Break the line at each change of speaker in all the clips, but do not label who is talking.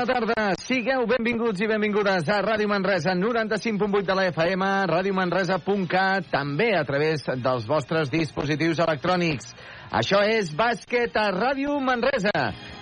Bona tarda. Sigueu benvinguts i benvingudes a Ràdio Manresa 95.8 de la FM, radiomanresa.cat, també a través dels vostres dispositius electrònics. Això és bàsquet a Ràdio Manresa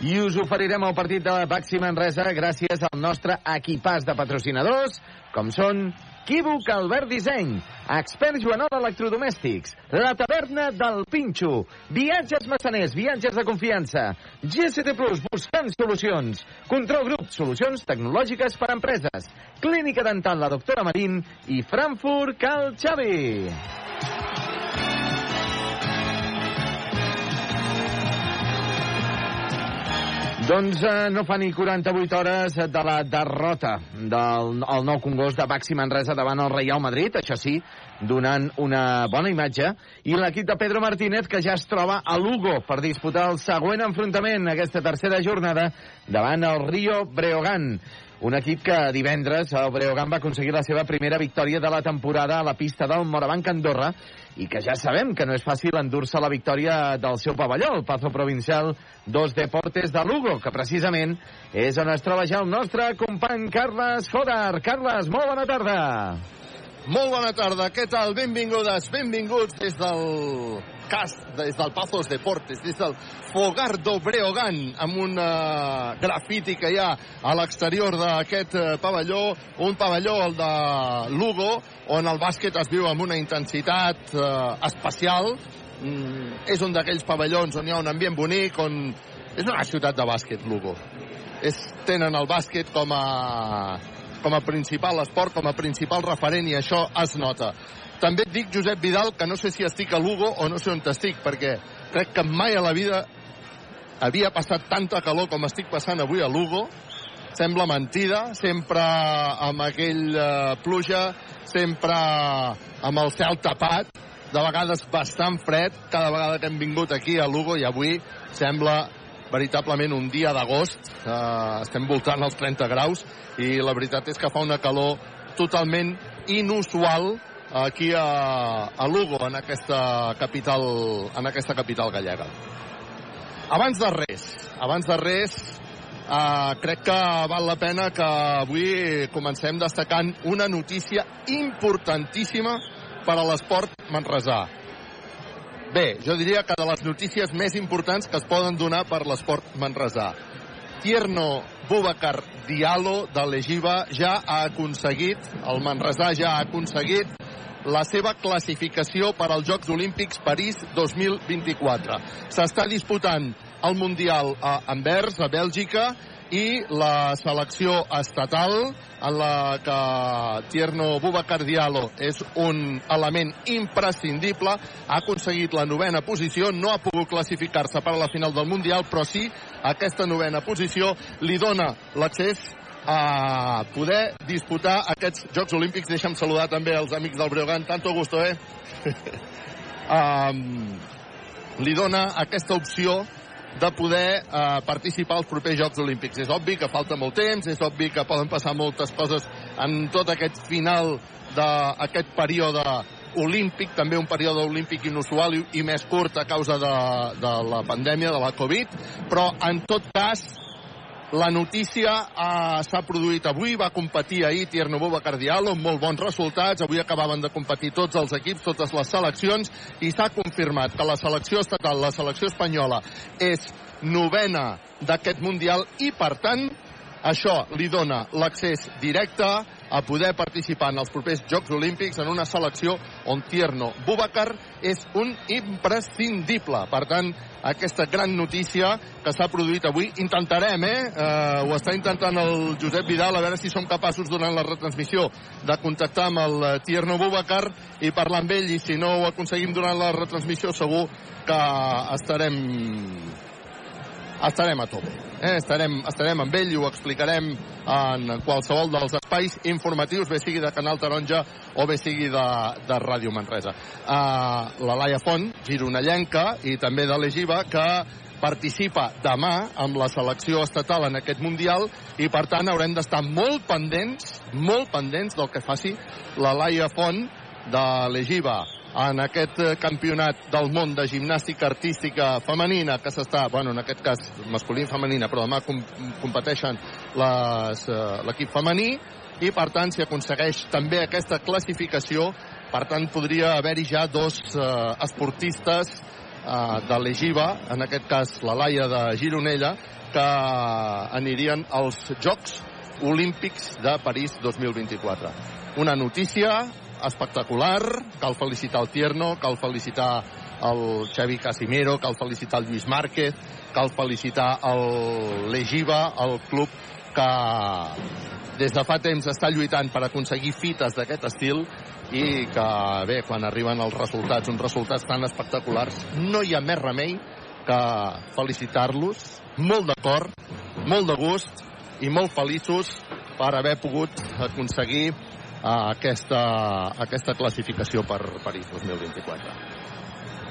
i us oferirem el partit de la Baxi Manresa gràcies al nostre equipàs de patrocinadors, com són Equívoc Albert Disseny, Expert Joanol Electrodomèstics, La Taverna del Pinxo, Viatges Massaners, viatges de confiança, GST Plus, buscant solucions, Control Grup, solucions tecnològiques per a empreses, Clínica Dental, la doctora Marín i Frankfurt Cal Xavi. Doncs eh, no fa ni 48 hores de la derrota del el nou Congost de Baxi Manresa davant el Real Madrid, això sí, donant una bona imatge, i l'equip de Pedro Martínez, que ja es troba a Lugo per disputar el següent enfrontament, aquesta tercera jornada, davant el Rio Breogán. Un equip que divendres el Breogán va aconseguir la seva primera victòria de la temporada a la pista del Morabanc Andorra i que ja sabem que no és fàcil endur-se la victòria del seu pavelló, el Pazo Provincial dos Deportes de Lugo, que precisament és on es troba ja el nostre company Carles Fodar. Carles, molt bona tarda.
Molt bona tarda, què tal? Benvingudes, benvinguts des del cas, des del Pazos Deportes, des del Fogar d'Obreogan, amb un uh, grafiti que hi ha a l'exterior d'aquest uh, pavelló, un pavelló, el de Lugo, on el bàsquet es viu amb una intensitat uh, especial. Mm, és un d'aquells pavellons on hi ha un ambient bonic, on... És una ciutat de bàsquet, Lugo. És, tenen el bàsquet com a, com a principal esport, com a principal referent, i això es nota. També et dic, Josep Vidal, que no sé si estic a Lugo o no sé on estic, perquè crec que mai a la vida havia passat tanta calor com estic passant avui a Lugo. Sembla mentida, sempre amb aquell uh, pluja, sempre amb el cel tapat, de vegades bastant fred, cada vegada que hem vingut aquí a Lugo i avui sembla veritablement un dia d'agost, uh, estem voltant els 30 graus i la veritat és que fa una calor totalment inusual aquí a, a Lugo, en aquesta capital, en aquesta capital gallega. Abans de res, abans de res, eh, crec que val la pena que avui comencem destacant una notícia importantíssima per a l'esport manresà. Bé, jo diria que de les notícies més importants que es poden donar per l'esport manresà. Tierno Boubacar Diallo de l'Egiva ja ha aconseguit, el Manresà ja ha aconseguit la seva classificació per als Jocs Olímpics París 2024. S'està disputant el Mundial a Anvers, a Bèlgica, i la selecció estatal en la que Tierno Boubacar Diallo és un element imprescindible, ha aconseguit la novena posició, no ha pogut classificar-se per a la final del Mundial, però sí, aquesta novena posició li dona l'accés a poder disputar aquests Jocs Olímpics. Deixa'm saludar també els amics del Breogán. Tanto gusto, eh? um, li dona aquesta opció de poder eh, participar als propers Jocs Olímpics. És obvi que falta molt temps, és obvi que poden passar moltes coses en tot aquest final d'aquest període olímpic, també un període olímpic inusual i, i més curt a causa de, de la pandèmia, de la Covid, però en tot cas la notícia eh, s'ha produït avui, va competir ahir Tierno Boubacar Diallo amb molt bons resultats. Avui acabaven de competir tots els equips, totes les seleccions, i s'ha confirmat que la selecció estatal, la selecció espanyola, és novena d'aquest Mundial i, per tant, això li dona l'accés directe a poder participar en els propers Jocs Olímpics en una selecció on Tierno Boubacar és un imprescindible. Per tant, aquesta gran notícia que s'ha produït avui. Intentarem, eh? eh? Ho està intentant el Josep Vidal, a veure si som capaços durant la retransmissió de contactar amb el Tierno Boubacar i parlar amb ell, i si no ho aconseguim durant la retransmissió, segur que estarem estarem a tope. Eh? Estarem, estarem amb ell i ho explicarem en qualsevol dels espais informatius, bé sigui de Canal Taronja o bé sigui de, de Ràdio Manresa. Uh, la Laia Font, gironellenca, i també de l'Egiva, que participa demà amb la selecció estatal en aquest Mundial i, per tant, haurem d'estar molt pendents, molt pendents del que faci la Laia Font de l'Egiva en aquest campionat del món de gimnàstica artística femenina que s'està, bueno, en aquest cas masculina femenina, però demà com, competeixen l'equip femení i per tant si aconsegueix també aquesta classificació per tant podria haver-hi ja dos eh, esportistes eh, de l'Egiva, en aquest cas la Laia de Gironella, que anirien als Jocs Olímpics de París 2024. Una notícia espectacular, cal felicitar el Tierno, cal felicitar el Xavi Casimiro, cal felicitar el Lluís Márquez, cal felicitar l'Egiva, el club que des de fa temps està lluitant per aconseguir fites d'aquest estil i que, bé, quan arriben els resultats, uns resultats tan espectaculars, no hi ha més remei que felicitar-los, molt d'acord, molt de gust i molt feliços per haver pogut aconseguir uh, aquesta, aquesta classificació per París 2024.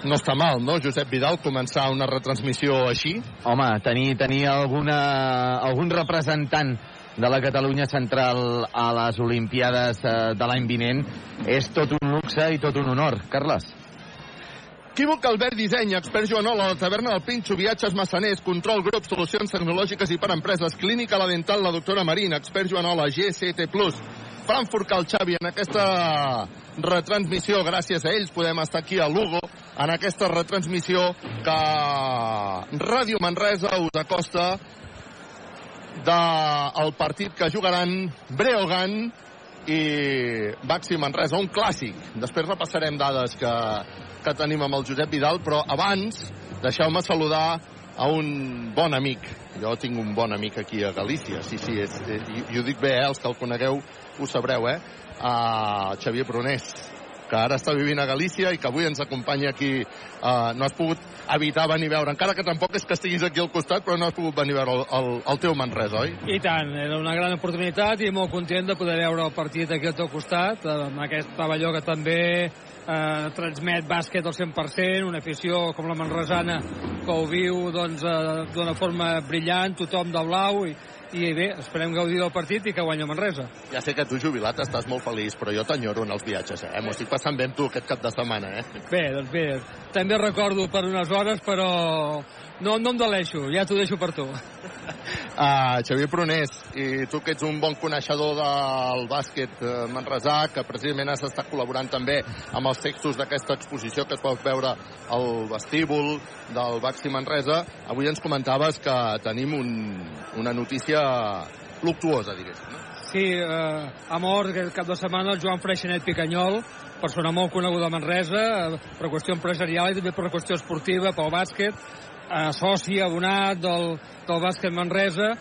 No està mal, no, Josep Vidal, començar una retransmissió així?
Home, tenir, tenir alguna, algun representant de la Catalunya Central a les Olimpiades eh, de l'any vinent és tot un luxe i tot un honor. Carles.
Equívoc Albert Disseny, expert Joanola, la taverna del Pinxo, viatges massaners, control grup, solucions tecnològiques i per empreses, clínica la dental, la doctora Marina, expert Joanola, GCT+, Frankfurt Cal Xavi, en aquesta retransmissió, gràcies a ells podem estar aquí a Lugo, en aquesta retransmissió que Ràdio Manresa us acosta del partit que jugaran Breogan i Baxi Manresa, un clàssic. Després repassarem dades que, que tenim amb el Josep Vidal, però abans deixeu-me saludar a un bon amic. Jo tinc un bon amic aquí a Galícia, sí, sí, és, eh, i, i ho dic bé, eh, els que el conegueu ho sabreu, eh? A Xavier Prunés, que ara està vivint a Galícia i que avui ens acompanya aquí. Uh, no has pogut evitar venir a veure, encara que tampoc és que estiguis aquí al costat, però no has pogut venir a veure el, el, el teu Manresa, oi?
I tant, era una gran oportunitat i molt content de poder veure el partit aquí al teu costat, amb aquest pavelló que també eh, transmet bàsquet al 100%, una afició com la manresana que ho viu doncs, eh, d'una forma brillant, tothom de blau i, i bé, esperem gaudir del partit i que guanya Manresa.
Ja sé que tu, jubilat, estàs molt feliç, però jo t'enyoro en els viatges, eh? M'ho estic passant bé amb tu aquest cap de setmana, eh?
Bé, doncs bé, també recordo per unes hores, però no, no em deleixo, ja t'ho deixo per tu.
Uh, Xavier Prunés, i tu que ets un bon coneixedor del bàsquet uh, manresà, que precisament has estat col·laborant també amb els textos d'aquesta exposició que es pot veure al vestíbul del Baxi Manresa, avui ens comentaves que tenim un, una notícia luctuosa, diguéssim. No?
Sí, eh, ha mort aquest cap de setmana el Joan Freixenet Picanyol, persona molt coneguda a Manresa, eh, per qüestió empresarial i també per qüestió esportiva, pel bàsquet, eh, soci, abonat del, del bàsquet Manresa,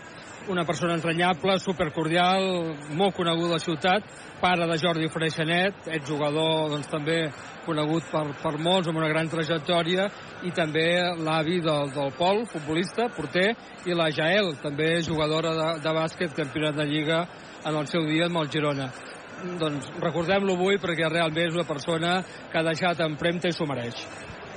una persona entranyable, supercordial, molt coneguda a la ciutat, pare de Jordi Freixenet, ets jugador doncs, també conegut per, per molts, amb una gran trajectòria, i també l'avi del, del Pol, futbolista, porter, i la Jael, també jugadora de, de bàsquet, campionat de Lliga en el seu dia amb el Girona. Doncs recordem-lo avui perquè realment és una persona que ha deixat empremta i s'ho mereix.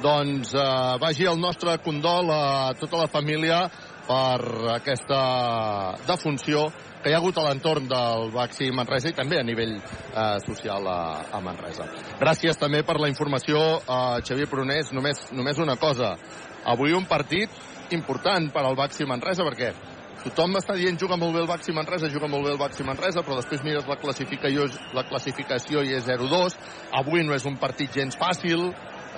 Doncs eh, vagi el nostre condol a tota la família per aquesta defunció que hi ha hagut a l'entorn del Baxi Manresa i també a nivell eh, social a, a Manresa. Gràcies també per la informació, eh, Xavier Prunés. Només, només una cosa. Avui un partit important per al Baxi Manresa perquè tothom està dient juga molt bé el Baxi Manresa, juga molt bé el Baxi Manresa, però després mires la classificació, la classificació i és 0-2. Avui no és un partit gens fàcil.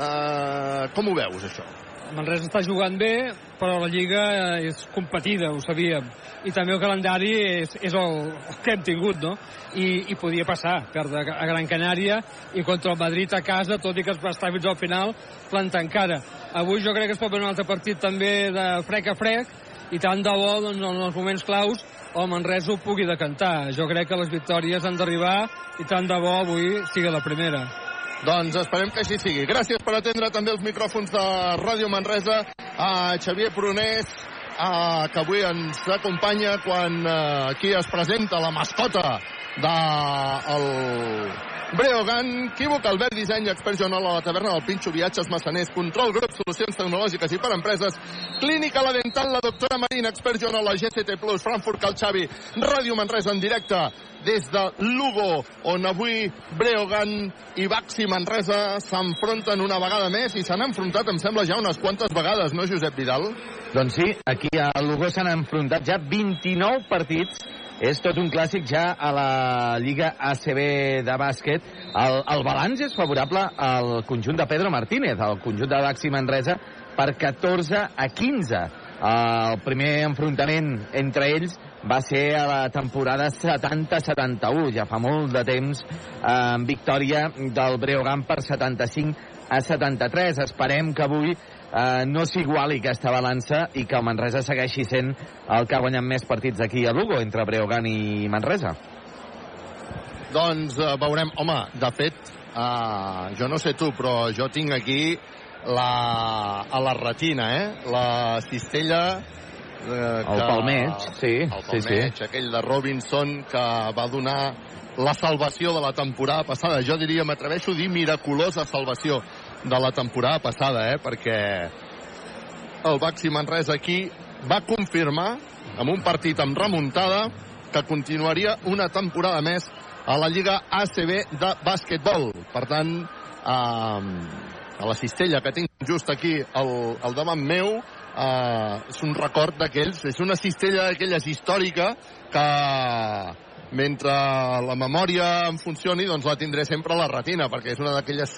Uh, com ho veus, això?
Manresa està jugant bé, però la Lliga és competida, ho sabíem. I també el calendari és, és el, el que hem tingut, no? I, I podia passar, perdre a Gran Canària i contra el Madrid a casa, tot i que es va estar fins al final, plantant cara. Avui jo crec que es pot veure un altre partit també de frec a frec, i tant de bo, doncs, en els moments claus, el Manresa ho pugui decantar. Jo crec que les victòries han d'arribar i tant de bo avui sigui la primera.
Doncs esperem que així sigui. Gràcies per atendre també els micròfons de Ràdio Manresa a Xavier Prunés, a, que avui ens acompanya quan a, aquí es presenta la mascota de el Breogan, Equívoc, Albert Disseny, Expert Joanol la taverna del Pinxo, Viatges, Massaners, Control Grup, Solucions Tecnològiques i per Empreses, Clínica La Dental, la doctora Marina, Expert Joanol, la GCT+, Frankfurt, Cal Xavi, Ràdio Manresa en directe des de Lugo, on avui Breogan i Baxi Manresa s'enfronten una vegada més i s'han enfrontat, em sembla, ja unes quantes vegades, no, Josep Vidal?
Doncs sí, aquí a Lugo s'han enfrontat ja 29 partits és tot un clàssic ja a la Lliga ACB de bàsquet. El, el balanç és favorable al conjunt de Pedro Martínez, al conjunt de Baxi Manresa, per 14 a 15. El primer enfrontament entre ells va ser a la temporada 70-71, ja fa molt de temps, amb victòria del Breogan per 75 a 73. Esperem que avui eh, no s'iguali aquesta balança i que el Manresa segueixi sent el que ha guanyat més partits aquí a Lugo, entre Breogan i Manresa.
Doncs eh, veurem. Home, de fet, eh, jo no sé tu, però jo tinc aquí la, a la retina, eh? La cistella
eh, que, el palmeig, sí.
El palmeig,
sí, sí.
aquell de Robinson que va donar la salvació de la temporada passada. Jo diria, m'atreveixo a dir miraculosa salvació de la temporada passada, eh? perquè el Baxi Manresa aquí va confirmar amb un partit amb remuntada que continuaria una temporada més a la Lliga ACB de bàsquetbol. Per tant, eh, a la cistella que tinc just aquí al, al davant meu, eh, és un record d'aquells, és una cistella d'aquelles històrica que mentre la memòria em funcioni, doncs la tindré sempre a la retina, perquè és una d'aquelles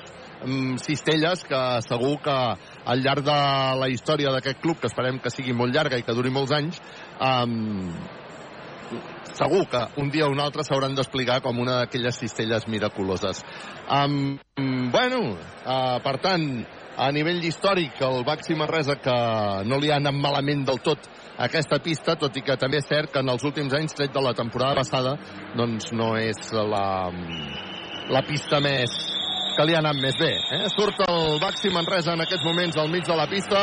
cistelles que segur que al llarg de la història d'aquest club, que esperem que sigui molt llarga i que duri molts anys, um, segur que un dia o un altre s'hauran d'explicar com una d'aquelles cistelles miraculoses. Um, bueno, uh, per tant, a nivell històric, el Baxi Manresa, que no li ha anat malament del tot aquesta pista, tot i que també és cert que en els últims anys, tret de la temporada passada, doncs no és la, la pista més que li ha anat més bé. Eh? Surt el Baxi Manresa en aquests moments al mig de la pista,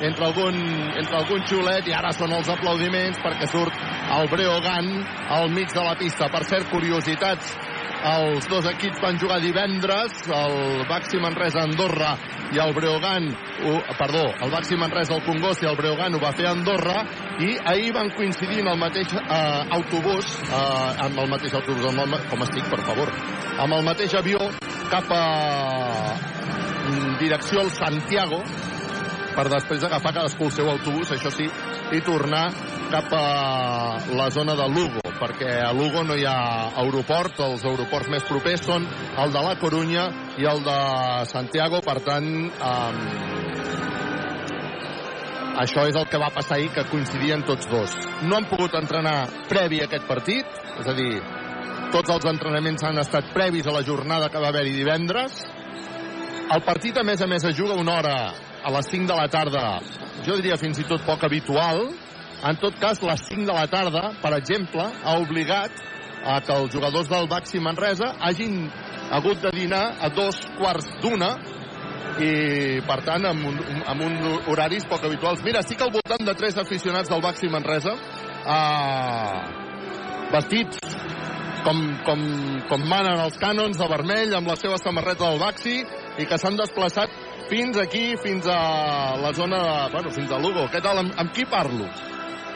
entre algun, entre algun xulet, i ara són els aplaudiments perquè surt el Breogan al mig de la pista. Per cert, curiositats els dos equips van jugar divendres, el Baxi Manresa Andorra i el Breogan, perdó, el Baxi Manresa al Congost i el Breogan ho va fer a Andorra i ahir van coincidir en el mateix uh, autobús, uh, amb el mateix autobús, amb el, com estic, per favor, amb el mateix avió cap a direcció al Santiago per després agafar cadascú el seu autobús, això sí, i tornar cap a la zona de Lugo, perquè a Lugo no hi ha aeroport, els aeroports més propers són el de la Corunya i el de Santiago, per tant, um, això és el que va passar ahir, que coincidien tots dos. No han pogut entrenar previ a aquest partit, és a dir, tots els entrenaments han estat previs a la jornada que va haver-hi divendres. El partit, a més a més, es juga una hora a les 5 de la tarda, jo diria fins i tot poc habitual. En tot cas, les 5 de la tarda, per exemple, ha obligat a que els jugadors del Baxi Manresa hagin hagut de dinar a dos quarts d'una i, per tant, amb, un, amb un horaris poc habituals. Mira, estic al voltant de tres aficionats del Baxi Manresa uh, vestits com, com, com manen els cànons de vermell amb la seva samarreta del Baxi i que s'han desplaçat fins aquí, fins a la zona de... Bueno, fins a Lugo. Què tal? Amb, amb qui parlo?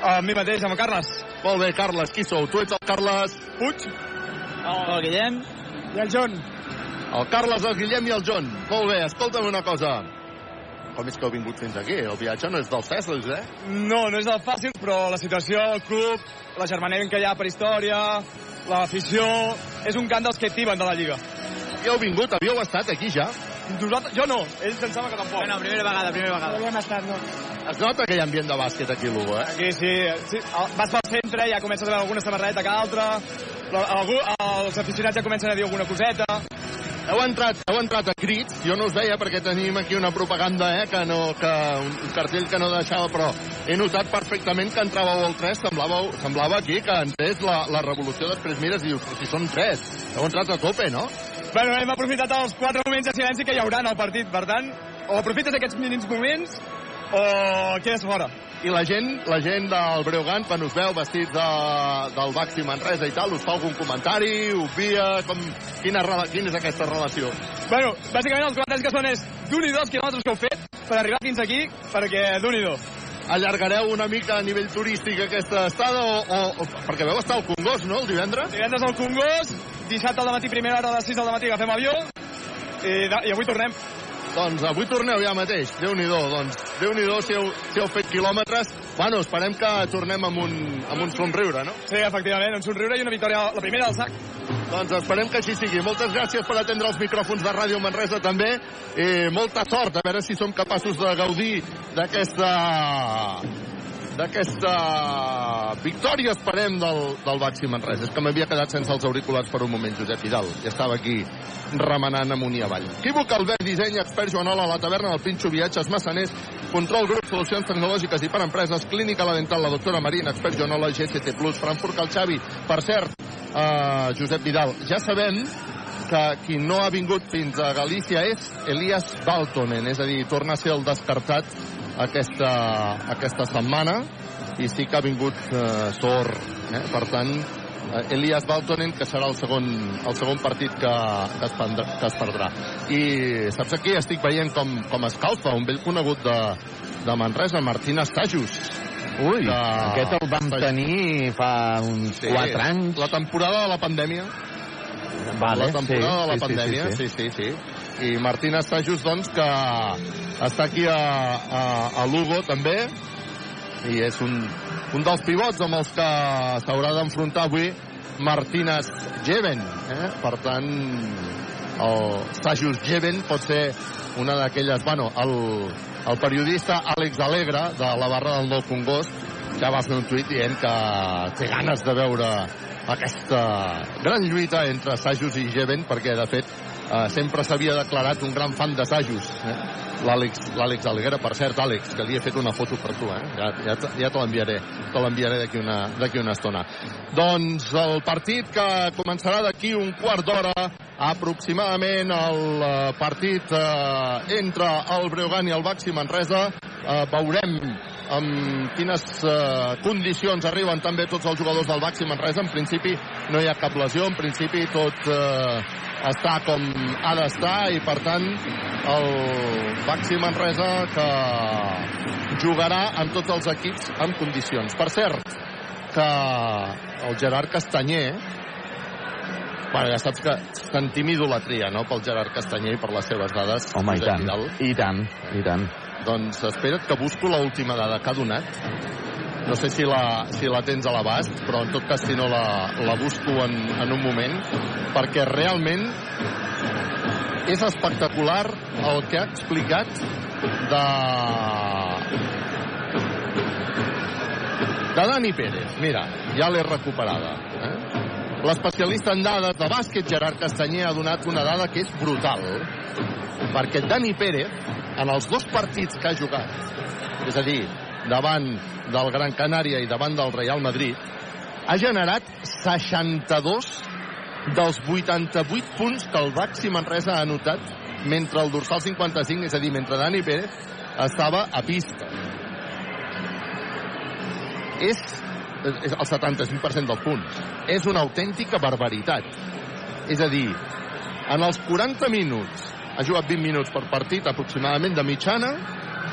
Amb mi mateix, amb el Carles.
Molt bé, Carles, qui sou? Tu ets el Carles Puig?
El, el Guillem. I el John.
El Carles, el Guillem i el John. Molt bé, escolta'm una cosa. Com és que heu vingut fins aquí? El viatge no és dels fàcils, eh?
No, no és del fàcil, però la situació, el club, la germanera que hi ha per història, l'afició... És un cant dels que activen de la Lliga.
I heu vingut? Havíeu estat aquí ja?
Nosaltres, jo no, ells pensava que tampoc.
No, primera vegada, primera vegada.
Havíem estat, no.
Es nota aquell ambient de bàsquet aquí a Lugo, eh?
Aquí sí, sí. Vas pel centre, ja comences a veure alguna samarreta que altra, algú, els aficionats ja comencen a dir alguna coseta.
Heu entrat, heu entrat a crits, jo no us veia perquè tenim aquí una propaganda, eh, que no, que un, cartell que no deixava, però he notat perfectament que entràveu al 3, semblava, semblava aquí que entrés la, la revolució, després mires i dius, si són 3, heu entrat a tope, no?
Bueno, hem aprofitat els quatre moments de silenci que hi haurà en el partit, per tant, o aprofites aquests mínims moments o quedes fora.
i la gent, la gent del Breogán, quan us veu vestits de, del Baxi Manresa i tal, us fa algun comentari, obvia, com, quina, quina és aquesta relació?
Bueno, bàsicament els comentaris que són és d'un i dos quilòmetres que heu fet per arribar fins aquí, perquè d'un i do.
Allargareu una mica a nivell turístic aquesta estada o, o, o perquè veu estar al Congost, no?, el divendres?
Divendres al Congost, dissabte al matí, primera hora a les 6 del matí agafem avió, i, de- i avui tornem.
Doncs avui torneu ja mateix, déu nhi doncs déu nhi si, heu, si heu fet quilòmetres. Bueno, esperem que tornem amb un, amb un somriure, no?
Sí, efectivament, un somriure i una victòria, la primera del sac.
Doncs esperem que així sigui. Moltes gràcies per atendre els micròfons de Ràdio Manresa també. I molta sort, a veure si som capaços de gaudir d'aquesta d'aquesta victòria, esperem, del, del Baxi Manresa. És que m'havia quedat sense els auriculars per un moment, Josep Vidal. I estava aquí remenant amunt i avall. Equívoc Albert, disseny, expert Joanola, la taverna del Pinxo, viatges, massaners, control grup, solucions tecnològiques i per empreses, clínica la dental, la doctora Marina, expert Joanola, GCT+, Frankfurt, el Xavi. Per cert, uh, Josep Vidal, ja sabem que qui no ha vingut fins a Galícia és Elias Baltonen, és a dir, torna a ser el descartat aquesta, aquesta setmana i sí que ha vingut eh, Sor, eh? per tant eh, Elias Baltonen, que serà el segon, el segon partit que, que, es prendrà, que es perdrà. I saps aquí estic veient com, com escalfa un vell conegut de, de Manresa, Martín Estajos.
Ui,
que-
aquest el vam tenir fa uns
Sí,
4 anys.
La temporada de la pandèmia.
Vale,
la temporada
sí,
de la
sí, sí,
pandèmia,
sí,
sí,
sí.
sí, sí. I Martín Estajos, doncs, que està aquí a, a, a Lugo, també, i és un, un dels pivots amb els que s'haurà d'enfrontar avui Martínez Jeven. Eh? Per tant, el Stajos Jeven pot ser una d'aquelles... Bueno, el, el periodista Àlex Alegre, de la barra del Nou Congost, ja va fer un tuit dient que té ganes de veure aquesta gran lluita entre Sajus i Jeven, perquè, de fet, eh, sempre s'havia declarat un gran fan de Sajus. Eh? L'Àlex Alguera, per cert, Àlex, que li he fet una foto per tu, eh? Ja, ja, ja te l'enviaré, te l'enviaré d'aquí una, una estona. Doncs el partit que començarà d'aquí un quart d'hora, aproximadament el eh, partit eh, entre el Breogán i el Baxi Manresa, eh, veurem amb quines eh, condicions arriben també tots els jugadors del Baxi Manresa. En principi no hi ha cap lesió, en principi tot eh, està com ha d'estar i per tant el Baxi Manresa que jugarà amb tots els equips en condicions. Per cert, que el Gerard Castanyer Bueno, ja saps que sentim idolatria, no?, pel Gerard Castanyer i per les seves dades.
Home, i tant, i tant, i tant.
Doncs espera't que busco la última dada que ha donat. No sé si la, si la tens a l'abast, però en tot cas si no la, la busco en, en un moment, perquè realment és espectacular el que ha explicat de... de Dani Pérez. Mira, ja l'he recuperada. Eh? L'especialista en dades de bàsquet, Gerard Castanyer, ha donat una dada que és brutal, perquè Dani Pérez, en els dos partits que ha jugat, és a dir, davant del Gran Canària i davant del Real Madrid, ha generat 62 dels 88 punts que el Baxi Manresa ha anotat mentre el dorsal 55, és a dir, mentre Dani Pérez estava a pista. És, és el 75% dels punts. És una autèntica barbaritat. És a dir, en els 40 minuts, ha jugat 20 minuts per partit aproximadament de mitjana,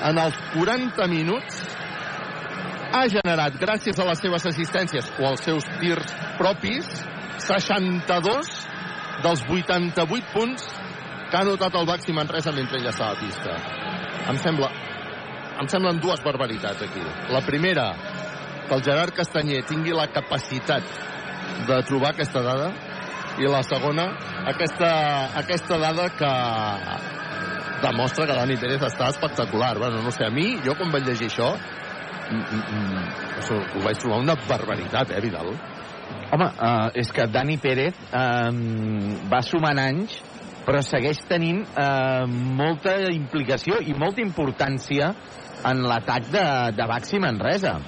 en els 40 minuts ha generat, gràcies a les seves assistències o als seus tirs propis, 62 dels 88 punts que ha notat el Baxi Manresa mentre ell estava a pista. Em sembla, em semblen dues barbaritats aquí. La primera, que el Gerard Castanyer tingui la capacitat de trobar aquesta dada i la segona, aquesta, aquesta dada que demostra que Dani Pérez està espectacular. Bueno, no sé, a mi, jo quan vaig llegir això, mm, mm, mm, ho vaig trobar una barbaritat, eh, Vidal?
Home, uh, és que Dani Pérez uh, va sumant anys, però segueix tenint uh, molta implicació i molta importància en l'atac de, de Baxi Manresa.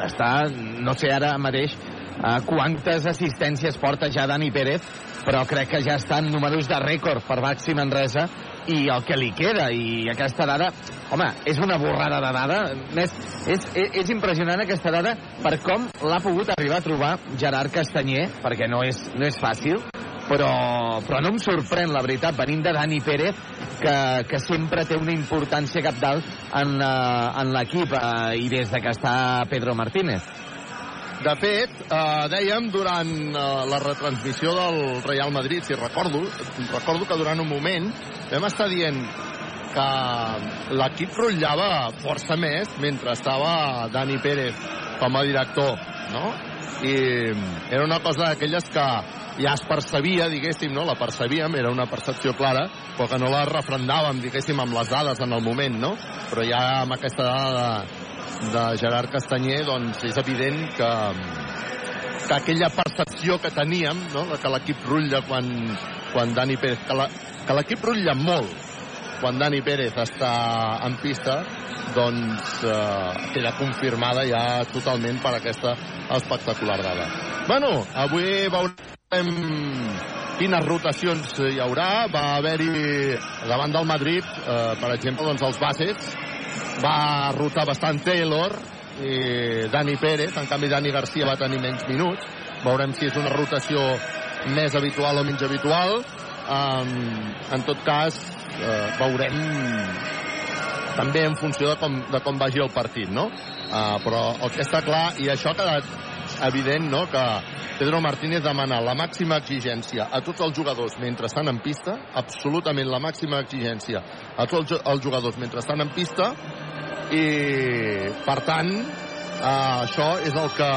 Està, no sé ara mateix uh, quantes assistències porta ja Dani Pérez, però crec que ja està en números de rècord per Baxi Manresa i el que li queda, i aquesta dada, home, és una borrada de dada, més, és, és, és impressionant aquesta dada per com l'ha pogut arribar a trobar Gerard Castanyer, perquè no és, no és fàcil, però, però no em sorprèn, la veritat, venint de Dani Pérez, que, que sempre té una importància capdalt en, uh, en l'equip uh, i des de que està Pedro Martínez.
De fet, eh, dèiem durant eh, la retransmissió del Real Madrid, si recordo, recordo que durant un moment vam estar dient que l'equip rotllava força més mentre estava Dani Pérez com a director, no? I era una cosa d'aquelles que ja es percebia, diguéssim, no? La percebíem, era una percepció clara, però que no la refrendàvem, diguéssim, amb les dades en el moment, no? Però ja amb aquesta dada de, de Gerard Castanyer, doncs és evident que, que aquella percepció que teníem, no? que l'equip rutlla quan, quan Dani Pérez... Que l'equip rutlla molt quan Dani Pérez està en pista, doncs eh, queda confirmada ja totalment per aquesta espectacular dada. Bueno, avui veurem quines rotacions hi haurà. Va haver-hi davant del Madrid, eh, per exemple, doncs els bases. Va rotar bastant Taylor i Dani Pérez. En canvi, Dani Garcia va tenir menys minuts. Veurem si és una rotació més habitual o menys habitual. Um, en tot cas, eh, veurem també en funció de com, de com vagi el partit, no? Uh, però el que està clar, i això ha quedat evident, no?, que Pedro Martínez demana la màxima exigència a tots els jugadors mentre estan en pista, absolutament la màxima exigència a tots els jugadors mentre estan en pista, i, per tant, uh, això és el que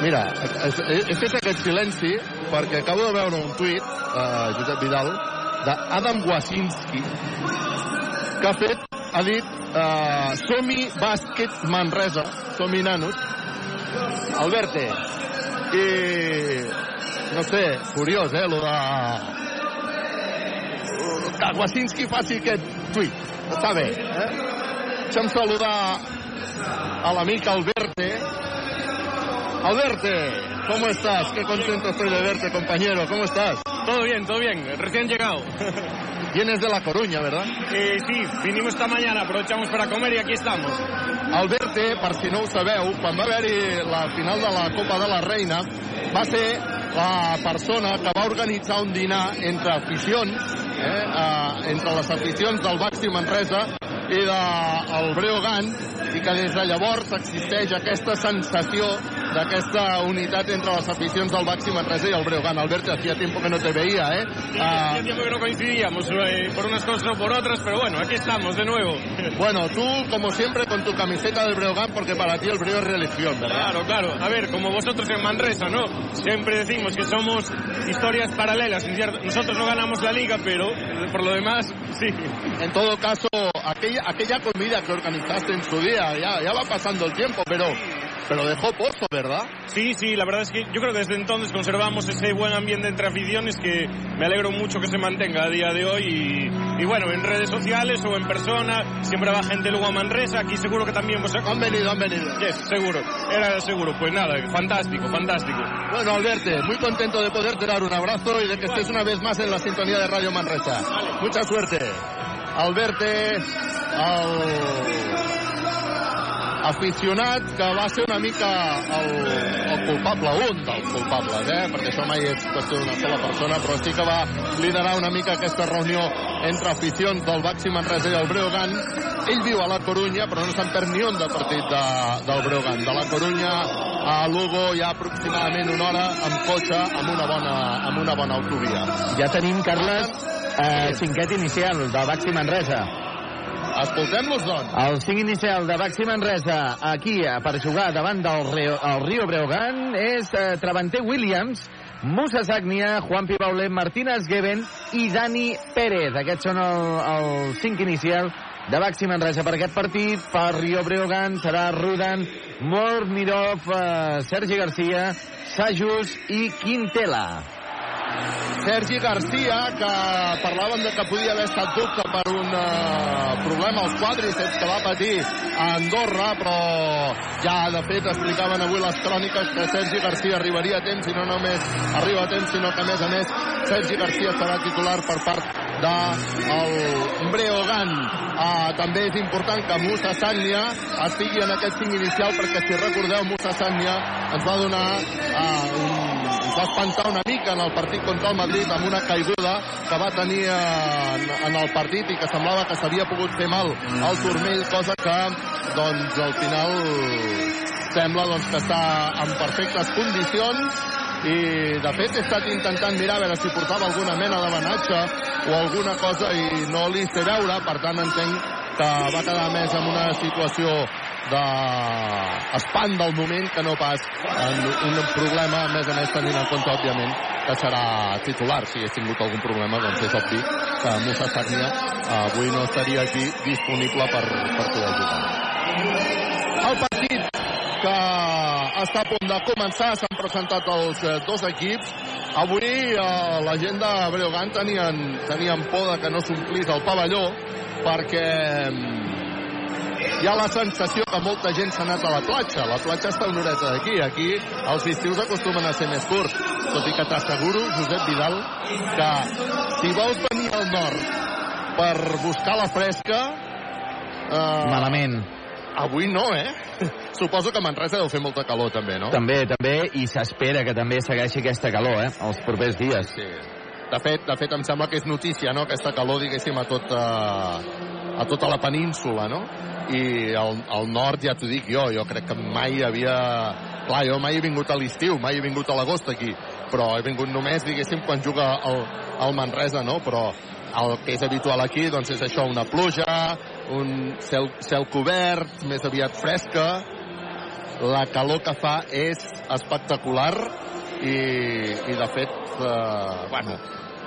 Mira, he, fet aquest silenci perquè acabo de veure un tuit, uh, Josep Vidal, d'Adam Wasinski, que ha fet, ha dit, uh, som-hi bàsquet Manresa, som-hi nanos, Alberte, i no sé, curiós, eh, lo de que Wasinski faci aquest tuit. Està bé, eh? Deixa'm saludar a l'amic Alberte, Alberte, ¿cómo estás? Qué contento estoy de verte, compañero. ¿Cómo estás?
Todo bien, todo bien. Recién llegado.
Vienes de La Coruña, ¿verdad?
Eh, sí, vinimos esta mañana, aprovechamos para comer y aquí estamos.
Alberte, per si no ho sabeu, quan va haver-hi la final de la Copa de la Reina, va ser la persona que va organitzar un dinar entre aficions, eh, eh, entre les aficions del Baxi Manresa i del Breogan, i que des de llavors existeix aquesta sensació d'aquesta unitat entre les aficions del Baxi Manresa i el Breogán. Alberto, hacía tiempo que no te veía, ¿eh?
Sí, hacía tiempo que no coincidíamos, eh, por unas cosas o por otras, pero bueno, aquí estamos de nuevo.
Bueno, tú, como siempre, con tu camiseta del Breogán, porque para ti el Breo es religión, ¿verdad?
Claro, claro. A ver, como vosotros en Manresa, ¿no? Siempre decimos que somos historias paralelas. Nosotros no ganamos la liga, pero por lo demás, sí.
En todo caso, aquella, aquella comida que organizaste en su día, ya, ya va pasando el tiempo, pero pero dejó pozo, ¿verdad?
Sí, sí, la verdad es que yo creo que desde entonces conservamos ese buen ambiente entre aficiones que me alegro mucho que se mantenga a día de hoy y, y bueno, en redes sociales o en persona, siempre va gente luego a Manresa, aquí seguro que también pues,
Han venido, han venido.
Yes, seguro, era seguro, pues nada, fantástico, fantástico.
Bueno, Alberto, muy contento de poderte dar un abrazo y de que estés una vez más en la sintonía de Radio Manresa.
Vale.
Mucha suerte. Alberto, el aficionat que va ser una mica el, el culpable, un dels culpables, eh? perquè això mai és qüestió d'una sola persona, però sí que va liderar una mica aquesta reunió entre aficions del Baxi Manresa i el Breogán. Ell viu a la Corunya, però no se'n perd ni un de partit de, del Breogán. De la Corunya a Lugo hi ha aproximadament una hora amb cotxe amb una bona, amb una bona autovia.
Ja tenim, Carles, eh, cinquet inicial de Baxi Manresa.
Escoltem-los, doncs.
El 5 inicial de Baxi Manresa, aquí, eh, per jugar davant del Rio, el Rio Breogán, és eh, Travanter Williams, Musa Sagnia, Juan Pibaulet, Martínez Geben i Dani Pérez. Aquests són el, el 5 inicial de Baxi Manresa per aquest partit. Per Rio Breogán serà Rudan, Mormirov, eh, Sergi Garcia, Sajus i Quintela.
Sergi Garcia, que parlaven de que podia haver estat dubte per un uh, problema als quadríceps que va patir a Andorra, però ja, de fet, explicaven avui les cròniques que Sergi Garcia arribaria a temps i no només arriba a temps, sinó que, a més a més, Sergi Garcia serà titular per part del Breogán. Uh, també és important que Musa Sagnia estigui en aquest 5 inicial perquè, si recordeu, Musa Sagnia ens va donar uh, un ens va espantar una mica en el partit contra el Madrid amb una caiguda que va tenir en, en el partit i que semblava que s'havia pogut fer mal al turmell, cosa que doncs al final sembla doncs, que està en perfectes condicions i de fet he estat intentant mirar a veure si portava alguna mena de banatge o alguna cosa i no li sé veure, per tant entenc que va quedar més en una situació d'espant del moment que no pas en un problema, a més a més tenint en compte, òbviament, que serà titular. Si hagués tingut algun problema, doncs és obvi que Musa Sagnia avui no estaria aquí disponible per, per poder jugar. El partit que està a punt de començar, s'han presentat els eh, dos equips. Avui eh, la gent de Breogán tenien, tenien por de que no s'omplís el pavelló perquè hi ha la sensació que molta gent s'ha anat a la platja. La platja està una horeta d'aquí. Aquí els estius acostumen a ser més curts. Tot i que t'asseguro, Josep Vidal, que si vols venir al nord per buscar la fresca...
Eh, Malament.
Avui no, eh? Suposo que a Manresa deu fer molta calor, també, no?
També, també, i s'espera que també segueixi aquesta calor, eh? Els propers dies.
Sí. De fet, de fet, em sembla que és notícia, no?, aquesta calor, diguéssim, a tota, a tota la península, no? I al, al nord, ja t'ho dic jo, jo crec que mai havia... Clar, jo mai he vingut a l'estiu, mai he vingut a l'agost aquí, però he vingut només, diguéssim, quan juga el, el Manresa, no? Però el que és habitual aquí, doncs és això, una pluja, un cel, cel cobert, més aviat fresca, la calor que fa és espectacular i, i de fet, eh, bueno,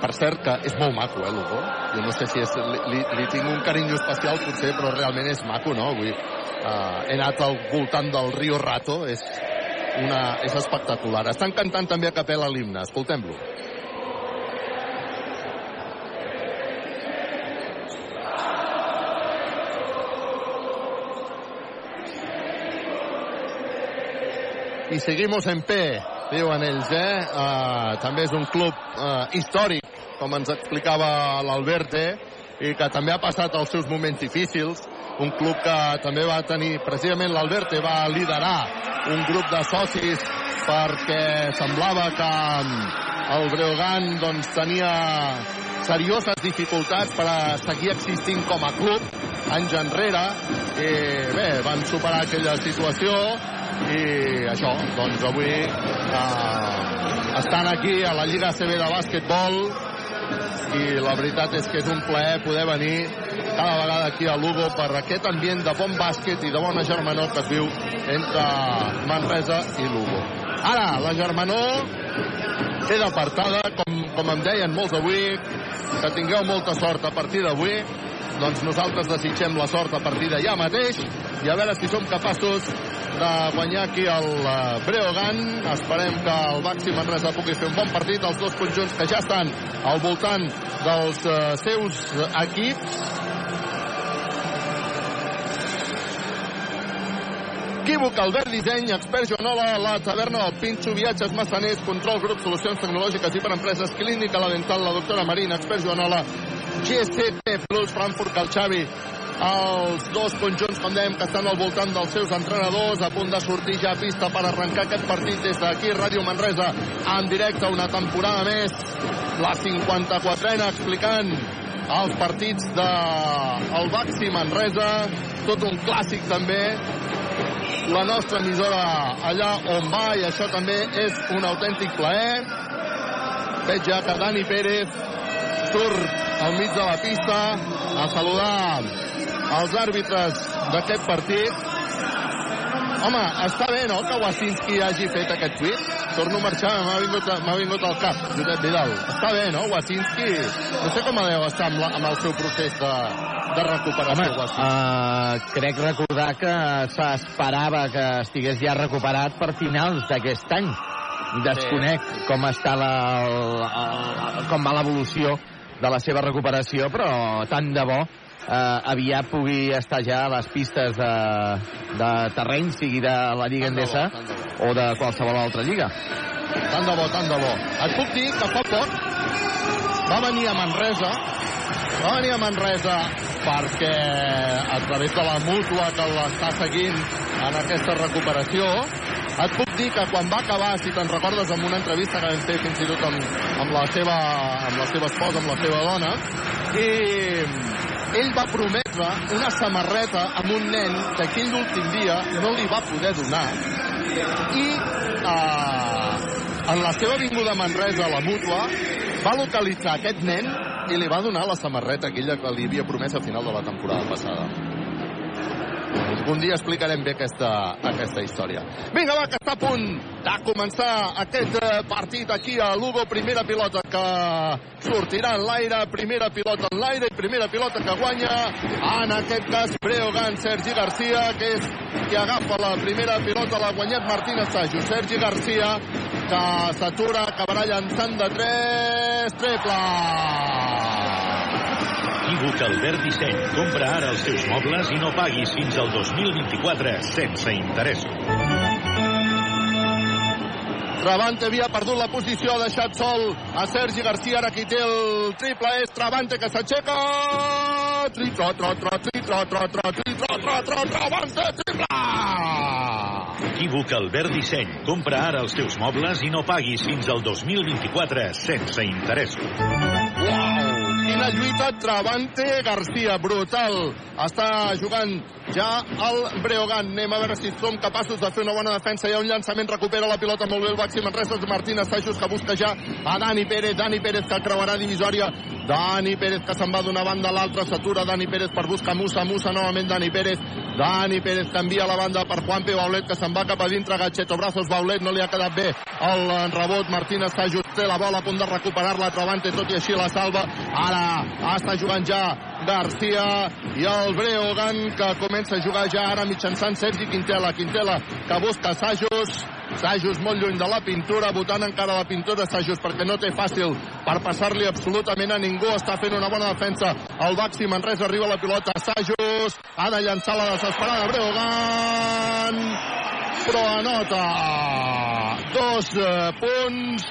per cert, que és molt maco, eh, Lugo? Jo no sé si és, li, li tinc un carinyo especial, potser, però realment és maco, no? Vull, uh, he anat al voltant del Rio Rato, és, una, és espectacular. Estan cantant també a capella l'himne, escoltem-lo. I seguimos en P, diuen ells, eh? Uh, també és un club uh, històric, com ens explicava l'Albert, eh? i que també ha passat els seus moments difícils, un club que també va tenir, precisament l'Alberte va liderar un grup de socis perquè semblava que el Breogán doncs, tenia serioses dificultats per a seguir existint com a club anys enrere i bé, van superar aquella situació i això, doncs avui eh, estan aquí a la Lliga CB de bàsquetbol i la veritat és que és un plaer poder venir cada vegada aquí a Lugo per aquest ambient de bon bàsquet i de bona germanor que es viu entre Manresa i Lugo. Ara, la germanor queda apartada, com, com em deien molts avui, que tingueu molta sort a partir d'avui, doncs nosaltres desitgem la sort a partir ja mateix i a veure si som capaços de guanyar aquí el Breogán. Esperem que el Baxi Manresa pugui fer un bon partit. Els dos conjunts que ja estan al voltant dels uh, seus equips. Equívoc, Albert Disseny, Expert Joanola, La Taverna del Pinxo, Viatges Massaners, Control Grup, Solucions Tecnològiques i per Empreses, Clínica La Dental, la doctora Marina, Expert Joanola, GST Plus, Frankfurt, Calxavi, els dos conjunts, com dèiem, que estan al voltant dels seus entrenadors, a punt de sortir ja a pista per arrencar aquest partit des d'aquí, Ràdio Manresa, en directe, una temporada més, la 54a, explicant els partits de el Baxi Manresa, tot un clàssic també, la nostra emissora allà on va, i això també és un autèntic plaer. Veig ja que Dani Pérez surt al mig de la pista a saludar els àrbitres d'aquest partit. Home, està bé, no?, que Wasinski hagi fet aquest tuit. Torno a marxar, m'ha vingut, vingut al cap, Josep Vidal. Està bé, no?, Wasinski. No sé com deu estar amb, la, amb el seu procés de, de recuperació,
Home, uh, crec recordar que s'esperava que estigués ja recuperat per finals d'aquest any. desconec com està la, el, el, com va l'evolució de la seva recuperació, però tant de bo eh, aviat pugui estar ja a les pistes de, de terreny, sigui de la Lliga Endesa o de qualsevol altra lliga.
Tant de bo, tant de bo. Et puc dir que fa poc va venir a Manresa, va venir a Manresa perquè a través de la mútua que l'està seguint en aquesta recuperació, et puc dir que quan va acabar, si te'n recordes, amb una entrevista que vam fer fins i tot amb, amb, la, seva, amb la seva esposa, amb la seva dona, i ell va prometre una samarreta amb un nen que aquell últim dia no li va poder donar i eh, en la seva vinguda a Manresa a la mútua va localitzar aquest nen i li va donar la samarreta aquella que li havia promès al final de la temporada passada. Algun dia explicarem bé aquesta, aquesta història. Vinga, va, que està a punt de començar aquest eh, partit aquí a Lugo. Primera pilota que sortirà en l'aire, primera pilota en l'aire i primera pilota que guanya, en aquest cas, Breogan, Sergi Garcia, que és qui agafa la primera pilota, l'ha guanyat Martín Estajo. Sergi Garcia, que s'atura, acabarà llançant de 3, triple!
Equívoc Albert Disseny. Compra ara els teus mobles i no paguis fins al 2024 sense interessos.
Travante havia perdut la posició, ha deixat sol a Sergi Garcia, ara qui té el triple és Travante que s'aixeca! Tri, tro, tro, tro, tri, tro, tro, tro, tri, tro, tro, tro, Travante, triple!
Equívoc Albert Disseny. Compra ara els teus mobles i no paguis fins al 2024 sense interessos.
Uau! Quina lluita Travante Garcia, brutal. Està jugant ja el Breogan. Anem a veure si som capaços de fer una bona defensa. Hi ha un llançament, recupera la pilota molt bé el Baxi Manresa. Martín Estajos que busca ja a Dani Pérez. Dani Pérez que creuarà divisòria. Dani Pérez que se'n va d'una banda a l'altra. S'atura Dani Pérez per buscar Musa. Musa novament Dani Pérez. Dani Pérez canvia la banda per Juanpe Baulet que se'n va cap a dintre. Gatxeto Brazos Baulet no li ha quedat bé el rebot. Martín Estajos té la bola a punt de recuperar-la. Travante tot i així la salva. Ara està jugant ja Garcia i el Breogan que comença a jugar ja ara mitjançant Sergi Quintela. Quintela que busca Sajos. Sajos molt lluny de la pintura, votant encara la pintura Sajos perquè no té fàcil per passar-li absolutament a ningú. Està fent una bona defensa. El Baxi Manresa arriba la pilota. Sajos ha de llançar la desesperada Breogan però anota dos eh, punts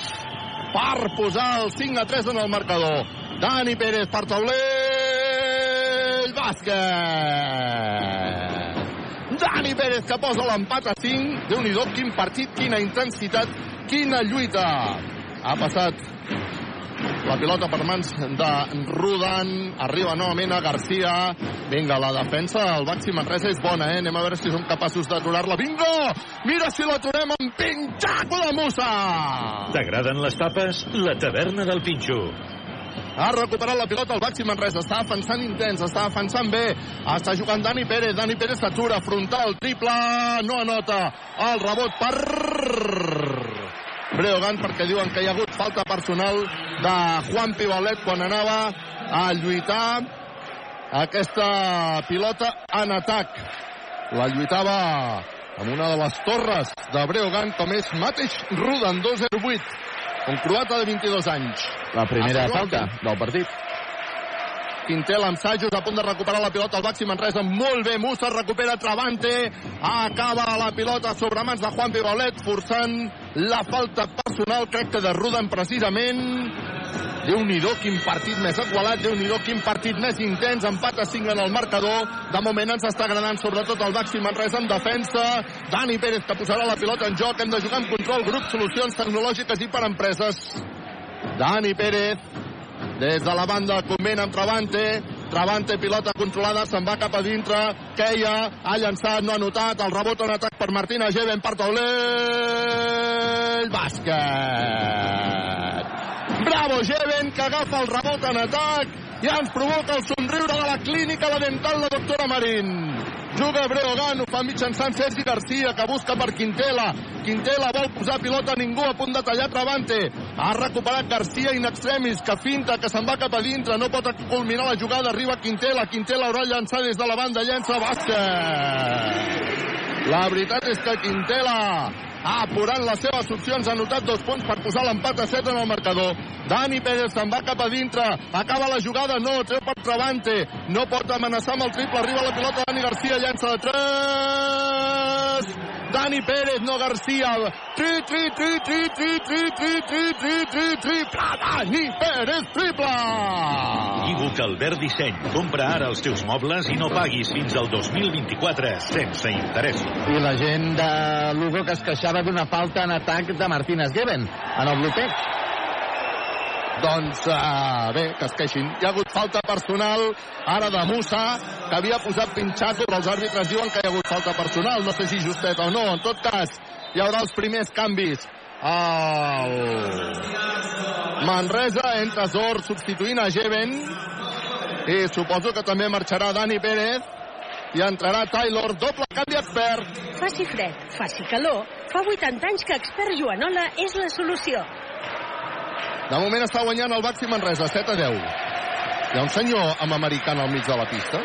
per posar el 5 a 3 en el marcador. Dani Pérez per taulell, bàsquet! Dani Pérez que posa l'empat a 5. Déu-n'hi-do, quin partit, quina intensitat, quina lluita. Ha passat la pilota per mans de Rudan. Arriba novament a Garcia. Vinga, la defensa del Baxi Manresa és bona, eh? Anem a veure si som capaços d'aturar-la. Vinga! Mira si l'aturem amb pinxaco de Musa!
T'agraden les tapes? La taverna del Pinxo.
Ha recuperat la pilota el Baxi Manresa. Està defensant intens, està defensant bé. Està jugant Dani Pérez. Dani Pérez s'atura, frontal, triple, no anota. El rebot per Breogan perquè diuen que hi ha hagut falta personal de Juan Pibalet quan anava a lluitar aquesta pilota en atac. La lluitava amb una de les torres de Breogan com és mateix Rudan 2-0-8 un croata de 22 anys.
La primera falta del partit.
Quintela amb Sajos a punt de recuperar la pilota. Al Baxi Manresa molt bé, Musa recupera Travante acaba la pilota sobre mans de Juan Pibolet forçant la falta personal crec que de Rudan precisament. Déu-n'hi-do, quin partit més igualat, déu nhi quin partit més intens, empat a 5 en el marcador. De moment ens està agradant sobretot el Baxi Manresa en defensa. Dani Pérez que posarà la pilota en joc, hem de jugar en control, grup, solucions tecnològiques i per empreses. Dani Pérez, des de la banda, convent amb Travante. Travante, pilota controlada, se'n va cap a dintre. Keia ha llançat, no ha notat. El rebot en atac per Martina Geven per taulell. Bàsquet. Bravo, Geven, que agafa el rebot en atac i ens provoca el somriure de la clínica la dental la doctora Marín. Juga Breogan, ho fa mitjançant Sergi Garcia, que busca per Quintela. Quintela vol posar pilota a ningú, a punt de tallar Travante. Ha recuperat Garcia in extremis, que finta, que se'n va cap a dintre, no pot culminar la jugada, arriba Quintela. Quintela haurà llançat des de la banda, llença bàsquet. La veritat és que Quintela apurant les seves opcions, ha anotat dos punts per posar l'empat a 7 en el marcador. Dani Pérez se'n va cap a dintre, acaba la jugada, no, treu per Travante, no pot amenaçar amb el triple, arriba la pilota, Dani Garcia llança de 3, Dani Pérez, no Garcia, tri, tri, tri, tri, tri, tri, tri, tri, tri, tri, triple, Dani Pérez, triple!
Equívoc Albert Disseny. Compra ara els teus mobles i no paguis fins al 2024 sense interessos.
I la gent de Lugo que es queixava d'una falta en atac de Martínez Geben en el bloqueig.
Doncs uh, bé, que es queixin. Hi ha hagut falta personal ara de Musa, que havia posat pinxato, però els àrbitres diuen que hi ha hagut falta personal. No sé si justet o no. En tot cas, hi haurà els primers canvis. El Manresa entra Zor substituint a Geben i suposo que també marxarà Dani Pérez i entrarà Taylor, doble canvi expert.
Faci fred, faci calor. Fa 80 anys que expert Joanola és la solució.
De moment està guanyant el Baxi Manresa, 7 a 10. Hi ha un senyor amb americana al mig de la pista.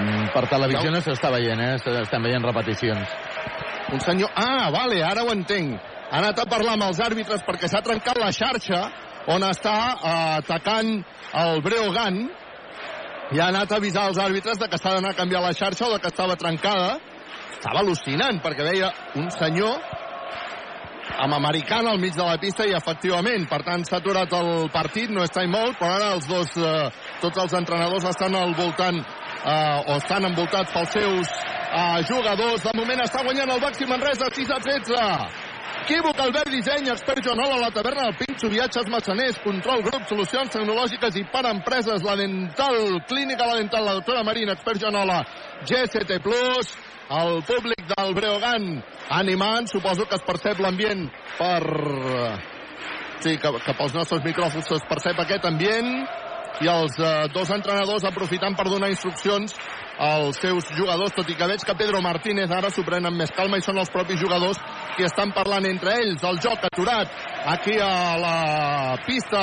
Mm, per televisió no s'està veient, eh? Estem veient repeticions.
Un senyor... Ah, vale, ara ho entenc. Ha anat a parlar amb els àrbitres perquè s'ha trencat la xarxa on està eh, atacant el Breogan i ha anat a avisar els àrbitres de que s'ha d'anar a canviar la xarxa o de que estava trencada. Estava al·lucinant perquè veia un senyor amb americana al mig de la pista i efectivament, per tant s'ha aturat el partit, no és timeout, però ara els dos, eh, tots els entrenadors estan al voltant eh, o estan envoltats pels seus eh, jugadors. De moment està guanyant el Baxi Manresa 6 a 13. Equívoc, Albert Disseny, expert Joanola, la taverna del Pinxo, viatges massaners, control grup, solucions tecnològiques i per empreses, la dental, clínica la dental, la doctora Marina, expert Joanola, GST+, el públic del Breogan animant, suposo que es percep l'ambient per... Sí, que, que pels nostres micròfons es percep aquest ambient i els eh, dos entrenadors aprofitant per donar instruccions als seus jugadors, tot i que veig que Pedro Martínez ara s'ho prenen amb més calma i són els propis jugadors que estan parlant entre ells. El joc aturat aquí a la pista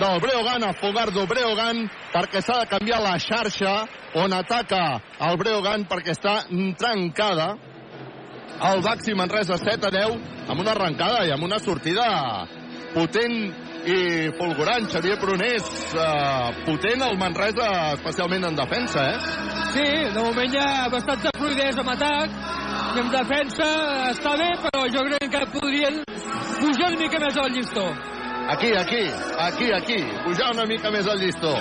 del Breogan, a Fogardo Breogan, perquè s'ha de canviar la xarxa on ataca el Breogan perquè està trencada. El Baxi Manresa 7 a 10 amb una arrencada i amb una sortida potent i fulgurant. Xavier Prunés, uh, potent el Manresa, especialment en defensa, eh?
Sí, de moment hi ha bastanta fluidesa en atac i en defensa està bé, però jo crec que podrien pujar una mica més al llistó.
Aquí, aquí, aquí, aquí, pujar una mica més al llistó.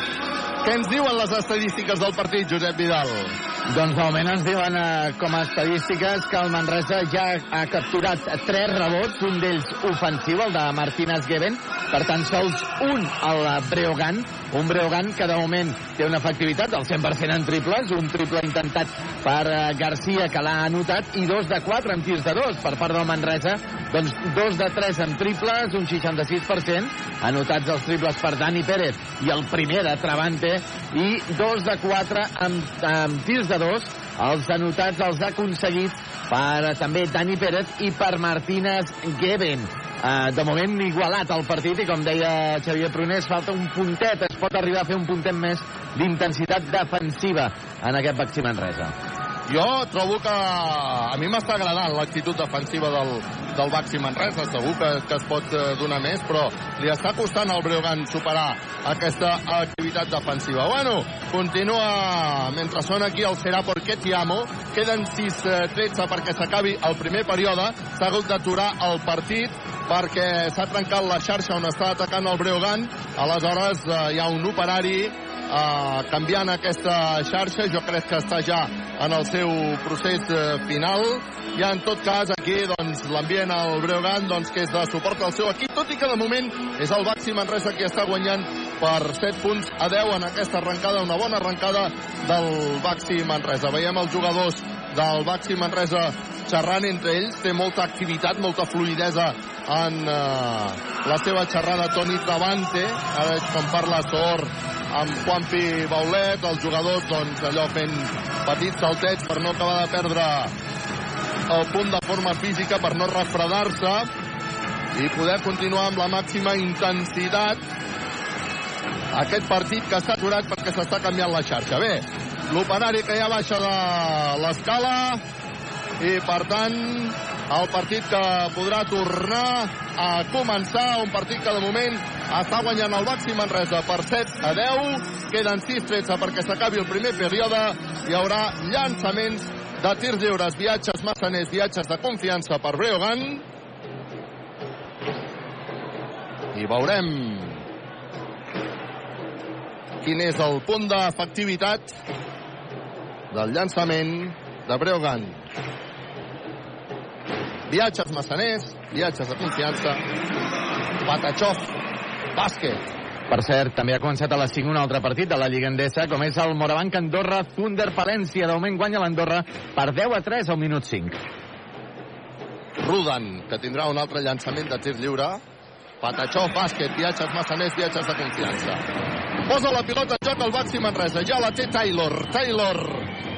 Què ens diuen les estadístiques del partit, Josep Vidal?
Doncs de moment ens diuen eh, com a estadístiques que el Manresa ja ha capturat tres rebots, un d'ells ofensiu, el de Martínez Geben, per tant sols un al Breogan, un Breogan que de moment té una efectivitat del 100% en triples, un triple intentat per eh, Garcia que l'ha anotat i dos de quatre en tirs de dos per part del Manresa, doncs dos de tres en triples, un 66%, anotats els triples per Dani Pérez i el primer de Travante i dos de quatre amb, amb tirs de dos, els anotats els ha aconseguit per també Dani Pérez i per Martínez Geben. Uh, de moment igualat el partit i com deia Xavier Prunés falta un puntet, es pot arribar a fer un puntet més d'intensitat defensiva en aquest Baxi Manresa.
Jo trobo que a mi m'està agradant l'actitud defensiva del, del Baxi Manresa. Segur que, que es pot eh, donar més, però li està costant al Breogan superar aquesta activitat defensiva. Bueno, continua mentre sona aquí el Serà Porque Ti Amo. Queden 6-13 perquè s'acabi el primer període. S'ha hagut d'aturar el partit perquè s'ha trencat la xarxa on està atacant el Breogan. Aleshores eh, hi ha un operari eh, canviant aquesta xarxa. Jo crec que està ja en el seu procés eh, final. I en tot cas aquí doncs, l'ambient al Breogan doncs, que és de suport al seu equip, tot i que de moment és el Baxi Manresa qui està guanyant per 7 punts a 10 en aquesta arrencada, una bona arrencada del Baxi Manresa. Veiem els jugadors del Baxi Manresa xerrant entre ells, té molta activitat, molta fluidesa en eh, la seva xerrada Toni Travante, ara veig com parla Tor amb Juanpi Baulet, els jugadors doncs allò fent petits saltets per no acabar de perdre el punt de forma física, per no refredar-se i poder continuar amb la màxima intensitat aquest partit que s'ha aturat perquè s'està canviant la xarxa. Bé, l'operari que ja baixa de l'escala. I per tant el partit que podrà tornar a començar, un partit que de moment està guanyant el Baxi Manresa per 7 a 10, queden 6-13 perquè s'acabi el primer període, hi haurà llançaments de tirs lliures, viatges massaners, viatges de confiança per Breogan, i veurem quin és el punt d'efectivitat del llançament de Breogan. Viatges massaners, viatges de confiança, Patachov, bàsquet.
Per cert, també ha començat a les 5 un altre partit de la Lliga Endesa, com és el Morabanc Andorra Thunder Palència. De moment guanya l'Andorra per 10 a 3 al minut 5.
Rudan, que tindrà un altre llançament de tir lliure. Patachov, bàsquet, viatges massaners, viatges de confiança. Posa la pilota en joc al Baxi Manresa. Ja la té Taylor. Taylor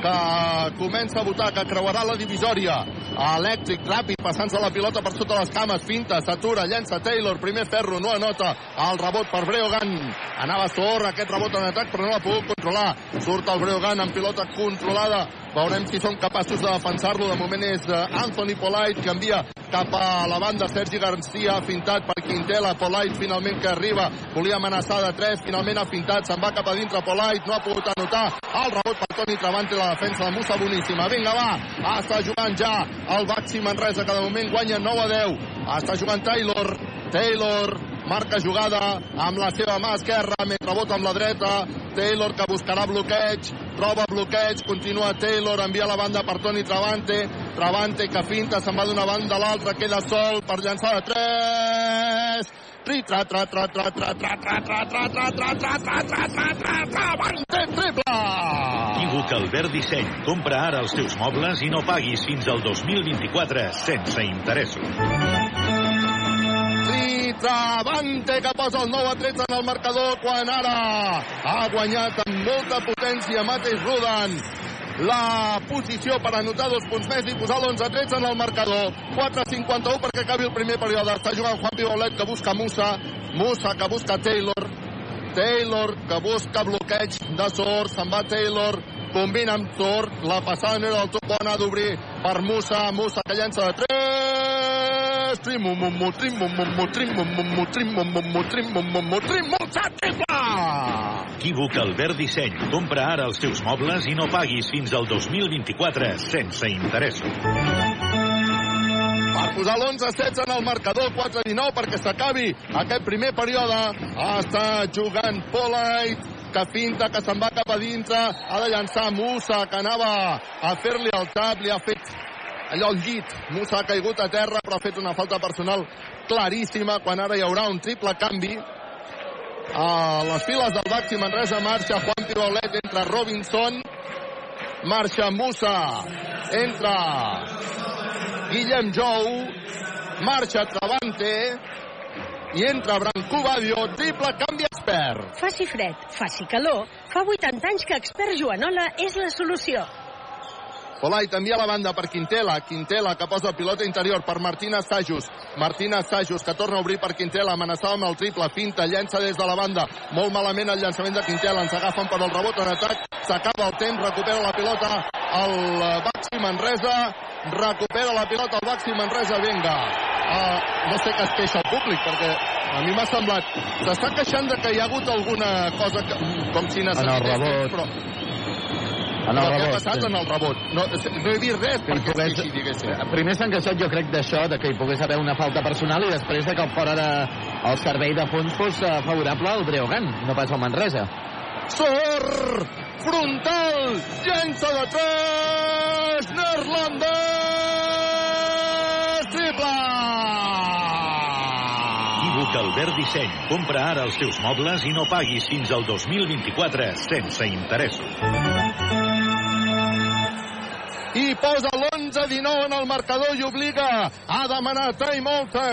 que comença a votar, que creuarà la divisòria. Elèctric, ràpid, passant-se la pilota per sota les cames, finta, s'atura, llença Taylor, primer ferro, no anota el rebot per Breogan. Anava Sor, aquest rebot en atac, però no l'ha pogut controlar. Surt el Breogan amb pilota controlada. Veurem si són capaços de defensar-lo. De moment és eh, Anthony Polite, que envia cap a la banda Sergi Garcia, fintat per Quintela, Polite finalment que arriba, volia amenaçar de 3, finalment ha fintat, se'n va cap a dintre Polite, no ha pogut anotar, el rebot per Toni Travante, la defensa de Musa boníssima, vinga va, està jugant ja el Baxi Manresa, que de moment guanya 9 a 10, està jugant Taylor, Taylor, marca jugada amb la seva mà esquerra, mentre rebota amb la dreta, Taylor que buscarà bloqueig, troba bloqueig, continua Taylor, envia la banda per Toni Travante, Travante que finta, se'n va d'una banda a l'altra, queda sol per llançar de 3, tri tra tra tra tra tra tra tra tra tra tra tra tra tra tra tra tra Travante triple!
Equívoc Albert Disseny. Compra ara els teus mobles i no paguis fins al 2024 sense interessos.
Travante que posa el 9 a 13 en el marcador quan ara ha guanyat amb molta potència Mateix Rudan. La posició per anotar dos punts més i posar l'11 a 13 en el marcador. 4-51 perquè acabi el primer període. Està jugant Juan Pibolet que busca Musa. Musa que busca Taylor. Taylor que busca bloqueig de Sor. Se'n va Taylor. Combina amb Sor. La passada no era del tot bona d'obrir per Musa. Musa que llença de 3 trim mum mum mum trim mum mum mum trim mum mum mum trim mum mum mum trim mum mum mum trim Musa triple
Equívoc Albert Disseny. Compra ara els teus mobles i no paguis fins al 2024 sense interessos.
per posar l'11 a 16 en el marcador 4 a 19 perquè s'acabi aquest primer període està jugant Polite que finta, que se'n va cap a dintre ha de llançar Musa que anava a fer-li el tap, li ha fet allò al llit, Musa ha caigut a terra però ha fet una falta personal claríssima quan ara hi haurà un triple canvi. A les files del Baxi Manresa marxa Juan Pirolet entra Robinson. Marxa Musa entra Guillem Jou. Marxa Travante i entra Branco Badio triple canvi expert.
Faci fred, faci calor, fa 80 anys que Expert Joanola és la solució.
Polait envia la banda per Quintela. Quintela que posa el pilota interior per Martina Sajus. Martina Sajus que torna a obrir per Quintela. Amenaçava amb el triple. Finta, llença des de la banda. Molt malament el llançament de Quintela. Ens agafen per el rebot en atac. S'acaba el temps. Recupera la pilota el Baxi Manresa. Recupera la pilota el Baxi Manresa. Vinga. Uh, no sé què es queixa el públic perquè a mi m'ha semblat s'està queixant de que hi ha hagut alguna cosa que, com si necessités
rebot.
però
En
no,
el
què ha
rebot,
passat
sí.
en el rebot? No, no he vist res
Que
perquè
pogués...
sí, sí, diguéssim.
Primer s'han queixat, jo crec, d'això, de que hi pogués haver una falta personal i després de que el fora de, el servei de fons fos eh, favorable al Breogan, no pas al Manresa.
Sor frontal, llença de 3, neerlandès, triple!
Equívoc Albert Disseny. Compra ara els teus mobles i no paguis fins al 2024 sense interessos.
I posa l'11-19 en el marcador i obliga a demanar timeout a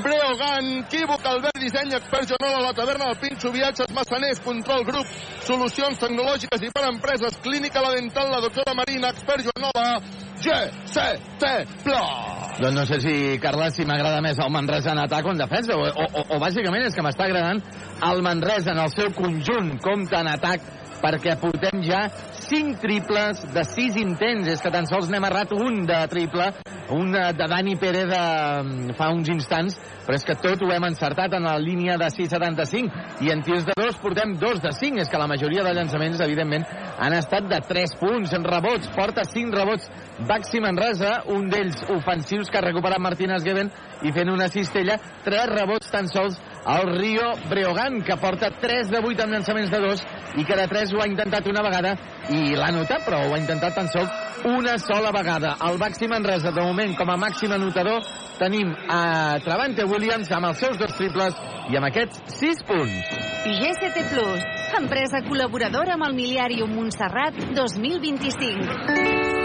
Breogan, Quívoc, Albert Disseny, Expert Joanola, la taverna del Pinxo, viatges, massaners, control grup, solucions tecnològiques i per empreses, clínica la dental, la doctora Marina, Expert Joanola, GCT Plus.
Doncs no sé si, Carles, si m'agrada més el Manresa en atac o en defensa, o, o, o, bàsicament és que m'està agradant el Manresa en el seu conjunt, compta en atac perquè portem ja 5 triples de 6 intents. És que tan sols n'hem errat un de triple, un de Dani Pérez de, fa uns instants, però és que tot ho hem encertat en la línia de 6,75 i en tirs de dos portem dos de 5. És que la majoria de llançaments, evidentment, han estat de 3 punts. En rebots, porta 5 rebots Baxi Manresa, un d'ells ofensius que ha recuperat Martínez Geven i fent una cistella, 3 rebots tan sols al Rio Breogán, que porta 3 de 8 amb llançaments de 2 i que de 3 ho ha intentat una vegada i l'ha notat, però ho ha intentat tan sols una sola vegada. El Baxi Manresa, de moment, com a màxim anotador, tenim a Travante Williams amb els seus dos triples i amb aquests 6 punts.
GCT Plus, empresa col·laboradora amb el Miliàrium Montserrat 2025.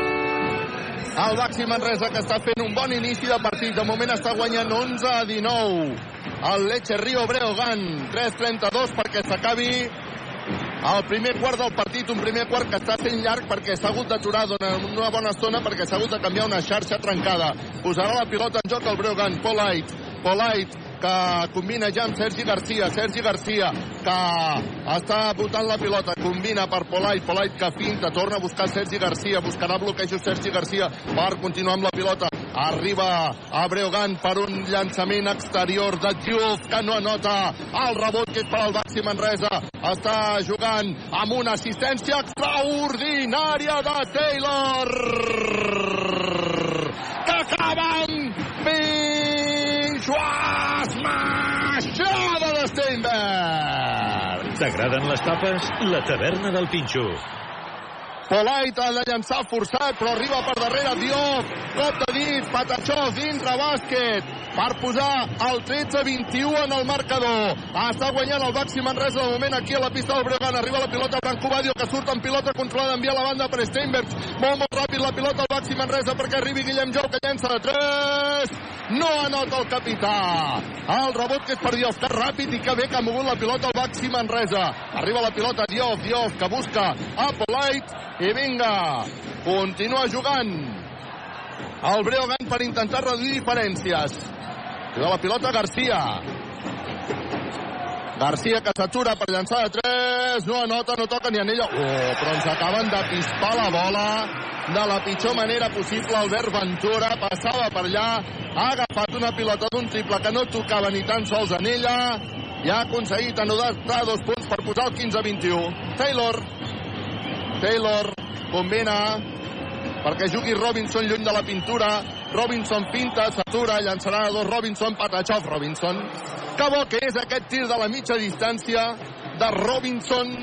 El Baxi Manresa que està fent un bon inici de partit. De moment està guanyant 11 a 19. El Leche Rio Breogán 3-32 perquè s'acabi el primer quart del partit, un primer quart que està sent llarg perquè s'ha hagut d'aturar una bona estona perquè s'ha hagut de canviar una xarxa trencada. Posarà la pilota en joc el Breogán, Polite, Polite, que combina ja amb Sergi Garcia. Sergi Garcia, que està votant la pilota, combina per Polait, Polait que finta, torna a buscar Sergi Garcia, buscarà bloquejos Sergi Garcia per continuar amb la pilota. Arriba a Breogán per un llançament exterior de Diouf, que no anota el rebot que és per al Baxi Manresa. Està jugant amb una assistència extraordinària de Taylor que acaba amb Pinxua esmaixada de Steinberg.
T'agraden les tapes? La taverna del Pinxo.
Polait ha de llançar forçat, però arriba per darrere Diop. Cop de dit, Patachó dintre bàsquet per posar el 13-21 en el marcador. Està guanyant el Baxi Manresa de moment aquí a la pista del Breogán. Arriba la pilota Branco Badio que surt en pilota controlada, envia la banda per Steinberg. Molt, molt ràpid la pilota al Baxi Manresa perquè arribi Guillem Jou que llença de 3. No anota el capità. El rebot que és per Diof, que ràpid i que bé que ha mogut la pilota al Baxi Manresa. Arriba la pilota Diof, Diof que busca a Polite i vinga, continua jugant el Breogán per intentar reduir diferències. Juga la pilota Garcia. Garcia que s'atura per llançar de 3, no anota, no toca ni en ella. Oh, però ens acaben de pispar la bola de la pitjor manera possible. Albert Ventura passava per allà, ha agafat una pilota d'un triple que no tocava ni tan sols en ella i ha aconseguit anotar dos punts per posar el 15-21. Taylor Taylor combina perquè jugui Robinson lluny de la pintura. Robinson pinta, s'atura, llançarà a dos Robinson, Patachov Robinson. Que bo que és aquest tir de la mitja distància de Robinson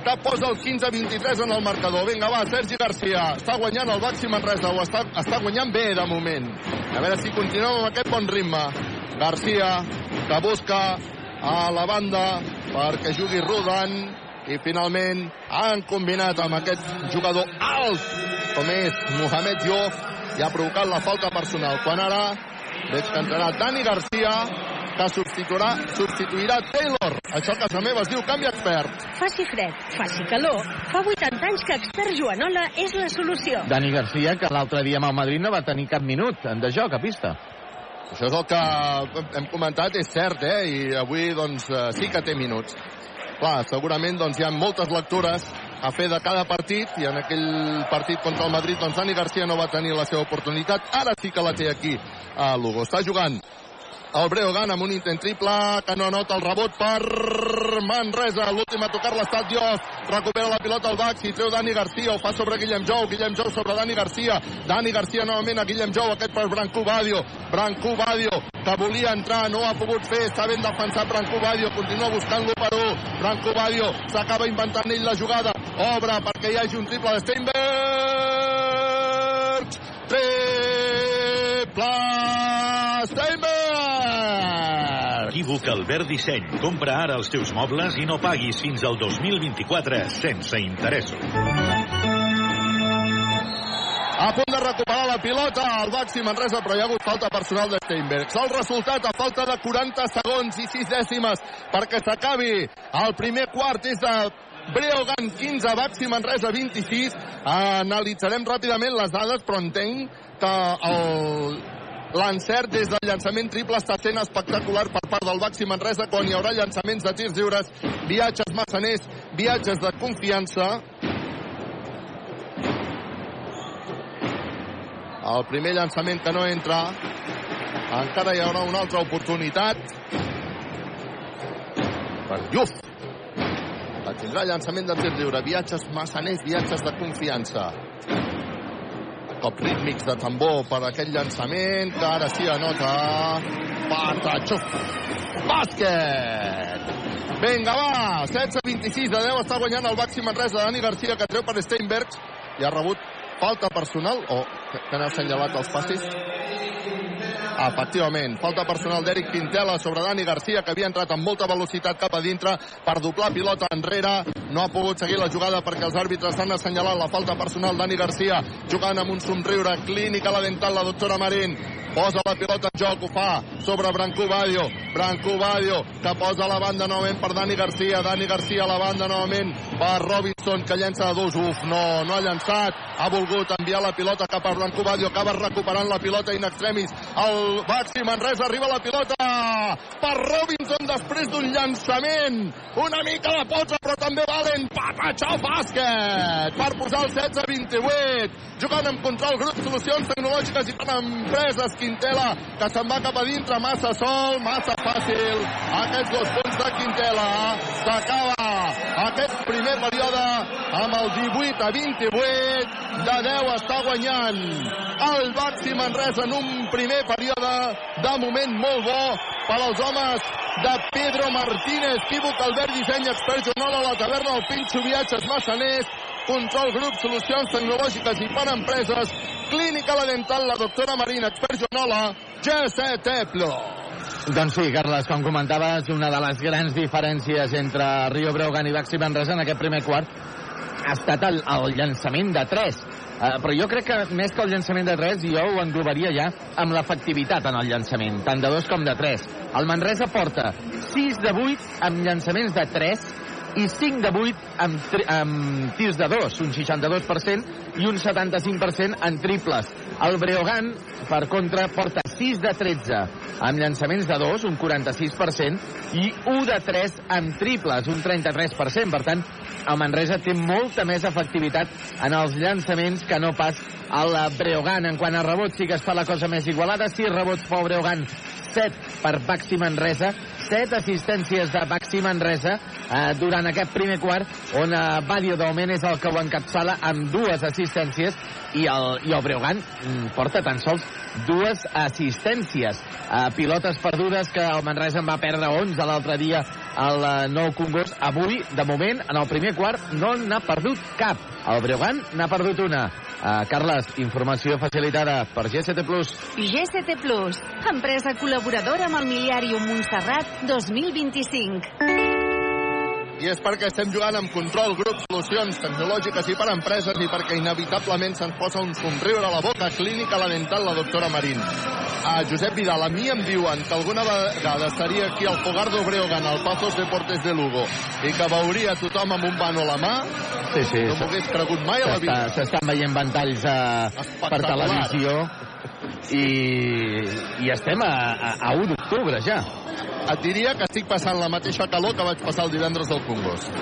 que posa el 15-23 en el marcador. Vinga, va, Sergi Garcia. Està guanyant el Baxi Manresa, o està, està guanyant bé de moment. A veure si continuem amb aquest bon ritme. Garcia, que busca a la banda perquè jugui Rudan i finalment han combinat amb aquest jugador alt com és Mohamed Diouf i ha provocat la falta personal quan ara veig que entrarà Dani Garcia que substituirà, substituirà Taylor. Això a casa meva es diu canvi expert.
Faci fred, faci calor. Fa 80 anys que expert Joanola és la solució.
Dani Garcia, que l'altre dia amb el Madrid no va tenir cap minut de joc a pista.
Això és el que hem comentat, és cert, eh? I avui, doncs, eh, sí que té minuts. Clar, segurament doncs, hi ha moltes lectures a fer de cada partit i en aquell partit contra el Madrid doncs Dani Garcia no va tenir la seva oportunitat. Ara sí que la té aquí a Lugo. Està jugant el Breogán amb un intent triple que no anota el rebot per Manresa. L'últim a tocar l'estat Diof recupera la pilota al Baxi, treu Dani Garcia ho fa sobre Guillem Jou, Guillem Jou sobre Dani Garcia Dani Garcia novament a Guillem Jou. Aquest per Branco Badio, Branco Badio que volia entrar, no ha pogut fer. Està ben defensat Branco Badio, continua buscant l'1 Branco Badio s'acaba inventant ell la jugada, obre perquè hi hagi un triple de Steinberg. Triple Steinberg
Equívoc Albert Disseny. Compra ara els teus mobles i no paguis fins al 2024 sense interessos.
a punt de recuperar la pilota al Baxi Manresa, però hi ha hagut falta personal de Steinberg. El resultat a falta de 40 segons i 6 dècimes perquè s'acabi el primer quart és de Breogán 15, Baxi Manresa 26. Analitzarem ràpidament les dades, però entenc que el L'encert des del llançament triple està sent espectacular per part del Baxi Manresa quan hi haurà llançaments de tirs lliures, viatges massaners, viatges de confiança. El primer llançament que no entra. Encara hi haurà una altra oportunitat. Per Lluf. Tindrà llançament de tir lliure. Viatges massaners, viatges de confiança. Cop rítmics de tambor per aquest llançament, que ara sí anota Patachuf. Bàsquet! Vinga, va! 16-26 de 10 està guanyant el Baxi Manresa de Dani Garcia, que treu per Steinbergs i ha rebut falta personal o que, que n'ha assenyalat els passis efectivament, falta personal d'Eric Quintela sobre Dani Garcia, que havia entrat amb molta velocitat cap a dintre per doblar pilota enrere. No ha pogut seguir la jugada perquè els àrbitres han assenyalat la falta personal Dani Garcia, jugant amb un somriure clínic a la dental la doctora Marín. Posa la pilota en joc, ho fa sobre Branco Badio. Branco Badio, que posa la banda novament per Dani Garcia. Dani Garcia a la banda novament per Robinson, que llença de dos. Uf, no, no ha llançat. Ha volgut enviar la pilota cap a Branco Badio. Acaba recuperant la pilota in extremis. El Baxi Manresa arriba la pilota per Robinson després d'un llançament. Una mica de posa, però també valen Patachó bàsquet per posar el 16-28. Jugant amb control, grup solucions tecnològiques i per empreses Quintela, que se'n va cap a dintre, massa sol, massa fàcil. Aquests dos punts de Quintela. S'acaba aquest primer període amb el 18 a 28. De 10 està guanyant el Baxi Manresa en un primer període de moment molt bo per als homes de Pedro Martínez, Quívoc, Albert Disseny, expert jornal a la taverna, el Pinxo Viatges Massaners, control grup, solucions tecnològiques i per empreses, clínica la dental, la doctora Marina, expert jornal G7
Doncs sí, Carles, com comentaves, una de les grans diferències entre Rio Breugan i Baxi Manresa en aquest primer quart ha estat el, el llançament de 3. Uh, però jo crec que més que el llançament de 3 jo ho englobaria ja amb l'efectivitat en el llançament, tant de 2 com de 3. El Manresa porta 6 de 8 amb llançaments de 3 i 5 de 8 amb, amb tirs de 2, un 62% i un 75% en triples. El Breogan, per contra, porta 6 de 13 amb llançaments de 2, un 46%, i 1 de 3 amb triples, un 33%. Per tant, el Manresa té molta més efectivitat en els llançaments que no pas el Breogan. En quant a rebots, sí que es fa la cosa més igualada. 6 rebots pel Breogan, 7 per Baxi Manresa, 7 assistències de Baxi Manresa eh, durant aquest primer quart, on eh, Badio de moment és el que ho encapçala amb dues assistències i el, i el Breogan mm, porta tan sols dues assistències. Eh, pilotes perdudes que el Manresa en va perdre 11 l'altre dia al eh, Nou Congost. Avui, de moment, en el primer quart, no n'ha perdut cap. El Breogan n'ha perdut una. Uh, Carles, informació facilitada per GST+.
GST+, empresa col·laboradora amb el Miliàrium Montserrat 2025
i és perquè estem jugant amb control, grup, solucions tecnològiques i per empreses i perquè inevitablement se'ns posa un somriure a la boca clínica la dental la doctora Marín. A Josep Vidal, a mi em diuen que alguna vegada estaria aquí al Fogardo Breogan, al Pazos Deportes de Lugo, i que veuria tothom amb un vano a la mà,
sí, sí,
no m'ho hagués cregut mai a la vida.
S'estan veient ventalls uh, per televisió i, i estem a, a, a 1 d'octubre ja
et diria que estic passant la mateixa calor que vaig passar el divendres del Congost.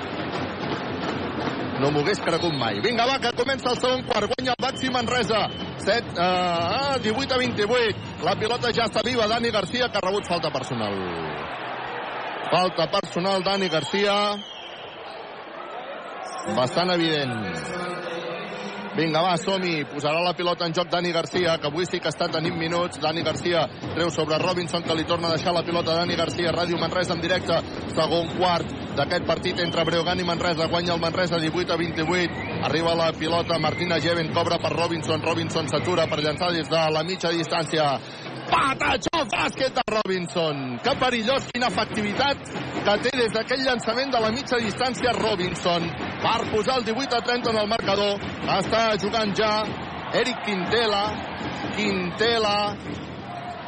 No m'ho hagués cregut mai. Vinga, va, que comença el segon quart. Guanya el Baxi Manresa. 7, uh, 18 a 28. La pilota ja està viva. Dani Garcia, que ha rebut falta personal. Falta personal, Dani Garcia. Bastant evident. Vinga, va, som-hi. Posarà la pilota en joc Dani Garcia, que avui sí que està tenint minuts. Dani Garcia treu sobre Robinson, que li torna a deixar la pilota Dani Garcia. Ràdio Manresa en directe. Segon quart d'aquest partit entre Breogan i Manresa. Guanya el Manresa 18 a 28. Arriba la pilota Martina Geven, cobra per Robinson. Robinson s'atura per llançar des de la mitja distància. Patachó bàsquet de Robinson. Que perillós, quina efectivitat que té des d'aquell llançament de la mitja distància Robinson per posar el 18 a 30 en el marcador. Està jugant ja Eric Quintela. Quintela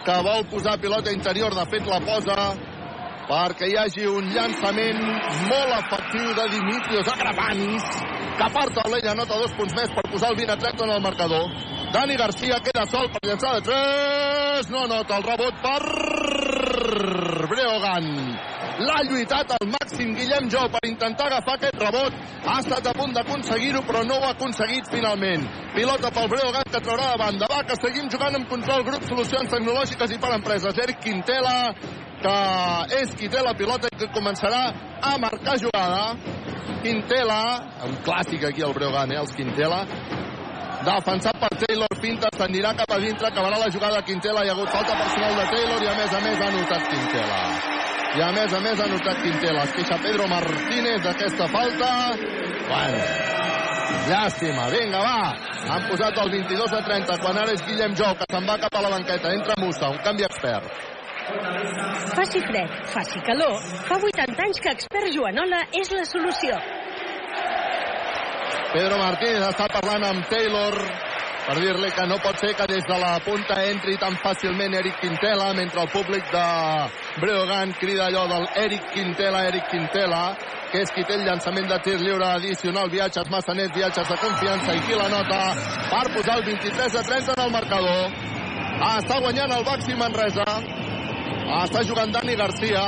que vol posar pilota interior, de fet la posa perquè hi hagi un llançament molt efectiu de Dimitrios Agravanis que part taulella nota dos punts més per posar el 20 a 30 en el marcador Dani Garcia queda sol per llançar de 3. No anota el rebot per Breogan. L'ha lluitat al màxim Guillem Jou per intentar agafar aquest rebot. Ha estat a punt d'aconseguir-ho, però no ho ha aconseguit finalment. Pilota pel Breogan que traurà de banda. Va, que seguim jugant amb control grup, solucions tecnològiques i per empreses. Eric Quintela, que és qui té la pilota i que començarà a marcar jugada. Quintela, un clàssic aquí al Breogan, eh, els Quintela, defensat per Taylor, finta, s'anirà cap a dintre, acabarà la jugada Quintela, hi ha hagut falta personal de Taylor i a més a més ha notat Quintela. I a més a més ha notat Quintela. Es queixa Pedro Martínez d'aquesta falta. Bueno, llàstima. Vinga, va. Han posat el 22 a 30, quan ara és Guillem Jou, que se'n va cap a la banqueta. Entra Musa, un canvi expert.
Faci fred, faci calor. Fa 80 anys que Expert Joanola és la solució.
Pedro Martínez està parlant amb Taylor per dir-li que no pot ser que des de la punta entri tan fàcilment Eric Quintela, mentre el públic de Breogan crida allò del Eric Quintela, Eric Quintela, que és qui té el llançament de tir lliure addicional, viatges massa nets, viatges de confiança, i qui la nota per posar el 23 a 30 en el marcador. Ah, està guanyant el Baxi Manresa. Ah, està jugant Dani Garcia.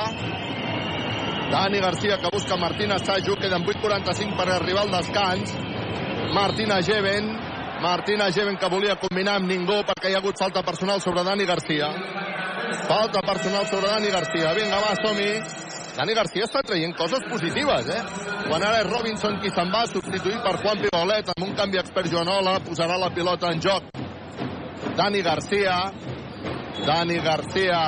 Dani Garcia que busca Martina Saju, queden 8.45 per arribar al descans. Martina Geven, Martina Geven que volia combinar amb ningú perquè hi ha hagut falta personal sobre Dani Garcia. Falta personal sobre Dani Garcia. Vinga, va, som-hi. Dani Garcia està traient coses positives, eh? Quan ara és Robinson qui se'n va, substituït per Juan Pibolet amb un canvi expert Joanola, posarà la pilota en joc. Dani Garcia. Dani Garcia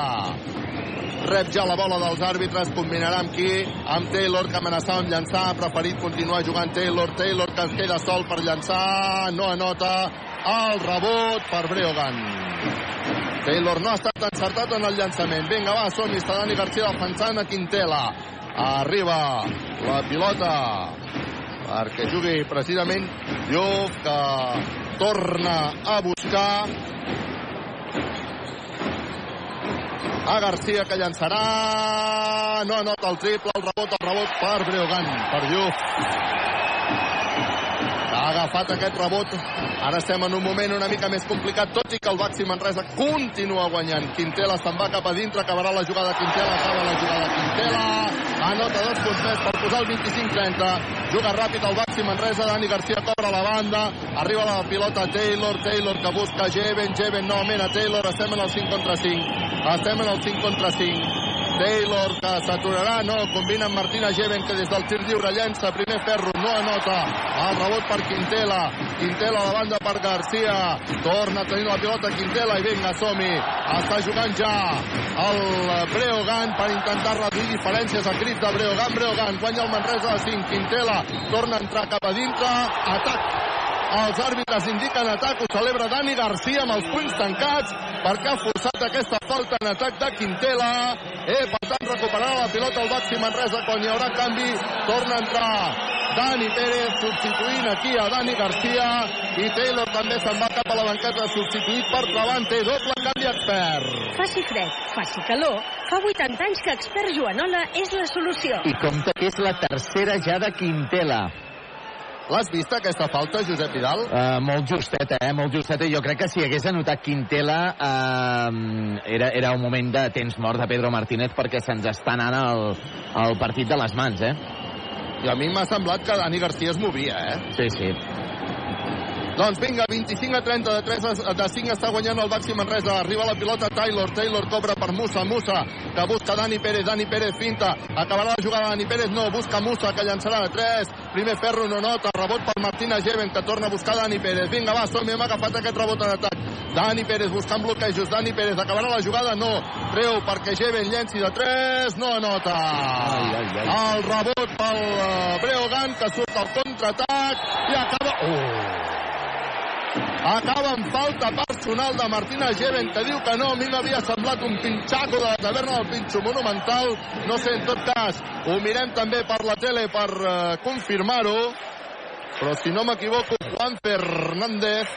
rep ja la bola dels àrbitres, combinarà amb qui? Amb Taylor, que amenaçava amb llançar, ha preferit continuar jugant Taylor, Taylor que es queda sol per llançar, no anota el rebot per Breogan. Taylor no ha estat encertat en el llançament. Vinga, va, som està Dani García defensant a Quintela. Arriba la pilota perquè jugui precisament Llop, que torna a buscar a Garcia que llançarà. No anota el triple, el rebot, el rebot per Breogan, per Lluc ha agafat aquest rebot. Ara estem en un moment una mica més complicat tot i que el Baxi Manresa continua guanyant. Quintela se'n va cap a dintre acabarà la jugada Quintela, acaba la jugada Quintela. Anota dos punts més per posar el 25-30 juga ràpid el Baxi Manresa Dani Garcia cobra la banda. Arriba la pilota Taylor, Taylor que busca Jeven, Jeven novament a Taylor. Estem en el 5 contra 5 estem en el 5 contra 5 Taylor que s'aturarà, no, combina amb Martina Geven que des del tir lliure llença, primer ferro, no anota, el rebot per Quintela, Quintela a la banda per Garcia, torna a tenir la pilota Quintela i vinga, som-hi, està jugant ja el Breogan per intentar reduir diferències a crit de Breogan, Breogan guanya el Manresa de 5, Quintela torna a entrar cap a dintre, atac els àrbitres indiquen atac, ho celebra Dani Garcia amb els punys tancats perquè ha forçat aquesta falta en atac de Quintela. Eh, per tant, recuperarà la pilota el Baxi Manresa quan hi haurà canvi. Torna a entrar Dani Pérez substituint aquí a Dani Garcia i Taylor també se'n va cap a la banqueta substituït per Travante. Doble canvi expert.
Faci fred, faci calor. Fa 80 anys que Expert Joanola és la solució.
I compte que és la tercera ja de Quintela.
L'has vista, aquesta falta, Josep Vidal?
Uh, molt justeta, eh? Molt justeta. Jo crec que si hagués anotat Quintela uh, era, era un moment de temps mort de Pedro Martínez perquè se'ns està anant el, el partit de les mans, eh?
I a mi m'ha semblat que Dani Garcia es movia, eh?
Sí, sí.
Doncs vinga, 25 a 30 de 3 a, de 5 està guanyant el Baxi Manresa. Arriba la pilota Taylor, Taylor cobra per Musa, Musa que busca Dani Pérez, Dani Pérez finta. Acabarà la jugada Dani Pérez, no, busca Musa que llançarà de 3. Primer ferro no nota, rebot per Martina Geven que torna a buscar Dani Pérez. Vinga, va, som hem agafat aquest rebot en atac. Dani Pérez buscant bloquejos, Dani Pérez acabarà la jugada, no. Treu perquè Geven llenci de 3, no anota.
Ai, ai, ai.
El rebot pel uh, Breogan que surt al contraatac i acaba... Oh! Acaba amb falta personal de Martina Geven que diu que no, a mi m'havia semblat un pinxaco de la taverna del Pinxo Monumental. No sé, en tot cas ho mirem també per la tele per uh, confirmar-ho. Però si no m'equivoco Juan Fernández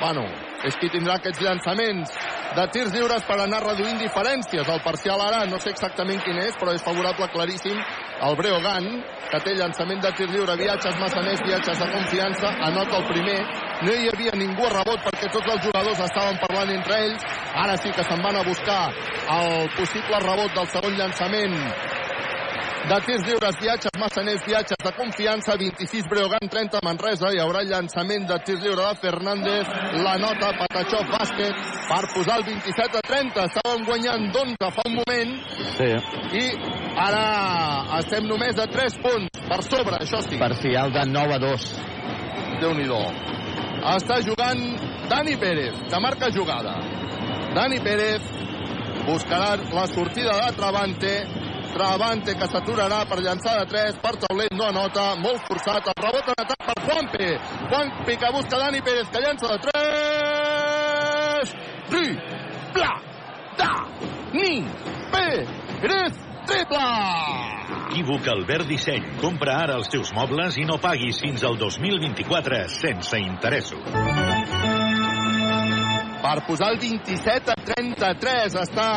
bueno, és qui tindrà aquests llançaments de tirs lliures per anar reduint diferències. El parcial ara no sé exactament quin és, però és favorable claríssim el Breogan, que té llançament de tir lliure, viatges massaners, viatges de confiança, anota el primer. No hi havia ningú a rebot perquè tots els jugadors estaven parlant entre ells. Ara sí que se'n van a buscar el possible rebot del segon llançament de tirs lliures, viatges massaners, viatges de confiança, 26 Breogan, 30 Manresa, hi haurà llançament de tirs lliure de Fernández, la nota Patachov bàsquet per posar el 27 a 30, estàvem guanyant d'11 fa un moment
Sí.
i ara estem només a 3 punts per sobre, això sí,
Parcial de 9 a 2.
déu nhi Està jugant Dani Pérez, que marca jugada. Dani Pérez buscarà la sortida de Travante, Travante que s'aturarà per llançar de 3, per taulet no anota, molt forçat, el rebot en atac per Juanpe, Juanpe que busca Dani Pérez, que llança de 3, Ri, Pla, Da, Ni, Pérez, triple!
Equívoc Albert Disseny. Compra ara els teus mobles i no paguis fins al 2024 sense interessos.
per posar el 27 a 33. Està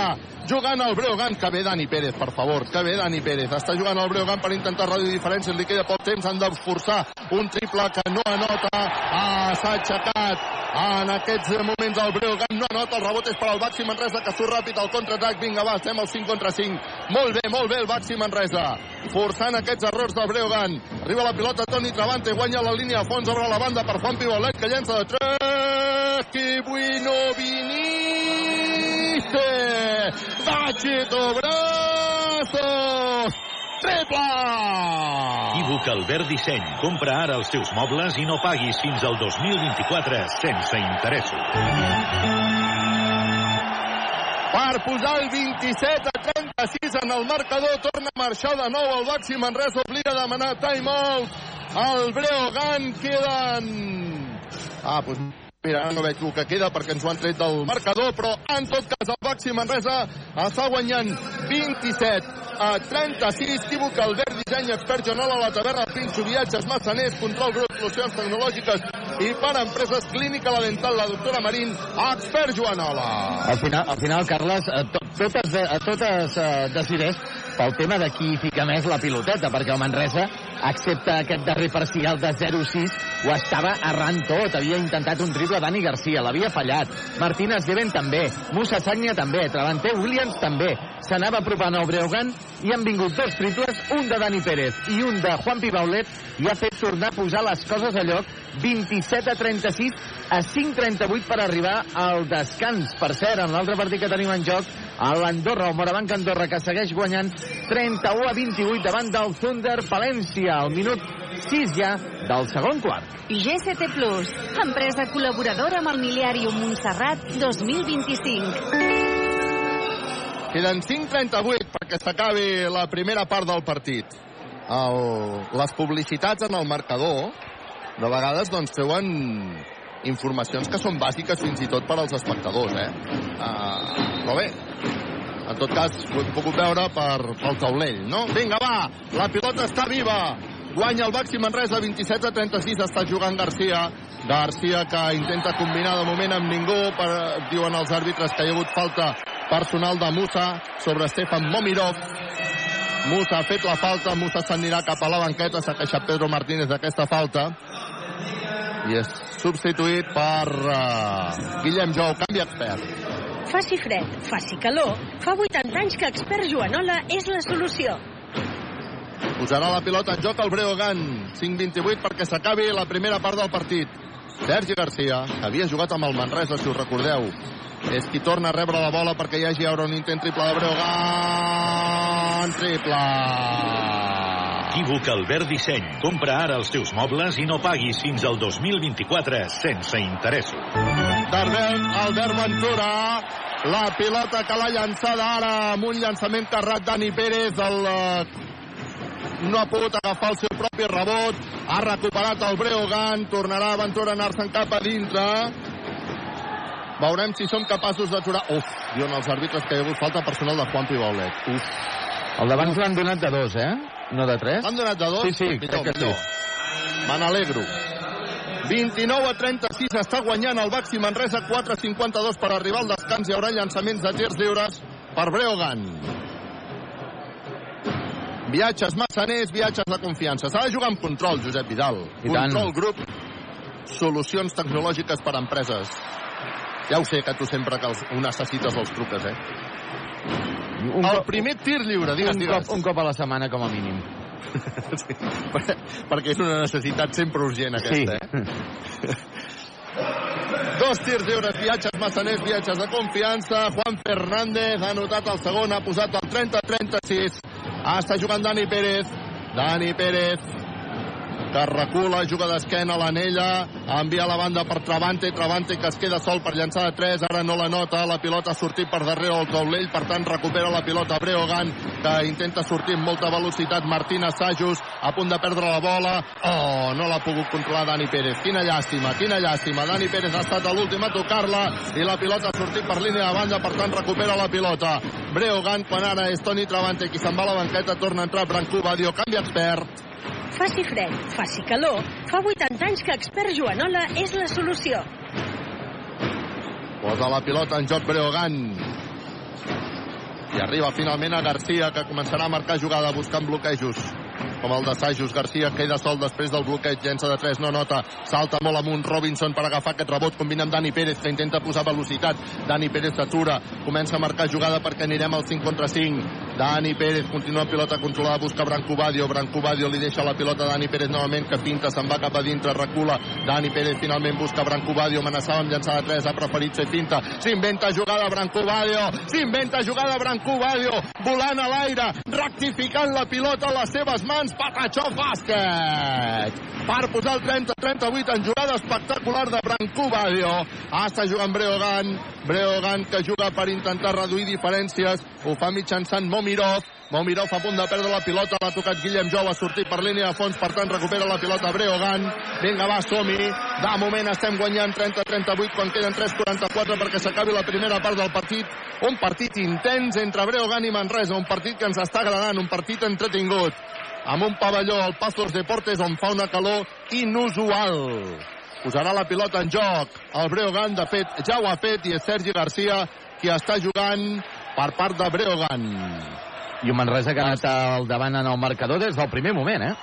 jugant el Breogan. Que bé Dani Pérez, per favor. Que bé Dani Pérez. Està jugant el Breogan per intentar reduir diferències. Li queda poc temps. Han de forçar un triple que no anota. Ah, S'ha aixecat en aquests moments el Breogan. No anota. El rebot és per al Baxi Manresa que surt ràpid al contraatac. Vinga, va, estem al 5 contra 5. Molt bé, molt bé el Baxi Manresa. Forçant aquests errors del Breogan. Arriba la pilota Toni Travante. Guanya la línia a fons. Obre la banda per Juan Pibolet que llença de 3. Que bueno viniste. Bachito Brazos. Triple!
Equívoc Albert Disseny. Compra ara els teus mobles i no paguis fins al 2024 sense interessos.
Per posar el 27 a 36 en el marcador. Torna a marxar de nou el Baxi Manresa. Obliga a demanar timeout. El Breogan queden... Ah, doncs mira, ara no veig el que queda perquè ens ho han tret del marcador, però en tot cas el Baxi Manresa està guanyant 27 a 36. Equívoc, Albert Disseny, expert general a la taverna, Pinxo, viatges, massaners, control, grup, solucions tecnològiques i per empreses clínica, la dental, la doctora Marín, expert Joanola.
Al final, al final Carles, eh, to, totes, totes eh, decideix pel tema de qui fica més la piloteta, perquè el Manresa, excepte aquest darrer parcial de 0-6, ho estava errant tot. Havia intentat un triple Dani Garcia, l'havia fallat. Martínez Leven també, Musa Sagnia també, Travanter Williams també. S'anava apropant al Breogan i han vingut dos triples, un de Dani Pérez i un de Juan Pibaulet, i ha fet tornar a posar les coses a lloc 27 a 36 a 5-38 per arribar al descans. Per cert, en l'altre partit que tenim en joc, a l'Andorra, el Morabanc Andorra, que segueix guanyant 31 a 28 davant del Thunder Palència, al minut 6 ja del segon quart.
GCT Plus, empresa col·laboradora amb el Miliàrium Montserrat 2025.
Queden 5.38 perquè s'acabi la primera part del partit. El, les publicitats en el marcador de vegades doncs treuen informacions que són bàsiques fins i tot per als espectadors, eh? Uh, però bé, en tot cas, ho hem pogut veure per, pel taulell, no? Vinga, va, la pilota està viva. Guanya el Baxi Manresa, 27 a 36, està jugant Garcia. Garcia que intenta combinar de moment amb ningú, per, diuen els àrbitres que hi ha hagut falta personal de Musa sobre Stefan Momirov. Musa ha fet la falta, Musa s'anirà cap a la banqueta, s'ha queixat Pedro Martínez d'aquesta falta i és substituït per uh, Guillem Jou, canvi expert.
Faci fred, faci calor, fa 80 anys que Expert Joanola és la solució.
Posarà la pilota en joc el Breogan. 5-28 perquè s'acabi la primera part del partit. Sergi Garcia, que havia jugat amb el Manresa, si us recordeu, és qui torna a rebre la bola perquè hi hagi ara un intent triple de Breogan. Triple!
Equívoc Albert Disseny. Compra ara els teus mobles i no paguis fins al 2024 sense interessos.
D'Albert Albert Ventura, la pilota que l'ha llançada ara amb un llançament carrat Dani Pérez, el eh, no ha pogut agafar el seu propi rebot, ha recuperat el Breogan, tornarà Ventura a anar-se'n cap a dintre. Veurem si som capaços d'aturar... Uf, diuen els àrbitres que hi ha hagut falta personal de Juan Pibaulet. Uf,
El d'abans l'han donat de dos, eh? No de tres?
l'han donat de dos?
Sí, sí,
millor,
crec que sí.
millor. Me n'alegro. 29 a 36 està guanyant el Baxi Manresa 4-52 per arribar al descans hi haurà llançaments de tirs lliures per Breogan Viatges massaners, viatges de confiança. S'ha de jugar amb control, Josep Vidal.
I tant.
control grup, solucions tecnològiques per a empreses. Ja ho sé que tu sempre que els, ho necessites els truques, eh?
Un,
El
cop,
primer tir lliure, digues,
un,
digues.
cop, un cop a la setmana, com a mínim.
Sí, per- perquè és una necessitat sempre urgent aquesta, eh? Dos tirs lliures, viatges massaners, viatges de confiança. Juan Fernández ha anotat el segon, ha posat el 30-36. Ah, està jugant Dani Pérez. Dani Pérez, que recula, juga d'esquena l'anella, envia la banda per Travante, Travante que es queda sol per llançar de 3, ara no la nota, la pilota ha sortit per darrere el taulell, per tant recupera la pilota Breogan, que intenta sortir amb molta velocitat, Martín Assajos, a punt de perdre la bola, oh, no l'ha pogut controlar Dani Pérez, quina llàstima, quina llàstima, Dani Pérez ha estat l'últim a tocar-la, i la pilota ha sortit per línia de banda, per tant recupera la pilota, Breogan, quan ara és Toni Travante qui se'n va a la banqueta, torna a entrar Brancú Badio, canvi expert,
Faci fred, faci calor, fa 80 anys que Expert Joanola és la solució.
Posa la pilota en joc Breogan. I arriba finalment a Garcia, que començarà a marcar jugada buscant bloquejos. Com el d'assajos, Garcia queda sol després del bloqueig, llença de 3, no nota, salta molt amunt Robinson per agafar aquest rebot, combina amb Dani Pérez, que intenta posar velocitat. Dani Pérez s'atura, comença a marcar jugada perquè anirem al 5 contra 5. Dani Pérez continua pilota controlada, busca Branco Badio, Branco Badio li deixa la pilota a Dani Pérez novament, que pinta, se'n va cap a dintre, recula. Dani Pérez finalment busca Branco Badio, amenaçava amb llançar de 3, ha preferit ser finta. S'inventa jugada Branco Badio, s'inventa jugada Branco Badio, volant a l'aire, rectificant la pilota a les seves mans, Patachó Bàsquet! Per posar el 30-38 en jugada espectacular de Branco Badio. Està jugant Breogan, Breogan que juga per intentar reduir diferències, ho fa mitjançant Momirov, Momirov a punt de perdre la pilota, l'ha tocat Guillem Jou, ha sortit per línia de fons, per tant recupera la pilota Breogan. Vinga, va, som-hi. De moment estem guanyant 30-38 quan queden 3-44 perquè s'acabi la primera part del partit. Un partit intens entre Breogan i Manresa, un partit que ens està agradant, un partit entretingut. Amb un pavelló al Pazos Deportes on fa una calor inusual. Posarà la pilota en joc. El Breogan, de fet, ja ho ha fet i és Sergi Garcia qui està jugant per part de Breogan.
I un Manresa que ha anat al davant en el marcador des del primer moment, eh?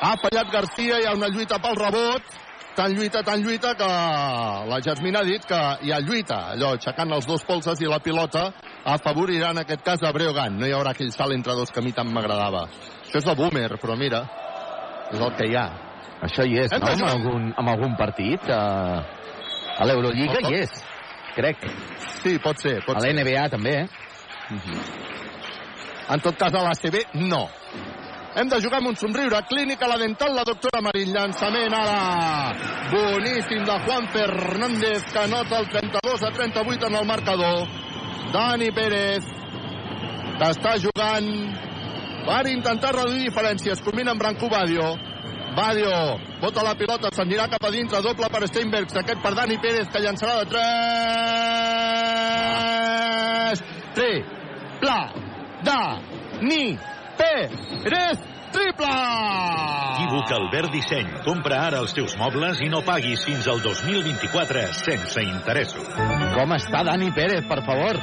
Ha fallat Garcia, hi ha una lluita pel rebot. Tan lluita, tan lluita que la Jasmine ha dit que hi ha lluita, allò, aixecant els dos polses i la pilota afavorirà en aquest cas a Breogan. No hi haurà aquell salt entre dos que a mi tant m'agradava. Això és de boomer, però mira, és el que hi ha.
Això hi és,
Hem
no? Amb algun, amb algun partit. Uh, a l'Eurolliga hi és, crec.
Sí, pot ser, pot
A l'NBA també, eh?
En tot cas, a l'ACB, no. Hem de jugar amb un somriure. Clínica La Dental, la doctora Marín. Llançament ara. Boníssim de Juan Fernández, que anota el 32 a 38 en el marcador. Dani Pérez, que està jugant per intentar reduir diferències. Combina amb Branco Badio. Badio, bota la pilota, s'anirà cap a dintre, doble per Steinbergs, aquest per Dani Pérez, que llançarà de 3. Triple de Ni Pérez, triple!
Equívoc Albert Disseny. Compra ara els teus mobles i no paguis fins al 2024 sense interessos.
Com està Dani Pérez, per favor?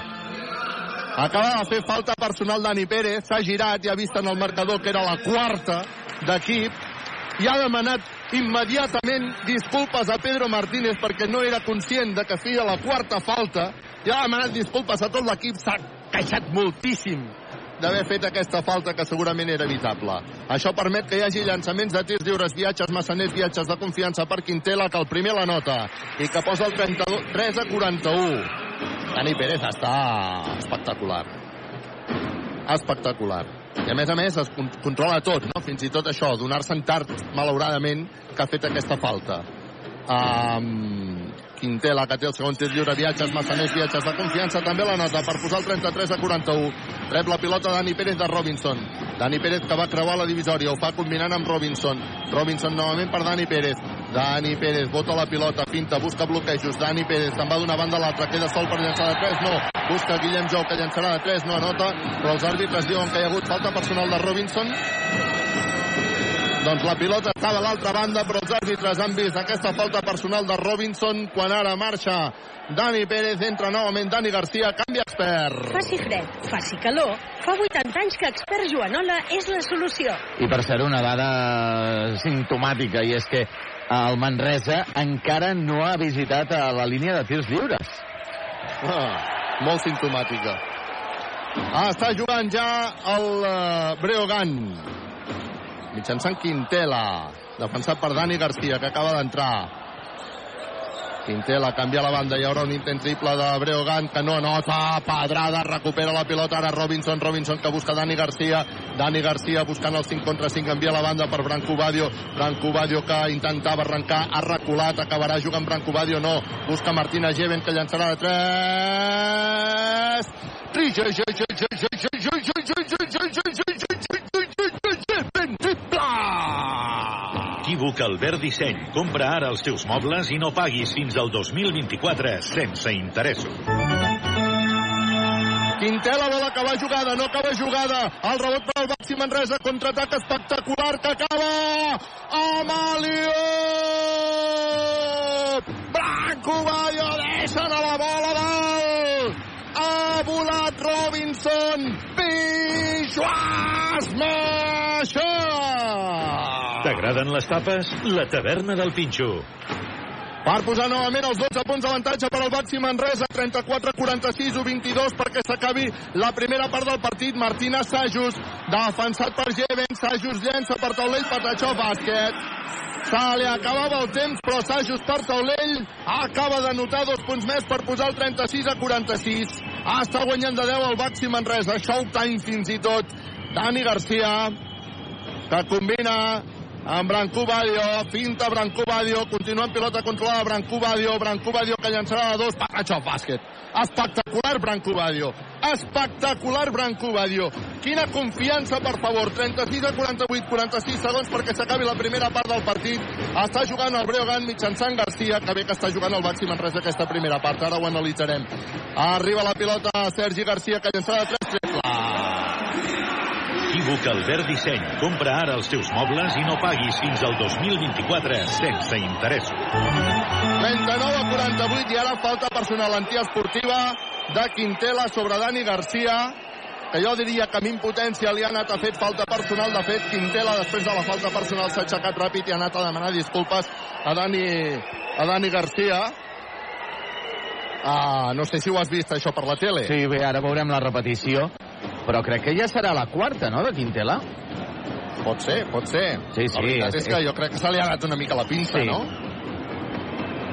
Acaba de fer falta personal Dani Pérez, s'ha girat i ha vist en el marcador que era la quarta d'equip i ha demanat immediatament disculpes a Pedro Martínez perquè no era conscient de que feia la quarta falta i ha demanat disculpes a tot l'equip, s'ha queixat moltíssim d'haver fet aquesta falta que segurament era evitable. Això permet que hi hagi llançaments de tirs lliures, viatges massaners, viatges de confiança per Quintela, que el primer la nota i que posa el 32, 3 a 41. Dani Pérez està espectacular. Espectacular. I a més a més es con- controla tot, no? Fins i tot això, donar-se'n tard, malauradament, que ha fet aquesta falta. Um, Quintela, que té el segon tir lliure, viatges, massaners, viatges de confiança, també la nota per posar el 33 a 41. Rep la pilota Dani Pérez de Robinson. Dani Pérez que va creuar la divisòria, ho fa combinant amb Robinson. Robinson novament per Dani Pérez. Dani Pérez bota la pilota, finta, busca bloquejos. Dani Pérez se'n va d'una banda a l'altra, queda sol per llançar de 3, no. Busca Guillem Jou, que llançarà de 3, no anota, però els àrbitres diuen que hi ha hagut falta personal de Robinson. Doncs la pilota estava a l'altra banda, però els àrbitres han vist aquesta falta personal de Robinson quan ara marxa Dani Pérez, entra novament Dani Garcia, canvi expert.
Faci fred, faci calor, fa 80 anys que expert Joanola és la solució.
I per ser una dada simptomàtica, i és que el Manresa encara no ha visitat a la línia de tirs lliures.
Ah, molt simptomàtica. Ah, està jugant ja el uh, Breogan. Mitjançant Quintela. Defensat per Dani Garcia, que acaba d'entrar. Quintela canvia la banda, hi haurà un intent triple de Breogan que no anota, Pedrada recupera la pilota, ara Robinson, Robinson que busca Dani Garcia, Dani Garcia buscant el 5 contra 5, envia la banda per Branco Badio, Branco Badio que intentava arrencar, ha reculat, acabarà jugant Branco Badio, no, busca Martina Geven que llançarà de 3,
Equívoc Albert Disseny. Compra ara els teus mobles i no paguis fins al 2024 sense interessos.
Quintela vol acabar jugada, no acaba jugada. El rebot per al Baxi Manresa, contraatac espectacular que acaba amb Alió! Branco Bayo deixa de la bola dalt! Ha volat Robinson! Pijuas Maixa!
T'agraden les tapes? La taverna del Pinxo.
Per posar novament els 12 punts d'avantatge per al Baxi Manresa, 34-46 o 22 perquè s'acabi la primera part del partit. Martina Sajus, defensat per Geven, Sajus llença per taulell, Patachó, bàsquet. Se li acabava el temps, però Sajus per taulell acaba de notar dos punts més per posar el 36 a 46. Està guanyant de 10 el Baxi Manresa, Showtime fins i tot. Dani Garcia, que combina amb Branco Badio, finta Branco Badio, continua en pilota controlada Branco Badio, Branco Badio que llançarà a dos, Patachó, bàsquet. Espectacular Branco Badio, espectacular Branco Badio. Quina confiança, per favor, 36 a 48, 46 segons perquè s'acabi la primera part del partit. Està jugant el Breogan mitjançant Garcia, que bé que està jugant el Baxi Manresa aquesta primera part, ara ho analitzarem. Arriba la pilota Sergi Garcia que llançarà de 3 triple.
Equívoc Albert Disseny. Compra ara els teus mobles i no paguis fins al 2024 sense interessos.
39 a 48 i ara falta personal antiesportiva de Quintela sobre Dani Garcia que jo diria que amb impotència li ha anat a fet falta personal. De fet, Quintela, després de la falta personal, s'ha aixecat ràpid i ha anat a demanar disculpes a Dani, a Dani Garcia. Ah, no sé si ho has vist, això, per la tele.
Sí, bé, ara veurem la repetició. Però crec que ja serà la quarta, no?, de Quintela.
Pot ser, pot ser.
Sí, sí.
La veritat és,
és-
que jo crec que se li ha anat una mica la pinça,
Sí.
no?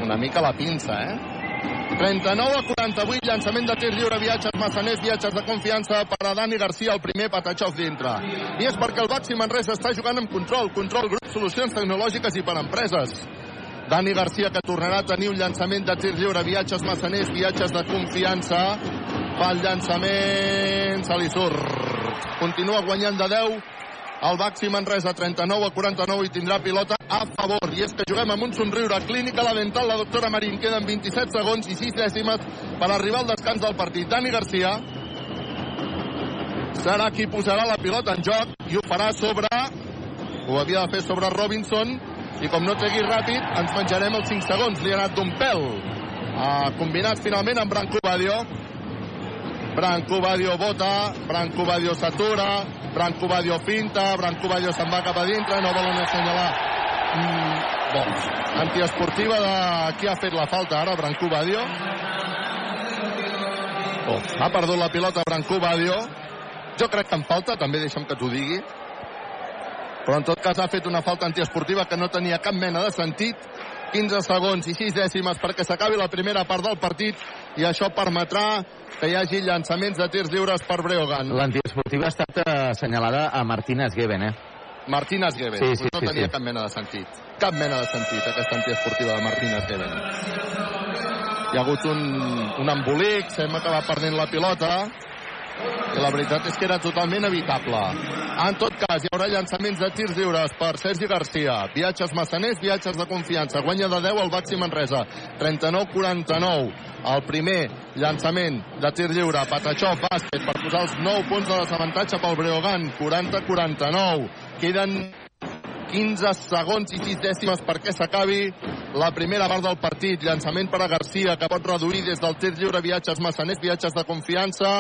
Una mica la pinça, eh? 39 a 48, llançament de tir lliure, viatges massaners, viatges de confiança per a Dani Garcia, el primer Patachov dintre. I és perquè el Baxi Manresa està jugant amb control, control grup, solucions tecnològiques i per empreses. Dani Garcia que tornarà a tenir un llançament de tir lliure, viatges massaners, viatges de confiança. Fa el llançament, se li surt. Continua guanyant de 10 el Baxi Manresa 39 a 49 i tindrà pilota a favor. I és que juguem amb un somriure. Clínica La Dental, la doctora Marín. Queden 27 segons i 6 dècimes per arribar al descans del partit. Dani Garcia serà qui posarà la pilota en joc i ho farà sobre... Ho havia de fer sobre Robinson i com no tregui ràpid ens menjarem els 5 segons. Li ha anat d'un pèl. Uh, combinats finalment amb Branco Badio. Branco Badio vota, Branco Badio s'atura, Branco Badio finta, Branco Badio se'n va cap a dintre, no volen assenyalar. Mm, doncs, antiesportiva de qui ha fet la falta ara, Branco Badio. Oh, ha perdut la pilota Branco Badio. Jo crec que en falta, també deixa'm que t'ho digui. Però en tot cas ha fet una falta antiesportiva que no tenia cap mena de sentit. 15 segons i 6 dècimes perquè s'acabi la primera part del partit i això permetrà que hi hagi llançaments de tirs lliures per Breogan.
L'antiesportiva ha estat eh, assenyalada a Martínez Geben, eh?
Martínez Geben.
Sí, sí,
no
sí,
tenia
sí.
cap mena de sentit. Cap mena de sentit, aquesta antiesportiva de Martínez Geben. Hi ha hagut un, un embolic, sembla que va perdent la pilota, i la veritat és que era totalment evitable. En tot cas, hi haurà llançaments de tirs lliures per Sergi Garcia. Viatges massaners, viatges de confiança. Guanya de 10 el Baxi Manresa. 39-49. El primer llançament de tir lliure. Patachó, bàsquet, per posar els 9 punts de desavantatge pel Breogan. 40-49. Queden 15 segons i 6 dècimes perquè s'acabi la primera part del partit. Llançament per a Garcia, que pot reduir des del tir lliure viatges massaners, viatges de confiança.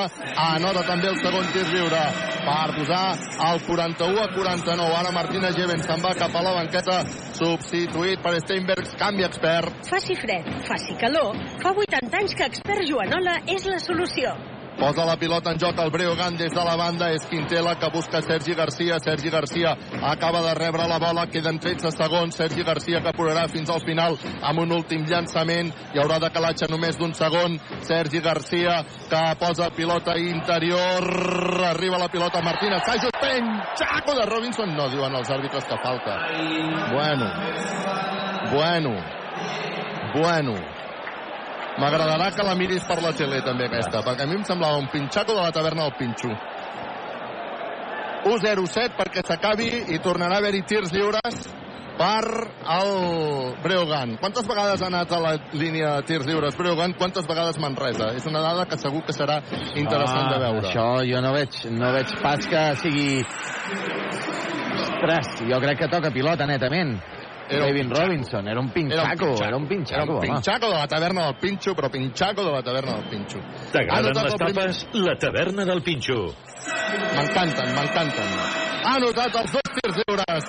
Anota també el segon tir lliure per posar el 41 a 49. Ara Martina Geven se'n va cap a la banqueta, substituït per Steinbergs, canvi expert.
Faci fred, faci calor, fa 80 anys que expert Joanola és la solució.
Posa la pilota en joc el Breogán des de la banda. És Quintela que busca Sergi Garcia. Sergi Garcia acaba de rebre la bola. Queden 13 segons. Sergi Garcia que apurarà fins al final amb un últim llançament. Hi haurà de calatge només d'un segon. Sergi Garcia que posa pilota interior. Arriba la pilota Martínez. Just penxaco de Robinson. No, diuen els àrbitres que falta. Bueno. Bueno. Bueno. M'agradarà que la miris per la tele també aquesta, perquè a mi em semblava un pinxaco de la taverna del Pinxo. 1-0-7 perquè s'acabi i tornarà a haver-hi tirs lliures per el Breogan. Quantes vegades ha anat a la línia de tirs lliures Breogan? Quantes vegades Manresa? És una dada que segur que serà interessant
ah,
de veure.
Això jo no veig, no veig pas que sigui... Ostres, jo crec que toca pilota netament.
Era un
David
pinxaco.
Robinson, era un pinxaco, era un pinxaco,
Era un
home.
pinxaco de la taverna del Pinxo, però pinxaco de la taverna del Pinxo.
T'agraden les
el primer-
tapes? La taverna del Pinxo.
M'encanten, m'encanten. Ha notat els dos tirs lliures.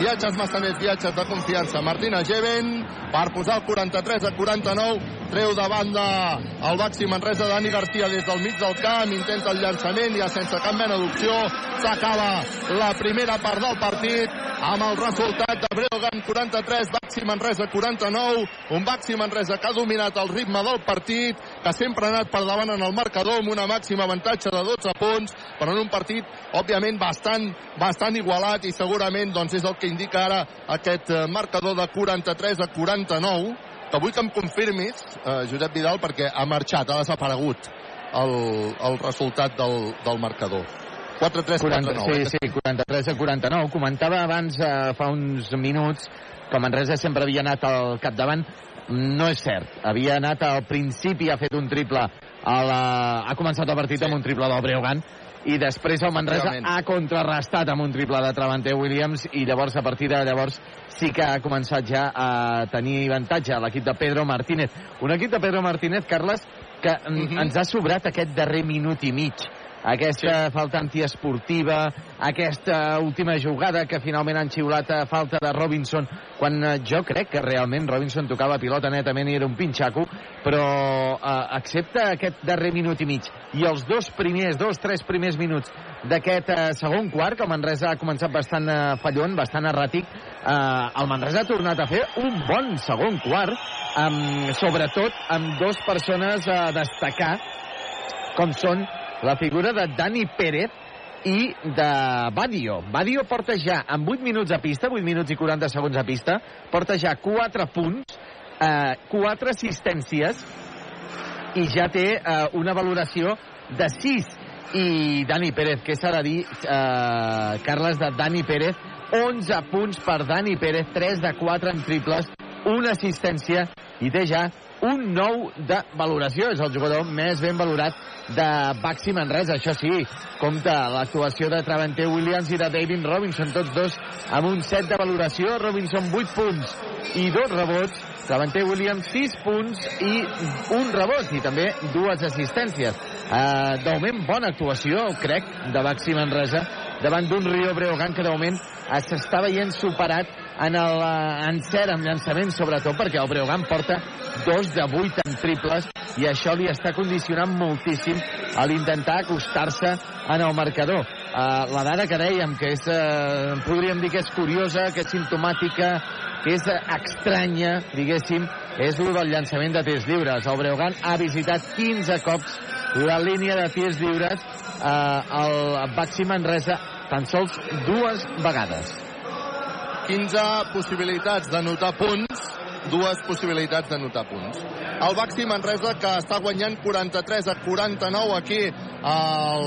Viatges massaners, viatges de confiança. Martina Geven per posar el 43 a 49. Treu de banda el Baxi Manresa Dani Garcia des del mig del camp. Intenta el llançament ja sense cap mena d'opció. S'acaba la primera part del partit amb el resultat de Breogan 43, Baxi Manresa 49. Un Baxi Manresa que ha dominat el ritme del partit, que sempre ha anat per davant en el marcador amb una màxima avantatge de 12 punts, però en un partit, òbviament, bastant, bastant igualat i segurament doncs, és el que indica ara aquest eh, marcador de 43 a 49, que vull que em confirmis, eh, Josep Vidal, perquè ha marxat, ha desaparegut el, el resultat del, del marcador. 4-3,
40,
4-9.
sí, sí, 43 a 49. Comentava abans, eh, fa uns minuts, que Manresa sempre havia anat al capdavant. No és cert. Havia anat al principi, ha fet un triple, a la... ha començat el partit amb un triple del Breogan, i després el Manresa
Realment.
ha contrarrestat amb un triple de Travante Williams i llavors a partir de llavors sí que ha començat ja a tenir avantatge l'equip de Pedro Martínez. Un equip de Pedro Martínez, Carles, que mm
Mhm.
ens ha sobrat aquest darrer minut i mig aquesta sí. falta antiesportiva, aquesta última jugada que finalment han xiulat a falta de Robinson, quan eh, jo crec que realment Robinson tocava pilota netament i era un pinxaco, però eh, accepta aquest darrer minut i mig i els dos primers, dos, tres primers minuts d'aquest eh, segon quart, que el Manresa ha començat bastant eh, fallon, bastant erràtic, eh, el Manresa ha tornat a fer un bon segon quart, amb, sobretot amb dues persones a destacar, com són la figura de Dani Pérez i de Badio. Badio porta ja, amb 8 minuts a pista, 8 minuts i 40 segons a pista, porta ja 4 punts, eh, 4 assistències i ja té eh, una valoració de 6. I Dani Pérez, què s'ha de dir, eh, Carles, de Dani Pérez, 11 punts per Dani Pérez, 3 de 4 en triples, una assistència i té ja un 9 de valoració. És el jugador més ben valorat de Baxi Manresa. Això sí, compta l'actuació de Travante Williams i de David Robinson, tots dos amb un 7 de valoració. Robinson 8 punts i dos rebots. Travante Williams 6 punts i un rebot i també dues assistències. Uh, de moment, bona actuació, crec, de Baxi Manresa davant d'un Rio Breogan que de moment eh, s'està veient superat en el eh, encert amb llançament, sobretot perquè el Breogan porta dos de vuit en triples i això li està condicionant moltíssim a l'intentar acostar-se en el marcador. Uh, la dada que dèiem, que és, uh, podríem dir que és curiosa, que és simptomàtica, que és estranya, diguéssim, és el del llançament de tirs lliures. El Breogan ha visitat 15 cops la línia de tirs lliures eh, el Baxi Manresa tan sols dues vegades.
15 possibilitats d'anotar punts, dues possibilitats d'anotar punts. El Baxi Manresa que està guanyant 43 a 49 aquí al,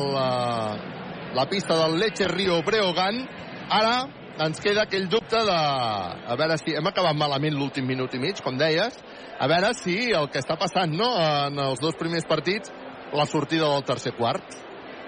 la pista del Leche Rio Breogan. Ara ens queda aquell dubte de... A veure si hem acabat malament l'últim minut i mig, com deies. A veure si el que està passant no, en els dos primers partits, la sortida del tercer quart.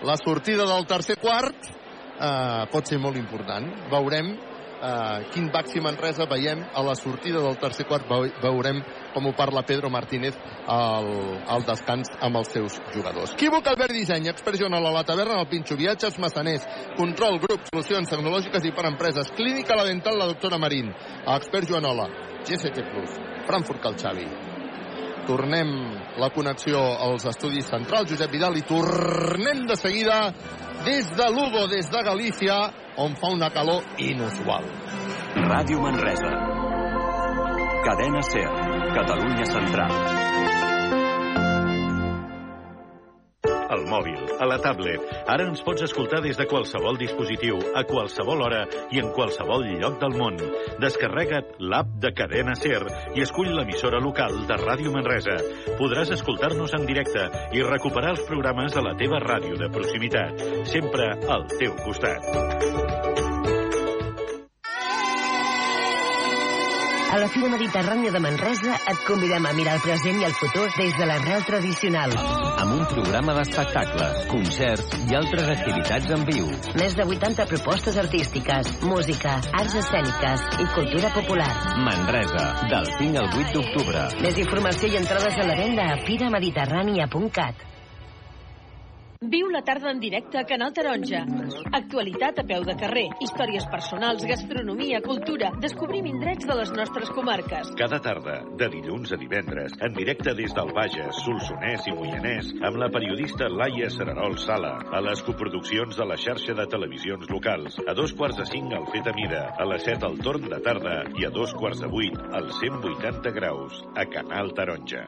La sortida del tercer quart eh, pot ser molt important. Veurem eh, quin Baxi Manresa veiem a la sortida del tercer quart. Veu- Veurem com ho parla Pedro Martínez al, al descans amb els seus jugadors. Equívoc Albert Disseny, expert Joanola, la taverna del Pinxo, viatges massaners, control, grup, solucions tecnològiques i per empreses, clínica la dental, la doctora Marín, expert Joanola, GCT Plus, Frankfurt Cal Xavi. Tornem la connexió als estudis centrals, Josep Vidal, i tornem de seguida des de Lugo, des de Galícia, on fa una calor inusual.
Ràdio Manresa. Cadena SER. Catalunya Central.
Al mòbil, a la tablet. Ara ens pots escoltar des de qualsevol dispositiu, a qualsevol hora i en qualsevol lloc del món. Descarrega't l'app de Cadena SER i escull l'emissora local de Ràdio Manresa. Podràs escoltar-nos en directe i recuperar els programes a la teva ràdio de proximitat. Sempre al teu costat.
A la Fira Mediterrània de Manresa et convidem a mirar el present i el futur des de l'arrel tradicional.
amb un programa d'espectacles, concerts i altres activitats en viu.
Més de 80 propostes artístiques, música, arts escèniques i cultura popular.
Manresa, del 5 al 8 d'octubre.
Més informació i entrades a la venda a firamediterrània.cat.
Viu la tarda en directe a Canal Taronja. Actualitat a peu de carrer, històries personals, gastronomia, cultura. Descobrim indrets de les nostres comarques.
Cada tarda, de dilluns a divendres, en directe des del Bages, Solsonès i Moianès, amb la periodista Laia Serarol Sala, a les coproduccions de la xarxa de televisions locals, a dos quarts de cinc al Fet a Mida, a les set al torn de tarda i a dos quarts de vuit al 180 graus, a Canal Taronja.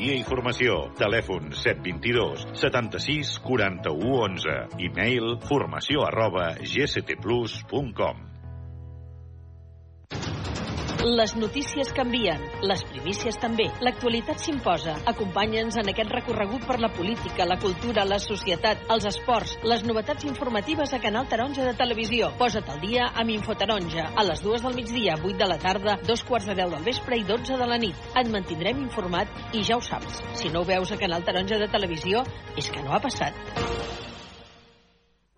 i Formació. Telèfon 722 76 41 11. E-mail formació arroba gctplus.com.
Les notícies canvien, les primícies també. L'actualitat s'imposa. Acompanya'ns en aquest recorregut per la política, la cultura, la societat, els esports, les novetats informatives a Canal Taronja de Televisió. Posa't al dia amb Infotaronja. A les dues del migdia, 8 de la tarda, dos quarts de 10 del vespre i 12 de la nit. Et mantindrem informat i ja ho saps. Si no ho veus a Canal Taronja de Televisió, és que no ha passat.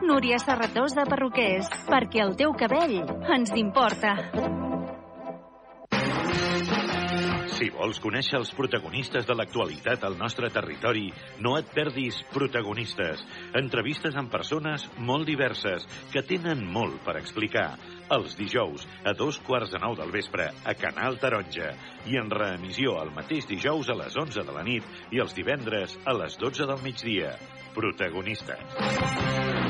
Núria Serratós de Perruquers, perquè el teu cabell ens importa.
Si vols conèixer els protagonistes de l'actualitat al nostre territori, no et perdis Protagonistes. Entrevistes amb persones molt diverses que tenen molt per explicar. Els dijous, a dos quarts de nou del vespre, a Canal Taronja. I en reemissió el mateix dijous a les 11 de la nit i els divendres a les 12 del migdia. Protagonistes.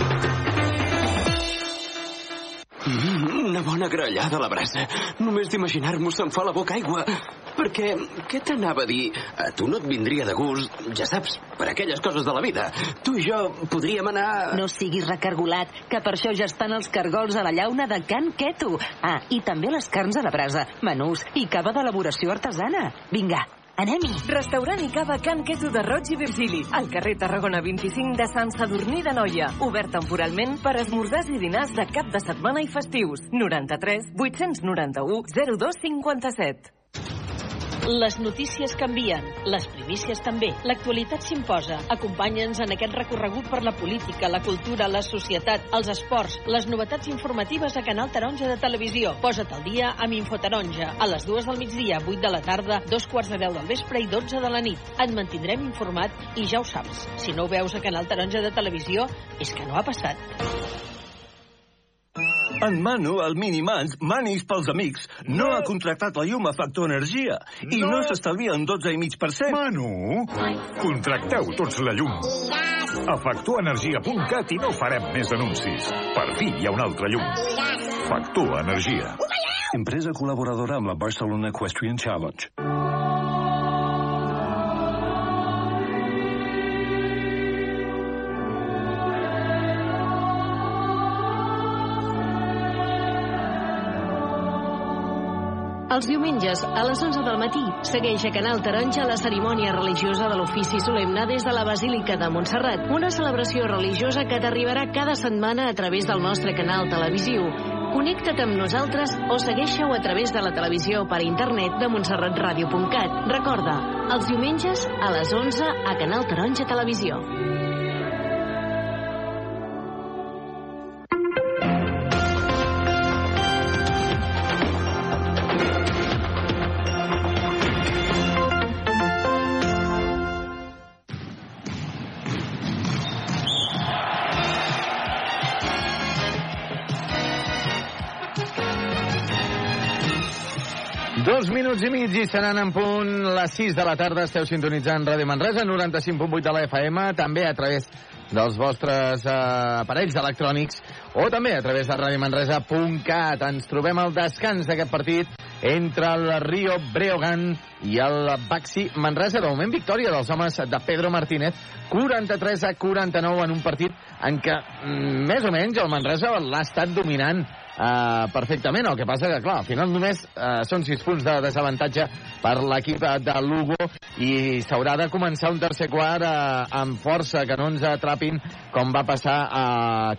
Mm, una bona grallada a la brasa. Només d'imaginar-m'ho se'm fa la boca aigua. Perquè, què t'anava a dir? A tu no et vindria de gust, ja saps, per aquelles coses de la vida. Tu i jo podríem anar...
No siguis recargolat, que per això ja estan els cargols a la llauna de Can Queto. Ah, i també les carns a la brasa, menús i cava d'elaboració artesana. Vinga, anem-hi.
Restaurant i cava Can Queto de Roig i Virgili, al carrer Tarragona 25 de Sant Sadurní de Noia. Obert temporalment per esmorzars i dinars de cap de setmana i festius. 93 891 0257.
Les notícies canvien, les primícies també. L'actualitat s'imposa. Acompanya'ns en aquest recorregut per la política, la cultura, la societat, els esports, les novetats informatives a Canal Taronja de Televisió. Posa't al dia amb Infotaronja. A les dues del migdia, 8 de la tarda, dos quarts de 10 del vespre i 12 de la nit. Et mantindrem informat i ja ho saps. Si no ho veus a Canal Taronja de Televisió, és que no ha passat.
En Manu, el Minimans, Manis pels amics, no, ha contractat la llum a Factor Energia i no, no s'estalvia un 12,5%.
Manu, contracteu tots la llum. A factorenergia.cat i no farem més anuncis. Per fi hi ha una altra llum. Factor Energia.
Empresa col·laboradora amb la Barcelona Equestrian Challenge.
Els diumenges, a les 11 del matí, segueix a Canal Taronja la cerimònia religiosa de l'ofici solemne des de la Basílica de Montserrat, una celebració religiosa que t'arribarà cada setmana a través del nostre canal televisiu. Connecta't amb nosaltres o segueixeu a través de la televisió per internet de montserratradio.cat. Recorda, els diumenges a les 11 a Canal Taronja Televisió.
Minuts i mig i seran en punt les 6 de la tarda. Esteu sintonitzant Ràdio Manresa, 95.8 de la FM, també a través dels vostres eh, aparells electrònics o també a través de radiomanresa.cat. Ens trobem al descans d'aquest partit entre el Rio Breogan i el Baxi Manresa. De moment, victòria dels homes de Pedro Martínez, 43 a 49 en un partit en què, mm, més o menys, el Manresa l'ha estat dominant uh, perfectament. El que passa que, clar, al final només uh, són 6 punts de desavantatge per l'equip de Lugo i s'haurà de començar un tercer quart uh, amb força, que no ens atrapin com va passar a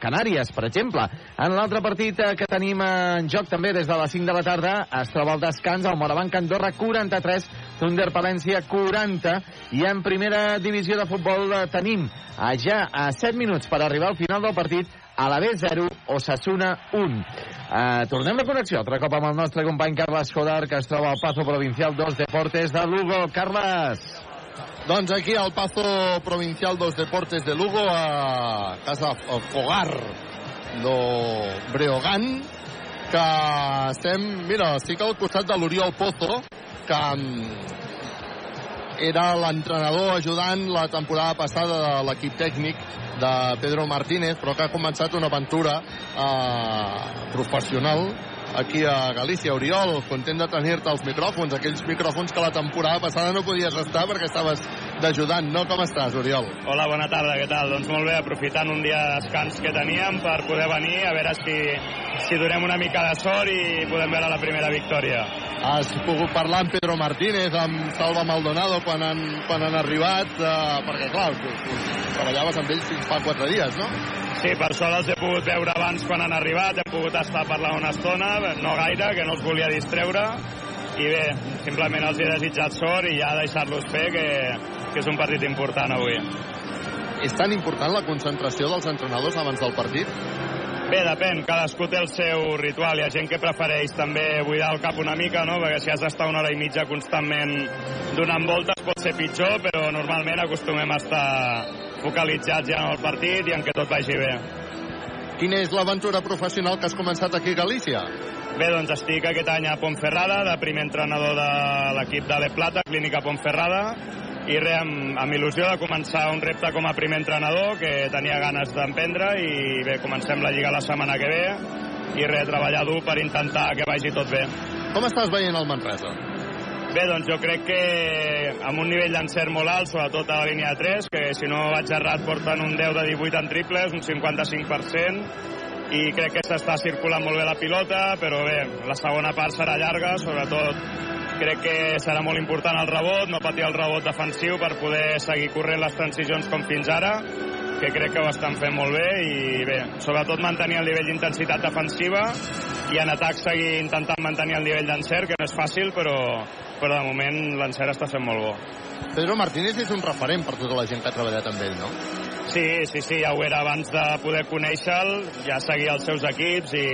Canàries, per exemple. En l'altre partit uh, que tenim en joc també des de les 5 de la tarda es troba el descans, el Morabanc Andorra 43, Thunder Palència 40 i en primera divisió de futbol uh, tenim uh, ja a 7 minuts per arribar al final del partit a la B0, Osasuna 1. Uh, tornem a connexió, altre cop amb el nostre company Carles Jodar, que es troba al Pazo Provincial 2 Deportes de Lugo. Carles!
Doncs aquí al Pazo Provincial dos Deportes de Lugo, a casa Fogar do Breogán, que estem, mira, estic al costat de l'Oriol Pozo, que era l'entrenador ajudant la temporada passada de l'equip tècnic de Pedro Martínez, però que ha començat una aventura eh, professional aquí a Galícia. Oriol, content de tenir-te als micròfons, aquells micròfons que la temporada passada no podies estar perquè estaves d'ajudant, no? Com estàs, Oriol?
Hola, bona tarda, què tal? Doncs molt bé, aprofitant un dia de descans que teníem per poder venir a veure si, si donem una mica de sort i podem veure la primera victòria.
Has pogut parlar amb Pedro Martínez, amb Salva Maldonado quan han, quan han arribat, eh, perquè clar, treballaves amb ells fins fa quatre dies, no?
Sí, per sort els he pogut veure abans quan han arribat, hem pogut estar parlant una estona, no gaire, que no els volia distreure, i bé, simplement els he desitjat sort i ja deixar-los fer, que, que és un partit important avui.
És tan important la concentració dels entrenadors abans del partit?
Bé, depèn, cadascú té el seu ritual. Hi ha gent que prefereix també buidar el cap una mica, no? perquè si has d'estar una hora i mitja constantment donant voltes pot ser pitjor, però normalment acostumem a estar focalitzats ja en el partit i en que tot vagi bé.
Quina és l'aventura professional que has començat aquí a Galícia?
Bé, doncs estic aquest any a Pontferrada, de primer entrenador de l'equip de Le Plata, Clínica Pontferrada, i res, amb, amb il·lusió de començar un repte com a primer entrenador que tenia ganes d'emprendre i bé, comencem la Lliga la setmana que ve i res, treballar dur per intentar que vagi tot bé.
Com estàs veient el Manresa?
Bé, doncs jo crec que amb un nivell d'encert molt alt, sobretot a la línia de 3, que si no vaig errat porten un 10 de 18 en triples, un 55%, i crec que s'està circulant molt bé la pilota, però bé, la segona part serà llarga, sobretot crec que serà molt important el rebot, no patir el rebot defensiu per poder seguir corrent les transicions com fins ara, que crec que ho estan fent molt bé i bé, sobretot mantenir el nivell d'intensitat defensiva i en atac seguir intentant mantenir el nivell d'encert, que no és fàcil, però, però de moment l'encert està sent molt bo.
Pedro Martínez és un referent per tota la gent que ha treballat amb ell, no?
Sí, sí, sí, ja ho era abans de poder conèixer-lo, ja seguia els seus equips i,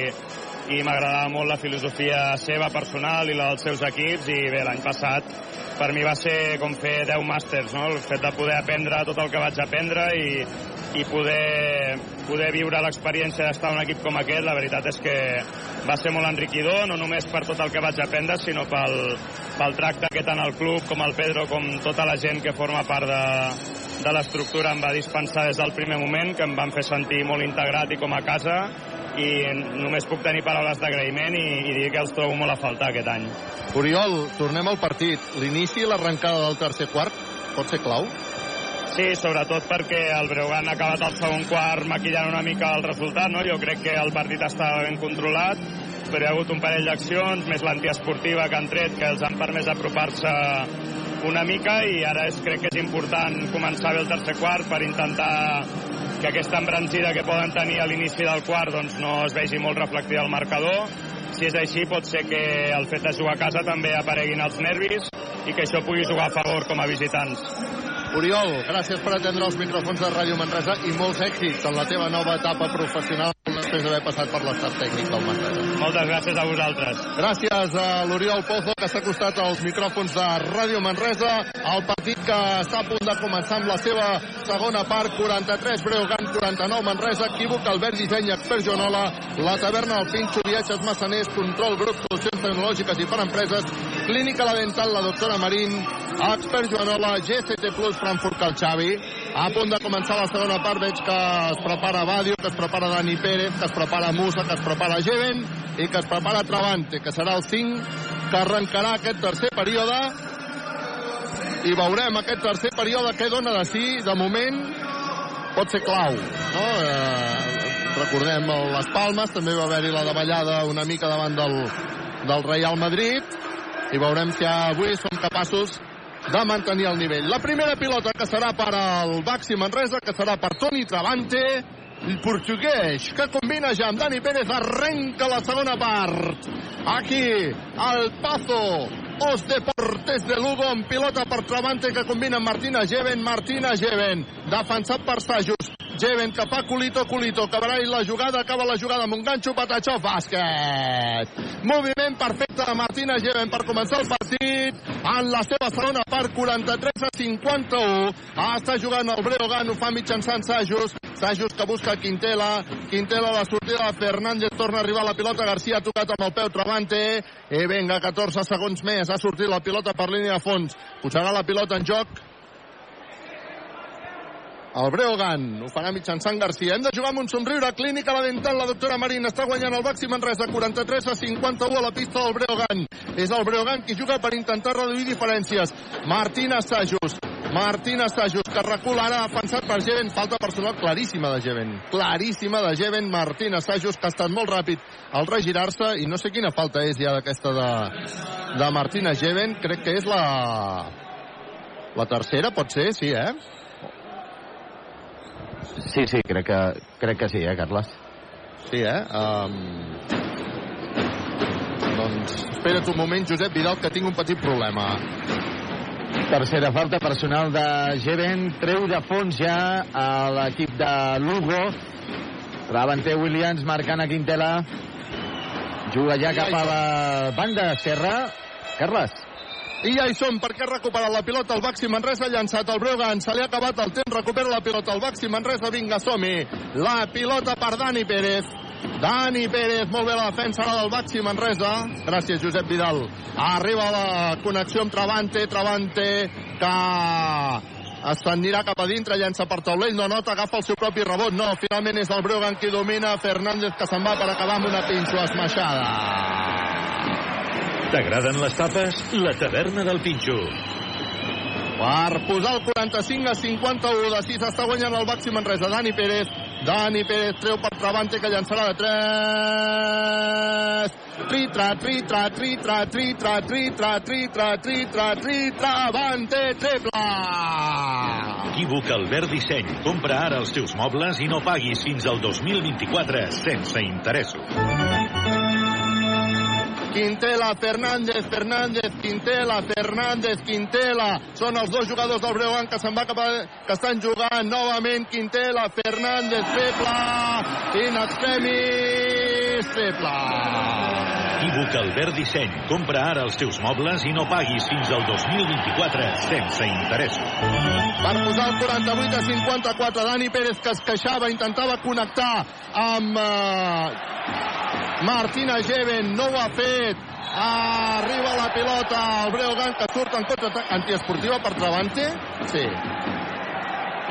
i m'agradava molt la filosofia seva personal i la dels seus equips i bé, l'any passat per mi va ser com fer 10 màsters, no? el fet de poder aprendre tot el que vaig aprendre i, i poder, poder viure l'experiència d'estar en un equip com aquest, la veritat és que va ser molt enriquidor, no només per tot el que vaig aprendre, sinó pel, pel tracte que tant el club com el Pedro com tota la gent que forma part de, de l'estructura em va dispensar des del primer moment, que em van fer sentir molt integrat i com a casa, i només puc tenir paraules d'agraïment i, i dir que els trobo molt a faltar aquest any.
Oriol, tornem al partit. L'inici i l'arrencada del tercer quart pot ser clau?
Sí, sobretot perquè el Breugan ha acabat el segon quart maquillant una mica el resultat, no? Jo crec que el partit estava ben controlat, però hi ha hagut un parell d'accions, més l'antiesportiva que han tret, que els han permès apropar-se una mica i ara és, crec que és important començar bé el tercer quart per intentar que aquesta embranzida que poden tenir a l'inici del quart doncs, no es vegi molt reflectida al marcador. Si és així, pot ser que el fet de jugar a casa també apareguin els nervis i que això pugui jugar a favor com a visitants.
Oriol, gràcies per atendre els micròfons de Ràdio Manresa i molts èxits en la teva nova etapa professional després d'haver passat per l'estat tècnic del Manresa.
Moltes gràcies a vosaltres.
Gràcies a l'Oriol Pozo, que s'ha acostat als micròfons de Ràdio Manresa. El partit que està a punt de començar amb la seva segona part, 43 Breogan, 49 Manresa, equívoc, Albert Disseny, expert Joanola, la taverna El Pinxo, viatges massaners, control grup, solucions tecnològiques i per empreses, clínica la dental, la doctora Marín, expert Joanola, GCT Plus, Frankfurt el Xavi. A punt de començar la segona part veig que es prepara Badio, que es prepara Dani Pérez, que es prepara Musa, que es prepara Jeven i que es prepara Travante, que serà el 5 que arrencarà aquest tercer període i veurem aquest tercer període què dona de si, de moment pot ser clau no? eh, recordem les Palmes també va haver-hi la davallada una mica davant del, del Real Madrid i veurem si avui som capaços de mantenir el nivell. La primera pilota que serà per al Baxi Manresa, que serà per Toni Travante, el portuguès, que combina ja amb Dani Pérez, arrenca la segona part. Aquí, al Pazo, Os Deportes de Lugo, amb pilota per Travante, que combina amb Martina Geven, Martina Geven, defensat per Sajus, Jeven que fa culito, culito, acabarà la jugada, acaba la jugada amb un ganxo, Patachó, bàsquet. Moviment perfecte de Martina Jeven per començar el partit. En la seva segona part, 43 a 51. Està jugant el Breogan, ho fa mitjançant Sajus, Sajus que busca Quintela, Quintela la sortida de Fernández, torna a arribar la pilota, Garcia ha tocat amb el peu Travante, i vinga, 14 segons més, ha sortit la pilota per línia de fons, posarà la pilota en joc, el Breogan ho farà mitjançant Garcia. Hem de jugar amb un somriure. Clínica la dental. La doctora Marín està guanyant el Baxi Manresa 43 a 51 a la pista del Breogan. És el Breogan qui juga per intentar reduir diferències. Martina Sajus. Martina Sajus, que recula ara defensat per Jeven. Falta personal claríssima de Jeven. Claríssima de Jeven. Martina Sajus, que ha estat molt ràpid al regirar-se. I no sé quina falta és ja d'aquesta de, de Martina Jeven. Crec que és la... La tercera, pot ser, sí, eh?
Sí, sí, crec que, crec que sí, eh, Carles?
Sí, eh? Um... Doncs espera't un moment, Josep Vidal, que tinc un petit problema.
Tercera falta personal de Jeven, treu de fons ja a l'equip de Lugo Travante Williams marcant a Quintela. Juga ja cap a la banda esquerra. Carles.
I ja hi som, perquè ha recuperat la pilota el Baxi Manresa, ha llançat el Breugan, se li ha acabat el temps, recupera la pilota el Baxi Manresa, vinga, som -hi. La pilota per Dani Pérez. Dani Pérez, molt bé la defensa del Baxi Manresa. Gràcies, Josep Vidal. Arriba la connexió amb Travante, Travante, que es anirà cap a dintre, llença per taulell, no nota, agafa el seu propi rebot, no, finalment és el Breugan qui domina, Fernández que se'n va per acabar amb una pinxo esmaixada.
T'agraden les tapes? La taverna del Pinxo.
Per posar el 45 a 51 de 6 està guanyant el Baxi Manresa. Dani Pérez. Dani Pérez treu per Travante que llançarà de 3. Tritra, tritra, tritra, tritra, tritra, tritra, tritra, tritra, Travante, triple!
Equívoc Albert Disseny. Compra ara els teus mobles i no paguis fins al 2024 sense interessos.
Quintela, Fernández, Fernández, Quintela, Fernández, Quintela. Són els dos jugadors del Breugan que se'n va cap a, que estan jugant novament. Quintela, Fernández, triple, in extremis, triple.
Equívoc Albert Disseny. Compra ara els teus mobles i no paguis fins al 2024 sense interessos.
Per posar el 48 a 54, Dani Pérez que es queixava, intentava connectar amb eh, Martina Geven, no ho ha fet. Arriba la pilota, el Breogan que surt en contra antiesportiva per Travante. Sí.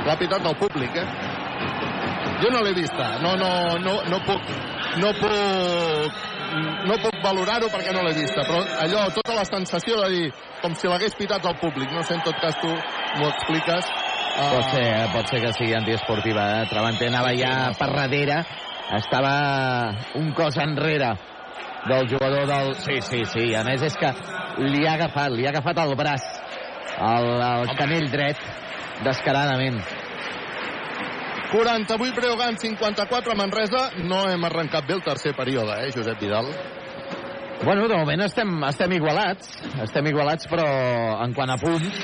L'ha del públic, eh? Jo no l'he vista. No, no, no, no puc... No puc no puc valorar-ho perquè no l'he vista, però allò, tota la sensació de dir, com si l'hagués pitat al públic, no sé, en tot cas tu m'ho expliques.
Uh... Pot ser, eh? pot ser que sigui antiesportiva. Eh? Travante anava ja per darrere, estava un cos enrere del jugador del... Sí, sí, sí, a més és que li ha agafat, li ha agafat el braç, el, el canell dret, descaradament.
48 Breogán, 54 Manresa. No hem arrencat bé el tercer període, eh, Josep Vidal?
Bueno, de moment estem, estem igualats, estem igualats, però en quant a punts,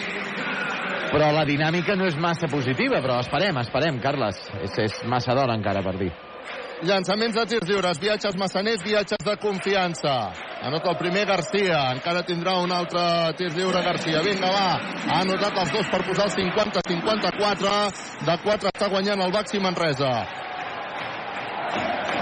però la dinàmica no és massa positiva, però esperem, esperem, Carles. És, és massa d'hora encara per dir.
Llançaments de tirs lliures, viatges massaners, viatges de confiança. Anota el primer Garcia, encara tindrà un altre tir lliure Garcia. Vinga, va, ha anotat els dos per posar el 50-54. De 4 està guanyant el Baxi Manresa.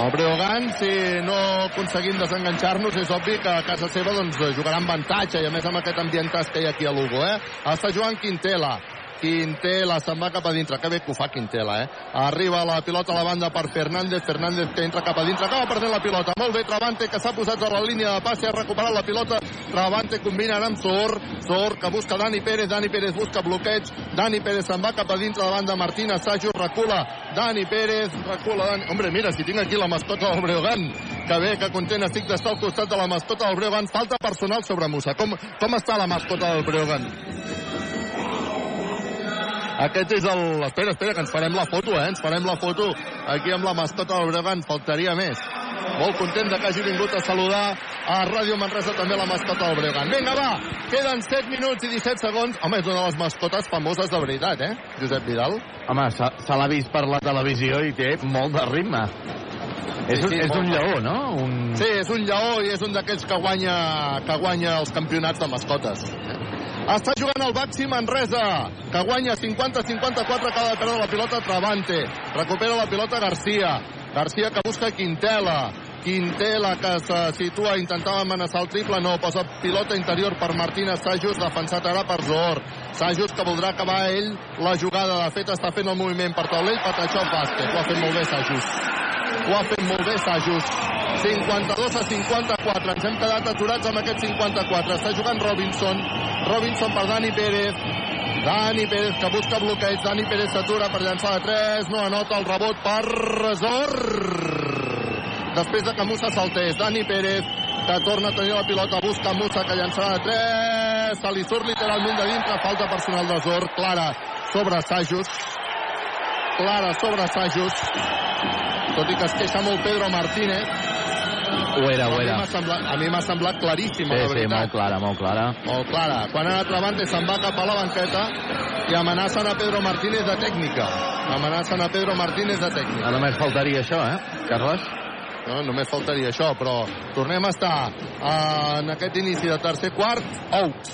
El Breogán, si no aconseguim desenganxar-nos, és obvi que a casa seva doncs, jugarà amb avantatge i a més amb aquest ambientàs que hi ha aquí a Lugo. Eh? Està jugant Quintela. Quintela se'n va cap a dintre. Que bé que ho fa Quintela, eh? Arriba la pilota a la banda per Fernández. Fernández que entra cap a dintre. Acaba perdent la pilota. Molt bé, Travante, que s'ha posat a la línia de passe. Ha recuperat la pilota. Travante combina amb Sor. Sor que busca Dani Pérez. Dani Pérez busca bloqueig. Dani Pérez se'n va cap a dintre la banda. Martina Sajo recula. Dani Pérez recula. Dani... Hombre, mira, si tinc aquí la mascota del Breogán. Que bé, que content estic d'estar al costat de la mascota del Breogán. Falta personal sobre Musa. Com, com està la mascota del Breogán? Aquest és el... Espera, espera, que ens farem la foto, eh? Ens farem la foto aquí amb la mascota del Bregan. Faltaria més. Molt content de que hagi vingut a saludar a Ràdio Manresa també la mascota del Bregan. Vinga, va! Queden 7 minuts i 17 segons. Home, és una de les mascotes famoses de veritat, eh? Josep Vidal.
Home, se, se l'ha vist per la televisió i té molt de ritme. Sí, és, un, sí, és un lleó, no? Un...
Sí, és un lleó i és un d'aquells que guanya, que guanya els campionats de mascotes. Està jugant el Baxi Manresa, que guanya 50-54 cada perdre la pilota Travante. Recupera la pilota Garcia. Garcia que busca Quintela. Quintela que se situa, intentava amenaçar el triple, no, posa pilota interior per Martínez. Sajus, defensat ara per Zohor. Sajus que voldrà acabar ell la jugada, de fet està fent el moviment per taulell, Patachó bàsquet, ho ha fet molt bé Sajus. Ho ha fet molt bé Sajus. 52 a 54, ens hem quedat aturats amb aquest 54, està jugant Robinson, Robinson per Dani Pérez, Dani Pérez que busca bloqueig, Dani Pérez s'atura per llançar de 3, no anota el rebot per Resor. Després de que Musa saltés, Dani Pérez que torna a tenir la pilota, busca Musa que llançarà de 3, se li surt literalment de dintre, falta personal de Zor, clara sobre Sajus, clara sobre Sajus, tot i que es queixa molt Pedro Martínez,
Ho era, ho era.
a mi m'ha semblat claríssima,
Sí,
la
sí,
veritat.
molt clara, molt clara.
Molt clara. Quan ha anat se'n va cap a la banqueta i amenacen a Pedro Martínez de tècnica. Amenacen a Pedro Martínez de tècnica.
A només faltaria això, eh, Carles?
No, només faltaria això, però tornem a estar en aquest inici de tercer quart, out.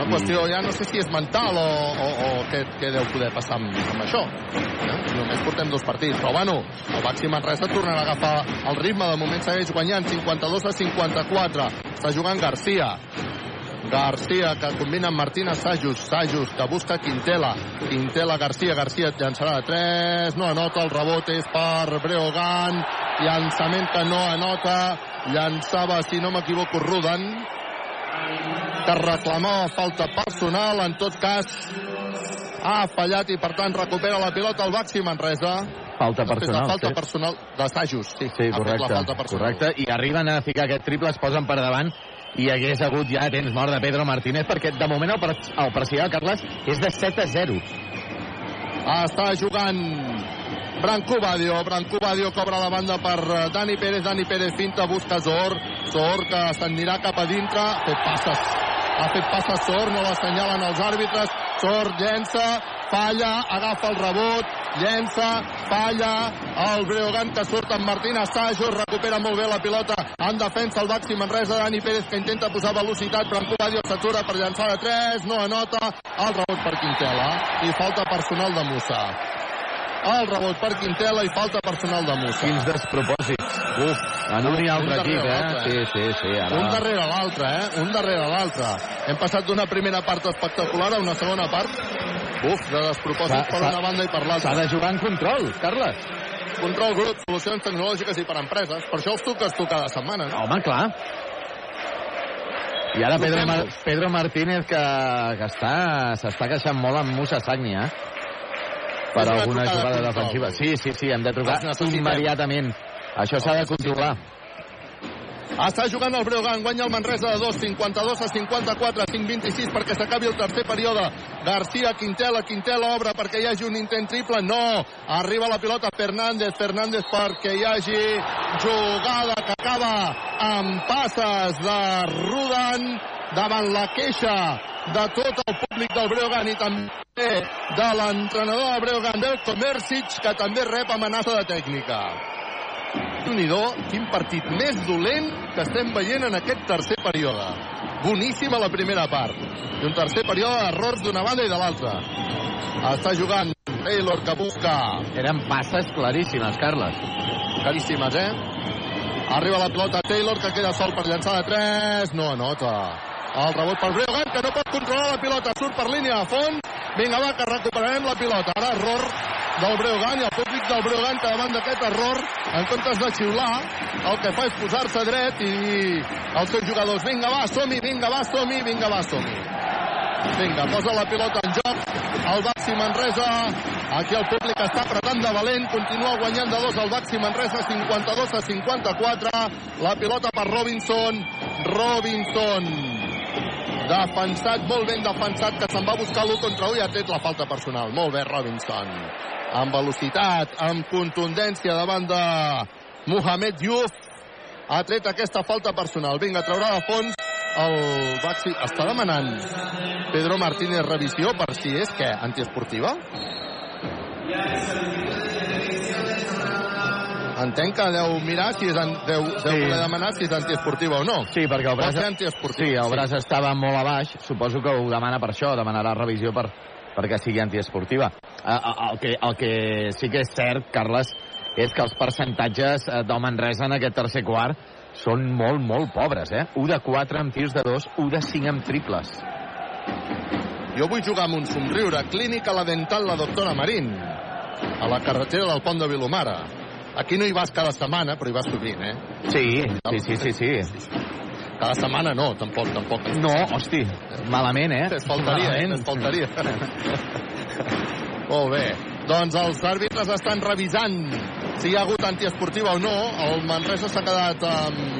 La qüestió ja no sé si és mental o, o, o què, què deu poder passar amb, amb això. Eh? Només portem dos partits, però bueno, el Baxi Manresa tornarà a agafar el ritme, de moment segueix guanyant 52 a 54. Està jugant Garcia. Garcia, que combina amb Martina Sajus. Sajus, que busca Quintela. Quintela, Garcia. Garcia llançarà de 3. No anota. El rebot és per Breogan. Llançament que no anota. Llançava, si no m'equivoco, Rudan que reclamava falta personal. En tot cas, ha fallat i, per tant, recupera la pilota el Baxi Manresa.
Falta
Després
personal,
falta
sí.
personal de Sajus, sí.
Sí, correcte,
falta personal.
correcte. I arriben a ficar aquest triple, es posen per davant i hagués hagut ja temps mort de Pedro Martínez perquè de moment el, el parcial, Carles, és de 7 a 0.
Està jugant Branco Badio. Branco Badio cobra la banda per eh, Dani Pérez. Dani Pérez finta, busca Zor. Zor que s'anirà cap a dintre. Ha fet passes. Ha fet passes Zor, no l'assenyalen els àrbitres. Zor llença, falla, agafa el rebot, llença, falla. El Breogan que surt amb Martín Assajos, recupera molt bé la pilota. En defensa el Baxi Manresa, Dani Pérez que intenta posar velocitat. Branco Badio s'atura per llançar de 3, no anota. El rebot per Quintela i falta personal de Musa. El rebot per Quintela i falta personal de Musa.
Quins despropòsits. Uf, en un i altre
Un
equip, eh?
l'altre,
Sí, sí, sí. Ara...
Un darrere l'altre, eh? Un darrere l'altre. Hem passat d'una primera part espectacular a una segona part uf, de despropòsits per una banda i per
S'ha
l'altra.
de jugar en control, Carles.
Control grup, solucions tecnològiques i per empreses. Per això els toques tu cada setmana, no?
Home, clar. I ara Pedro, Mar Pedro Martínez que, que està s'està queixant molt amb Musa Sagni, eh? Per alguna jugada defensiva. Sí, sí, sí, hem de trucar immediatament. Això s'ha de controlar.
Està jugant el Breogan, guanya el Manresa de 2, 52 a 54, 5-26 perquè s'acabi el tercer període. Garcia, Quintela, Quintela obre perquè hi hagi un intent triple, no. Arriba la pilota Fernández, Fernández perquè hi hagi jugada que acaba amb passes de Rudan davant la queixa de tot el públic del Breogan i també de l'entrenador del Breogan, del Comercic, que també rep amenaça de tècnica nhi quin partit més dolent que estem veient en aquest tercer període. Boníssima la primera part. I un tercer període d'errors d'una banda i de l'altra. Està jugant Taylor que busca...
Eren passes claríssimes, Carles.
Claríssimes, eh? Arriba la pilota Taylor que queda sol per llançar de 3. No anota. El rebot per Breogan que no pot controlar la pilota. Surt per línia de fons. Vinga, va, que recuperarem la pilota. Ara error del Breogan i el públic del Breogan que davant d'aquest error, en comptes de xiular, el que fa és posar-se dret i els seus jugadors, vinga va, som-hi, vinga va, som-hi, vinga va, som-hi. Vinga, posa la pilota en joc, el Baxi Manresa, aquí el públic està apretant de valent, continua guanyant de dos el Baxi Manresa, 52 a 54, la pilota per Robinson, Robinson, defensat, molt ben defensat, que se'n va buscar l'1 contra 1 i ha tret la falta personal. Molt bé, Robinson. Amb velocitat, amb contundència davant de Mohamed Diouf. Ha tret aquesta falta personal. Vinga, traurà de fons el Baxi. Està demanant Pedro Martínez revisió per si és, què, antiesportiva? Entenc que deu mirar si és, an... deu, deu
Sí.
voler demanar si és antiesportiva o no.
Sí, perquè el braç...
Pot.
Sí, el braç estava molt a baix. Suposo que ho demana per això, demanarà revisió per, perquè sigui antiesportiva. El que, el que sí que és cert, Carles, és que els percentatges eh, del Manresa en aquest tercer quart són molt, molt pobres, eh? 1 de 4 amb tirs de 2, 1 de 5 amb triples.
Jo vull jugar amb un somriure. Clínica La Dental, la doctora Marín. A la carretera del pont de Vilomara. Aquí no hi vas cada setmana, però hi vas sovint, eh?
Sí, sí, sí, sí, sí.
Cada setmana no, tampoc, tampoc.
No, hosti, malament, eh?
Es faltaria, eh?
Malament.
Es faltaria. Molt bé. Doncs els àrbitres estan revisant si hi ha hagut antiesportiva o no. El Manresa s'ha quedat amb...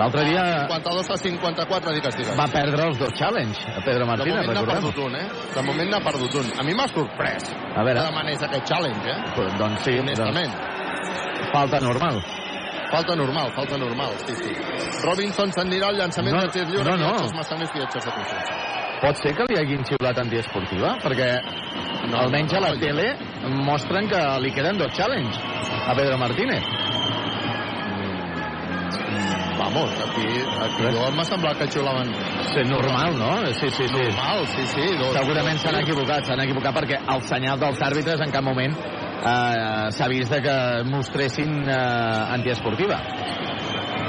L'altre dia
52 a 54, digues, digues.
va perdre els dos challenge, a Pedro
De
Martínez,
moment n'ha
recordem.
perdut un, eh? De moment n'ha perdut un. A mi m'ha sorprès
A veure.
que demanés aquest challenge, eh?
Doncs sí,
Honestament.
doncs, falta normal.
Falta normal, falta normal, sí, sí. Robinson s'anirà al llançament
No,
de tir lliure.
no, no.
Viatges massaners, viatges de confiança.
Pot ser que li hagin xiulat antiesportiva? Perquè no, almenys a la tele mostren que li queden dos challenge a Pedro Martínez.
Vamos, aquí, aquí jo m'ha semblat que xiulaven...
Sí, normal, no? Sí, sí, sí.
Normal, sí, sí. Dos,
Segurament s'han equivocat, s'han equivocat perquè el senyal dels àrbitres en cap moment eh, s'ha vist que mostressin eh, antiesportiva.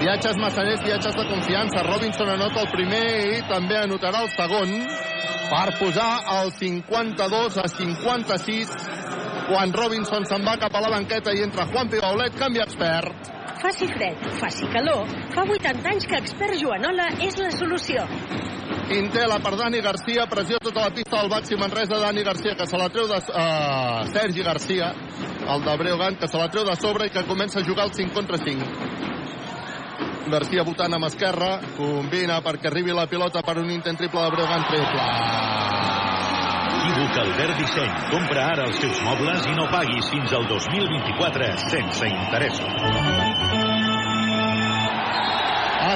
Viatges massaners, viatges de confiança. Robinson anota el primer i també anotarà el segon per posar el 52 a 56 quan Robinson se'n va cap a la banqueta i entra Juan Pibaulet, canvi expert.
Faci fred, faci calor. Fa 80 anys que expert Joanola és la solució.
Quintela per Dani Garcia, pressió tota la pista del Baxi Manresa, Dani Garcia, que se la treu de... Uh, Sergi Garcia, el de Breogán, que se la treu de sobre i que comença a jugar el 5 contra 5. Garcia votant amb esquerra, combina perquè arribi la pilota per un intent triple de Breogán, triple.
Equívoc Albert Disseny. Compra ara els teus mobles i no paguis fins al 2024 sense interessos.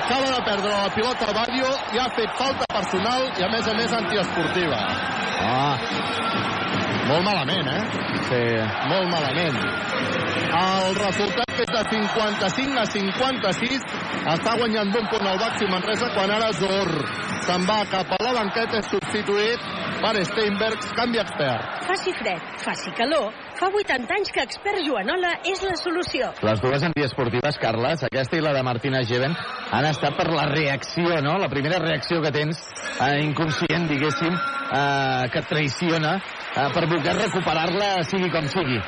Acaba de perdre la pilota Badio i ha fet falta personal i a més a més antiesportiva.
Ah.
Molt malament, eh?
Sí.
Molt malament. El resultat és de 55 a 56 està guanyant d'un punt al Baxi Manresa quan ara Zor se'n va cap a la banqueta és substituït per Steinbergs, canvi expert.
Faci fred, faci calor. Fa 80 anys que expert Joanola és la solució.
Les dues antiesportives, Carles, aquesta i la de Martina Geven, han estat per la reacció, no? La primera reacció que tens, eh, inconscient, diguéssim, eh, que traiciona eh, per voler recuperar-la sigui com sigui.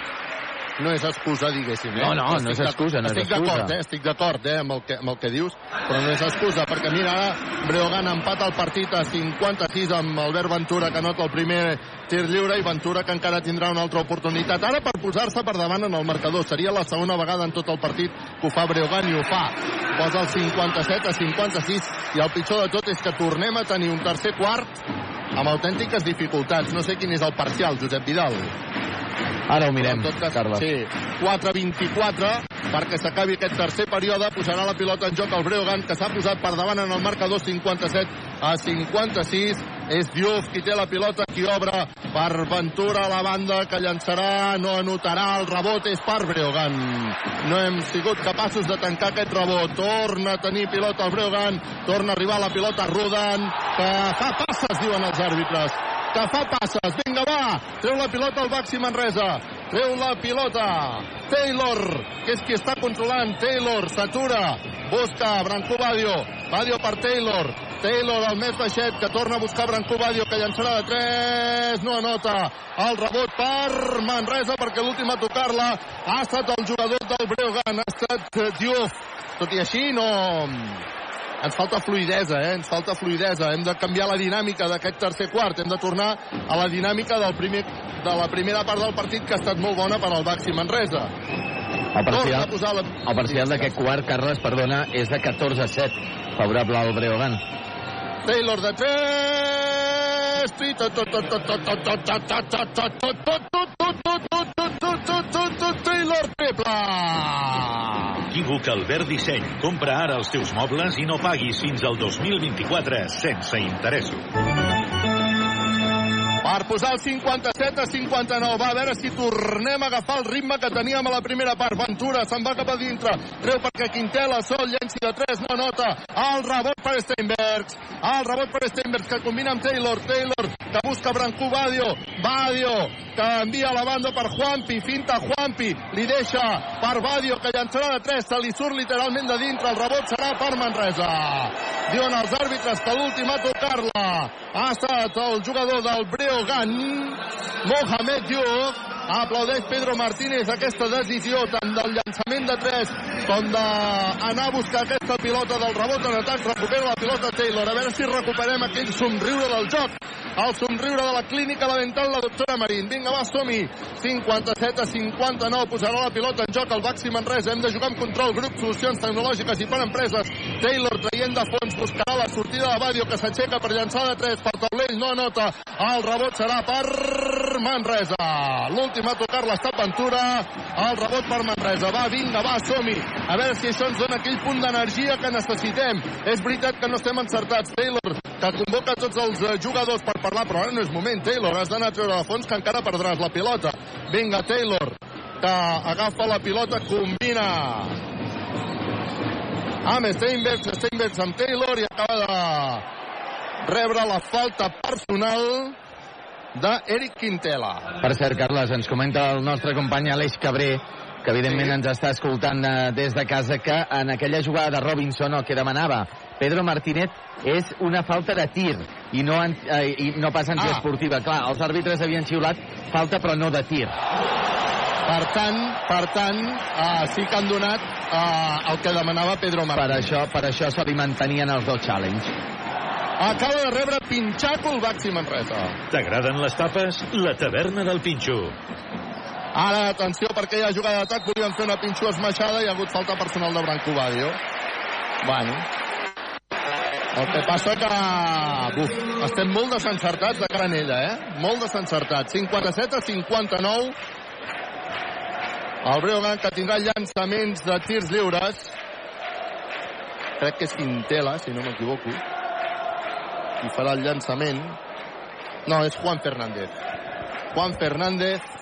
No és excusa, diguéssim. Eh?
No, no, no és
Estic
excusa, no és
estic
excusa.
d'acord, eh? Estic d'acord eh? amb, el que, amb el que dius, però no és excusa, perquè mira, ara Breogán empata el partit a 56 amb Albert Ventura, que anota el primer tir lliure, i Ventura, que encara tindrà una altra oportunitat. Ara per posar-se per davant en el marcador. Seria la segona vegada en tot el partit que ho fa Breogán i ho fa. Posa el 57 a 56, i el pitjor de tot és que tornem a tenir un tercer quart amb autèntiques dificultats. No sé quin és el parcial, Josep Vidal.
Ara ho mirem,
En tot cas,
Carles.
Sí, 4-24 perquè s'acabi aquest tercer període. Posarà la pilota en joc el Breogán, que s'ha posat per davant en el marcador 57 a 56. És Diouf qui té la pilota, qui obre per Ventura a la banda, que llançarà, no anotarà. El rebot és per Breogán. No hem sigut capaços de tancar aquest rebot. Torna a tenir pilota el Breogán, torna a arribar la pilota Rodan, que fa passes, diuen els àrbitres que fa passes. Vinga, va! Treu la pilota al Baxi Manresa. Treu la pilota. Taylor, que és qui està controlant. Taylor s'atura. Busca Branco Badio. Badio per Taylor. Taylor, el més baixet, que torna a buscar Branco Badio, que llançarà de 3. No anota. El rebot per Manresa, perquè l'últim a tocar-la ha estat el jugador del Breogán. Ha estat Diouf. Tot i així, no ens falta fluidesa, eh? ens falta fluidesa. Hem de canviar la dinàmica d'aquest tercer quart. Hem de tornar a la dinàmica del primer, de la primera part del partit, que ha estat molt bona per al Baxi Manresa.
El parcial,
la...
el parcial d'aquest quart, Carles, perdona, és de 14 a 7, favorable al Breogán.
Taylor de 3... Taylor triple!
Equívoc Albert Disseny. Compra ara els teus mobles i no paguis fins al 2024 sense interessos.
Per posar el 57 a 59. Va, a veure si tornem a agafar el ritme que teníem a la primera part. Ventura se'n va cap a dintre. Treu perquè Quintela sol llenci de 3, no nota. El rebot per Steinbergs. El rebot per Steinbergs que combina amb Taylor. Taylor que busca Brancú Badio. Badio que envia la banda per Juanpi. Finta Juanpi. Li deixa per Badio que llançarà de 3. Se li surt literalment de dintre. El rebot serà per Manresa. Diuen els àrbitres que l'últim a tocar-la ha estat el jugador del Breogán, Mohamed Diouf. Aplaudeix Pedro Martínez aquesta decisió tant del llançament de 3 com d'anar a buscar aquesta pilota del rebot en atac. Recupera la pilota Taylor. A veure si recuperem aquell somriure del joc. El somriure de la clínica la dental la doctora Marín. Vinga, va, som-hi. 57 a 59. Posarà la pilota en joc al Baxi Manresa. Hem de jugar amb control. Grup Solucions Tecnològiques i per empreses. Taylor traient de fons. Buscarà la sortida de Badio que s'aixeca per llançar de 3 per taulell. No anota. El rebot serà per Manresa. L'últim a tocar l'estat Ventura. El rebot per Manresa. Va, vinga, va, som-hi. A veure si això ens dona aquell punt d'energia que necessitem. És veritat que no estem encertats. Taylor, que convoca tots els eh, jugadors per parlar, però ara no és moment. Taylor, has d'anar a treure de fons que encara perdràs la pilota. Vinga, Taylor, que agafa la pilota, combina amb Steinbergs, Steinbergs amb Taylor i acaba de rebre la falta personal d'Eric Quintela.
Per cert, Carles, ens comenta el nostre company Aleix Cabré, que evidentment sí. ens està escoltant eh, des de casa, que en aquella jugada de Robinson el que demanava Pedro Martínez és una falta de tir i no, en, eh, i no pas antiesportiva. Ah. Clar, els àrbitres havien xiulat falta però no de tir.
Per tant, per tant, uh, sí que han donat uh, el que demanava Pedro Martínez.
Per això, per això se li mantenien els dos challenge.
Acaba de rebre Pinxaco el Baxi Manresa.
T'agraden les tapes? La taverna del Pinxo.
Ara, atenció, perquè hi ha jugada d'atac, volien fer una pinxo esmaixada i ha hagut falta personal de Branco Badio. Bueno, el que passa que... Buf, estem molt desencertats de cara a ella, eh? Molt desencertats. 57 a 59. El Breogan que tindrà llançaments de tirs lliures. Crec que és Quintela, si no m'equivoco. I farà el llançament. No, és Juan Fernández. Juan Fernández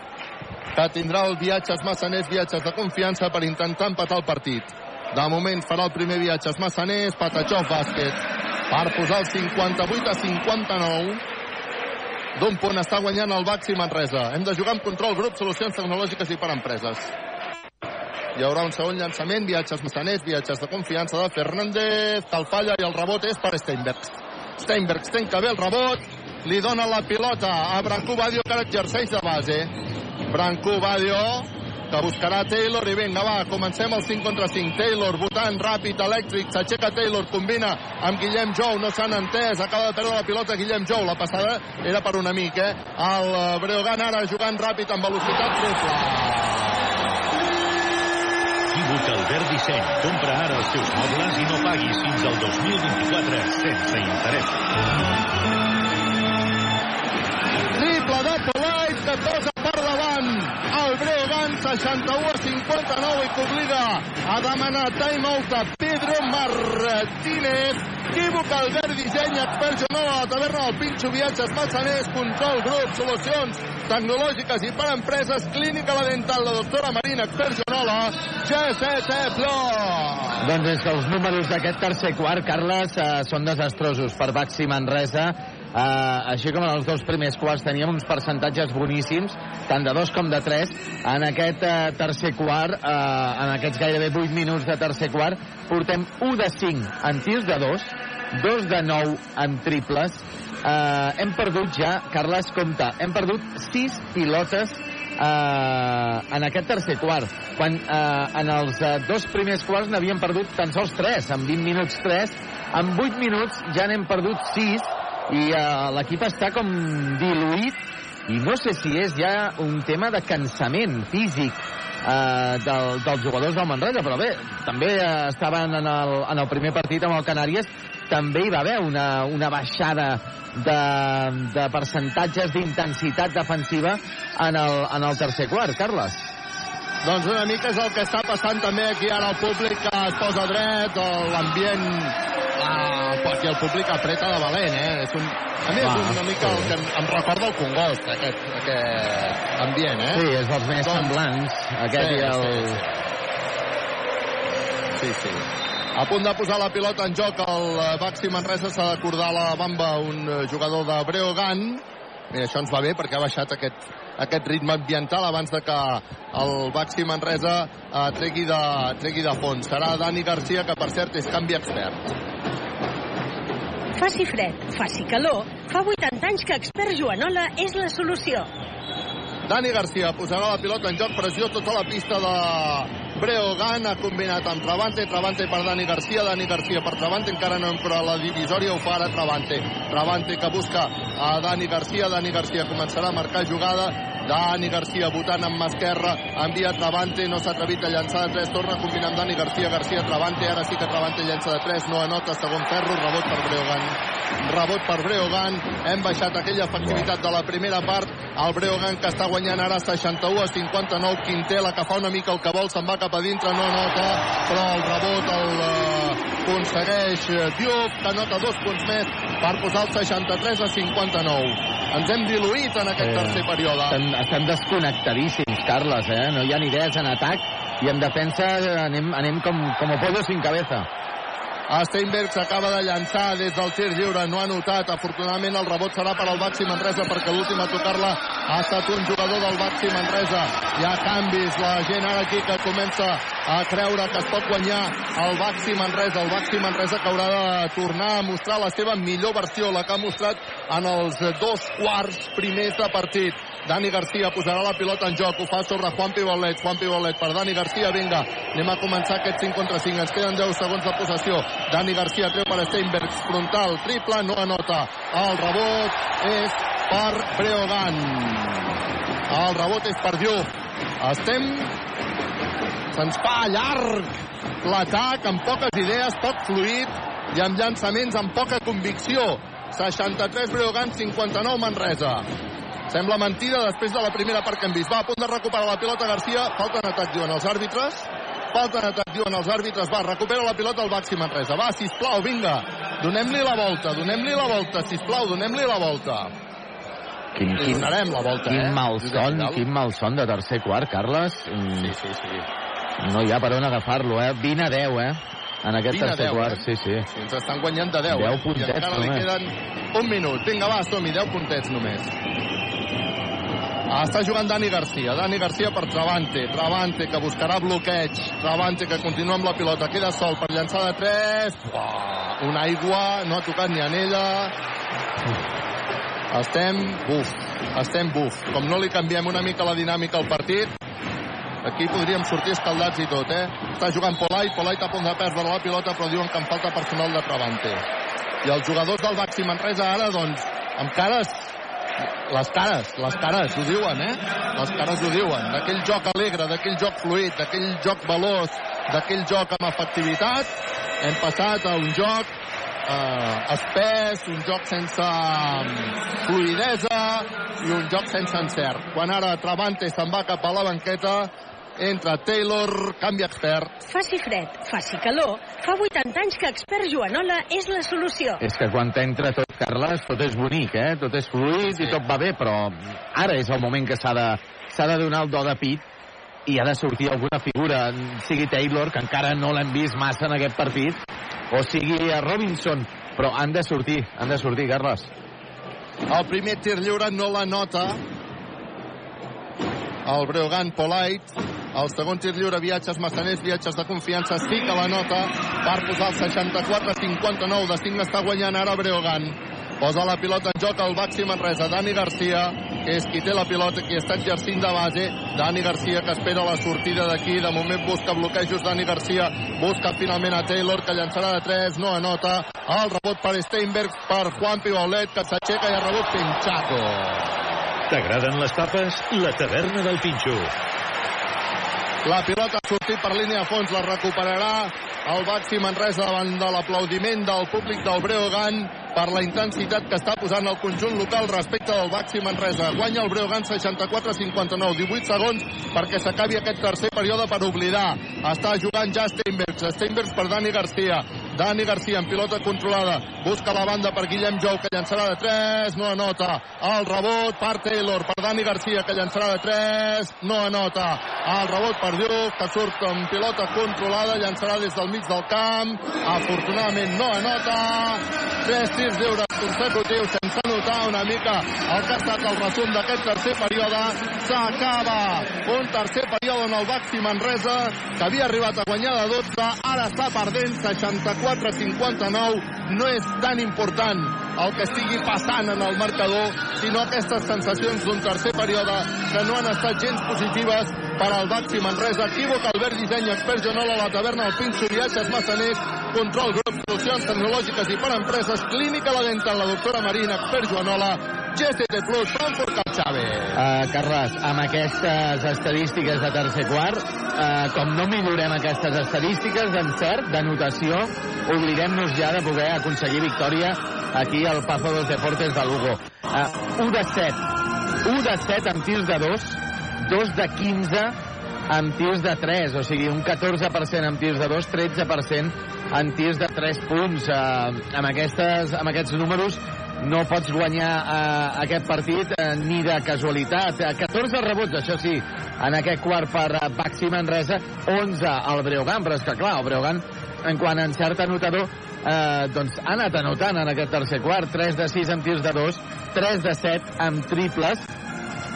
que tindrà el viatges massaners, viatges de confiança per intentar empatar el partit. De moment farà el primer viatges massaners, Patachov bàsquet, per posar el 58 a 59. D'un punt està guanyant el Baxi Manresa. Hem de jugar amb control grup, solucions tecnològiques i per empreses. Hi haurà un segon llançament, viatges massaners, viatges de confiança de Fernández, el falla i el rebot és per Steinbergs. Steinbergs tenca bé el rebot, li dona la pilota a Branco Badio que ara exerceix de base. Branco Badio que buscarà Taylor i vinga va, comencem el 5 contra 5 Taylor votant ràpid, elèctric s'aixeca Taylor, combina amb Guillem Jou no s'han entès, acaba de perdre la pilota Guillem Jou, la passada era per un amic eh? el Breogan ara jugant ràpid amb velocitat triple
Equívoc Albert Disseny. Compra ara els teus mobles i no paguis fins al 2024 sense interès.
triple de que posa per davant el Breogan 61 a 59 i que obliga a demanar timeout a Pedro Martínez equívoc Albert Disseny expert a la taverna del Pinxo Viatges Massaners control grup solucions tecnològiques i per empreses clínica la dental la doctora Marina expert Jonola GCT Plus
Doncs és que els números d'aquest tercer quart, Carles, eh, són desastrosos per Baxi Manresa. Uh, així com en els dos primers quarts teníem uns percentatges boníssims, tant de dos com de tres. En aquest uh, tercer quart, uh, en aquests gairebé 8 minuts de tercer quart, portem 1 de 5 en tirs de dos, 2 de 9 en triples. Uh, hem perdut ja, Carles, compta, hem perdut 6 pilotes uh, en aquest tercer quart, quan uh, en els uh, dos primers quarts n'havíem perdut tan sols 3, en 20 minuts 3, en 8 minuts ja n'hem perdut 6, i uh, l'equip està com diluït i no sé si és ja un tema de cansament físic uh, del, dels jugadors del Manresa, però bé, també uh, estaven en el, en el primer partit amb el Canàries, també hi va haver una, una baixada de, de percentatges d'intensitat defensiva en el, en el tercer quart, Carles.
Doncs una mica és el que està passant també aquí ara el públic que es posa dret, l'ambient ah, aquí el públic apreta de valent, eh? És un, a mi és una mica el que em, em recorda el Congost, aquest, aquest ambient, eh?
Sí, és dels més semblants, aquest
sí,
i el...
Sí, sí. sí, sí. A punt de posar la pilota en joc el eh, Baxi Manresa s'ha d'acordar la bamba un eh, jugador de Breogan. Mira, això ens va bé perquè ha baixat aquest, aquest ritme ambiental abans de que el Baxi Manresa eh, tregui, de, tregui de fons. Serà Dani Garcia, que per cert és canvi expert.
Faci fred, faci calor, fa 80 anys que Expert Joanola és la solució.
Dani Garcia posarà la pilota en joc, pressió tota la pista de Breogan, ha combinat amb Travante, Travante per Dani Garcia, Dani Garcia per Travante, encara no però la divisòria, ho fa ara Travante. Travante que busca a Dani Garcia, Dani Garcia començarà a marcar jugada Dani Garcia votant amb mà esquerra, envia Travante, no s'ha atrevit a llançar de 3, torna a combinar amb Dani Garcia, Garcia Travante, ara sí que Travante llença de 3, no anota, segon ferro, rebot per Breogan. Rebot per Breogan, hem baixat aquella efectivitat de la primera part, el Breogan que està guanyant ara 61 a 59, Quintela que fa una mica el que vol, se'n va cap a dintre, no nota, però el rebot el uh, aconsegueix Diop, que nota dos punts més per posar el 63 a 59. Ens hem diluït en aquest
Eh,
tercer període.
Estan, estan desconnectadíssims, Carles, eh? No hi ha idees en atac i en defensa eh, anem, anem com, com a pollo sin cabeza.
Steinberg s'acaba de llançar des del tir lliure, no ha notat. Afortunadament el rebot serà per al Baxi Manresa perquè l'últim a tocar-la ha estat un jugador del Baxi Manresa. Hi ha canvis, la gent ara aquí que comença a creure que es pot guanyar el Baxi Manresa. El Baxi Manresa que haurà de tornar a mostrar la seva millor versió, la que ha mostrat en els dos quarts primers de partit. Dani Garcia posarà la pilota en joc, ho fa sobre Juan Pibolet, Juan Pibolet per Dani Garcia, vinga, anem a començar aquest 5 contra 5, ens queden 10 segons de possessió, Dani Garcia treu per Steinberg, frontal, triple, no anota, el rebot és per Breogan, el rebot és per Diop, estem, se'ns fa llarg l'atac, amb poques idees, poc fluid, i amb llançaments amb poca convicció, 63 Breogan, 59 Manresa. Sembla mentida després de la primera part que hem vist. Va, a punt de recuperar la pilota Garcia. Falta en atac, diuen els àrbitres. Falta en atac, diuen els àrbitres. Va, recupera la pilota el Baxi Manresa. Va, sisplau, vinga. Donem-li la volta, donem-li la volta, sisplau, donem-li la volta.
Quin,
Li donarem la volta,
quin
eh?
malson, quin malson de tercer quart, Carles. Sí,
sí, sí.
No hi ha per on agafar-lo, eh? 20 a 10, eh? En aquest
20 a
tercer
10,
quart,
eh?
sí, sí.
Sí, ens estan guanyant de 10.
10
eh?
puntets,
I encara li
només.
queden un minut. Vinga, va, som-hi, 10 puntets només. Està jugant Dani Garcia. Dani Garcia per Travante. Travante que buscarà bloqueig. Travante que continua amb la pilota. Queda sol per llançar de 3. Uah, una aigua, no ha tocat ni en ella. Estem buf. Estem buf. Com no li canviem una mica la dinàmica al partit, Aquí podríem sortir escaldats i tot, eh? Està jugant Polait, Polait a punt de perdre la pilota, però diuen que en falta personal de Travante. I els jugadors del Baxi Manresa ara, doncs, amb cares... Les cares, les cares ho diuen, eh? Les cares ho diuen. D'aquell joc alegre, d'aquell joc fluid, d'aquell joc veloç, d'aquell joc amb efectivitat, hem passat a un joc eh, espès, un joc sense mm, fluidesa i un joc sense encert. Quan ara Travante se'n va cap a la banqueta, entra Taylor, canvia expert.
Faci fred, faci calor, fa 80 anys que expert Joanola és la solució.
És que quan t'entra tot, Carles, tot és bonic, eh? Tot és fluid i tot va bé, però ara és el moment que s'ha de, s'ha de donar el do de pit i ha de sortir alguna figura, sigui Taylor, que encara no l'hem vist massa en aquest partit, o sigui a Robinson, però han de sortir, han de sortir, Carles.
El primer tir lliure no la nota el Breogan Polite. El segon tir lliure, viatges massaners, viatges de confiança, sí que la nota per posar el 64-59. De 5 està guanyant ara Breogan. Posa la pilota en joc el Baxi Manresa. Dani Garcia, que és qui té la pilota, qui està exercint de base. Dani Garcia, que espera la sortida d'aquí. De moment busca bloquejos. Dani Garcia busca finalment a Taylor, que llançarà de 3. No anota. El rebot per Steinberg, per Juan Pibaulet, que s'aixeca i ha rebut Pinchaco.
T'agraden les tapes? La taverna del Pinxo.
La pilota ha sortit per línia de fons, la recuperarà el Baxi Manresa davant de l'aplaudiment del públic del Breogan per la intensitat que està posant el conjunt local respecte del Baxi Manresa. Guanya el Breogan 64-59, 18 segons perquè s'acabi aquest tercer període per oblidar. Està jugant ja Steinbergs, Steinbergs per Dani Garcia. Dani Garcia en pilota controlada, busca la banda per Guillem Jou, que llançarà de 3, no anota. El rebot per Taylor, per Dani Garcia, que llançarà de 3, no anota. El rebot per Diouf, que surt amb pilota controlada, llançarà des del mig del camp. Afortunadament no anota. Tres tirs lliures consecutius sense anotar una mica el que ha estat el resum d'aquest tercer període. S'acaba un tercer període on el Baxi Manresa, que havia arribat a guanyar de 12, ara està perdent 64-59. No és tan important el que estigui passant en el marcador, sinó aquestes sensacions d'un tercer període que no han estat gens positives per al Baxi Manresa. Equívoc, Albert Disseny, expert Jonola, la taverna, el Pinxo, viatges massaners, control grup, solucions tecnològiques i per empreses, clínica la venta, la doctora Marina, expert Joanola, GCT Plus, Frankfurt Cap Xavi.
Uh, Carles, amb aquestes estadístiques de tercer quart, uh, com no millorem aquestes estadístiques d'encert, d'anotació, oblidem-nos ja de poder aconseguir victòria aquí al Pazo dos Deportes de Lugo. Uh, 1 de 7. 1 de 7 amb tirs de 2, 2 de 15 amb tirs de 3, o sigui, un 14% amb tirs de 2, 13% en tirs de 3 punts. Uh, amb, aquestes, amb aquests números no pots guanyar uh, aquest partit uh, ni de casualitat. Uh, 14 rebots, això sí, en aquest quart per uh, Baxi Manresa, 11 al Breogan, però és que clar, el Breogan, en quant a encert anotador, eh, doncs ha anat anotant en aquest tercer quart, 3 de 6 amb tirs de 2, 3 de 7 amb triples,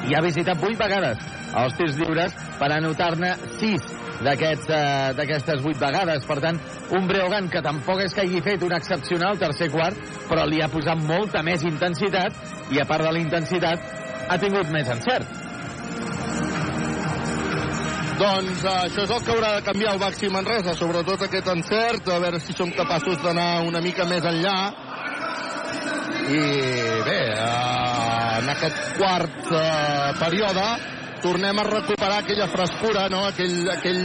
i ha visitat 8 vegades els tirs lliures per anotar-ne 6 uh, d'aquestes 8 vegades. Per tant, un Breogan que tampoc és que hagi fet un excepcional tercer quart, però li ha posat molta més intensitat i a part de la intensitat ha tingut més encert.
Doncs uh, això és el que haurà de canviar el Baxi Manresa, sobretot aquest encert, a veure si som capaços d'anar una mica més enllà. I bé, uh, en aquest quart uh, període tornem a recuperar aquella frescura, no? aquell, aquell,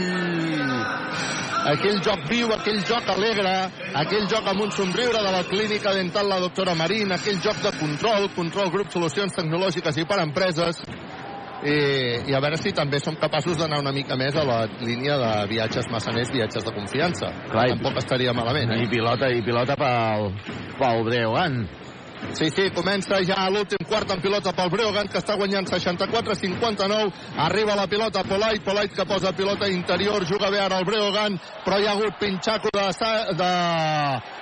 aquell joc viu, aquell joc alegre, aquell joc amb un somriure de la clínica dental la doctora Marín, aquell joc de control, control grup solucions tecnològiques i per empreses, i, i a veure si també som capaços d'anar una mica més a la línia de viatges massaners, viatges de confiança.
Clar,
Tampoc estaria malament. Eh?
I pilota, i pilota pel, pel Breogan.
Sí, sí, comença ja l'últim quart en pilota pel Breogan, que està guanyant 64-59. Arriba la pilota Polait, Polait que posa pilota interior, juga bé ara el Breogan, però hi ha hagut pinxaco de, de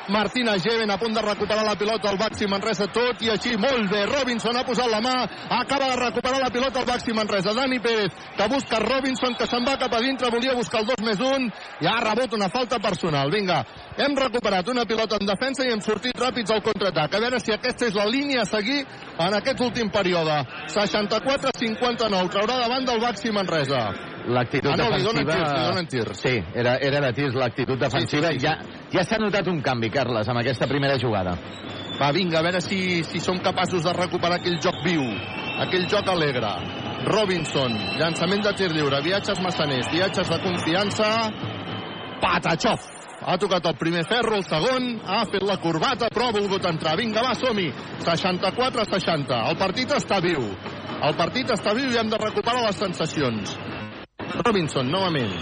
Martina Geven a punt de recuperar la pilota al Baxi Manresa, tot i així molt bé. Robinson ha posat la mà, acaba de recuperar la pilota al Baxi Manresa. Dani Pérez, que busca Robinson, que se'n va cap a dintre, volia buscar el 2 més 1, i ha rebut una falta personal. Vinga, hem recuperat una pilota en defensa i hem sortit ràpids al contraatac. A veure si aquesta és la línia a seguir en aquest últim període. 64-59, traurà davant del Baxi Manresa.
L'actitud
ah, no,
defensiva...
Li tirs, li donen tirs.
Sí, era, era de tirs l'actitud defensiva.
Sí, sí, sí, sí.
Ja, ja s'ha notat un canvi, Carles, amb aquesta primera jugada.
Va, vinga, a veure si, si som capaços de recuperar aquell joc viu, aquell joc alegre. Robinson, llançament de tir lliure, viatges massaners, viatges de confiança... Patachov! Ha tocat el primer ferro, el segon, ha fet la corbata, però ha volgut entrar. Vinga, va, som-hi. 64-60. El partit està viu. El partit està viu i hem de recuperar les sensacions. Robinson, novament.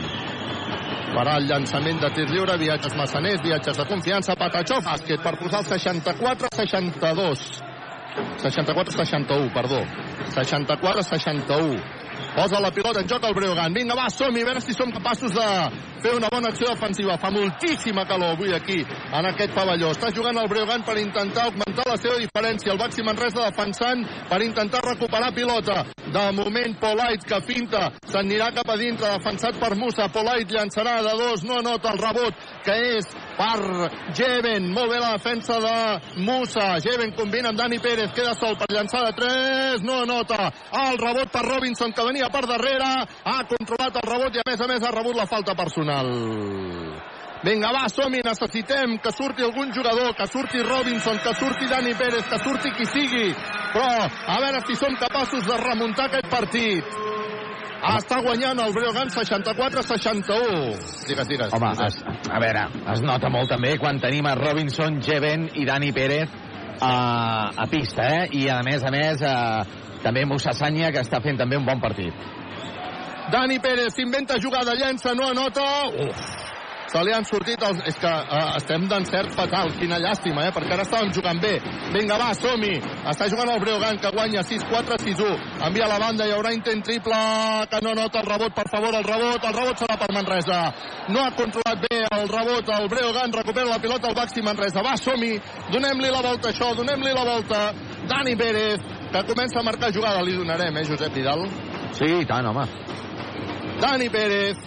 Farà el llançament de tir lliure, viatges massaners, viatges de confiança, Patachó, bàsquet per posar el 64-62. 64-61, perdó. 64-61. Posa la pilota en joc al Breogan. Vinga, va, som a veure si som capaços de fer una bona acció defensiva. Fa moltíssima calor avui aquí, en aquest pavelló. Està jugant el Breogan per intentar augmentar la seva diferència. El Baxi Manresa defensant per intentar recuperar pilota. De moment, Polait, que finta, s'anirà cap a dintre, defensat per Musa. Polait llançarà de dos, no nota el rebot, que és per Jeven. Molt bé la defensa de Musa. Jeven combina amb Dani Pérez, queda sol per llançar de 3, no nota. El rebot per Robinson, que venia per darrere, ha controlat el rebot i a més a més ha rebut la falta personal. Vinga, va, som -hi. necessitem que surti algun jugador, que surti Robinson, que surti Dani Pérez, que surti qui sigui, però a veure si som capaços de remuntar aquest partit. Està guanyant el Breogan 64-61. Digues, digues.
Home, es, a veure, es nota molt també quan tenim a Robinson, Jeven i Dani Pérez a, a pista, eh? I a més a més, a, també Musa Sanya, que està fent també un bon partit.
Dani Pérez s'inventa jugada, llença, no anota. Uf, se li han sortit els... És que uh, estem d'encert fatal, quina llàstima, eh? Perquè ara estàvem jugant bé. Vinga, va, som-hi. Està jugant el Breogan, que guanya 6-4, 6-1. Envia a la banda, hi haurà intent triple, que no nota el rebot, per favor, el rebot. El rebot serà per Manresa. No ha controlat bé el rebot, el Breogan recupera la pilota al Baxi Manresa. Va, som-hi. Donem-li la volta, això, donem-li la volta. Dani Pérez, que comença a marcar jugada. Li donarem, eh, Josep Vidal?
Sí, i tant, home.
Dani Pérez,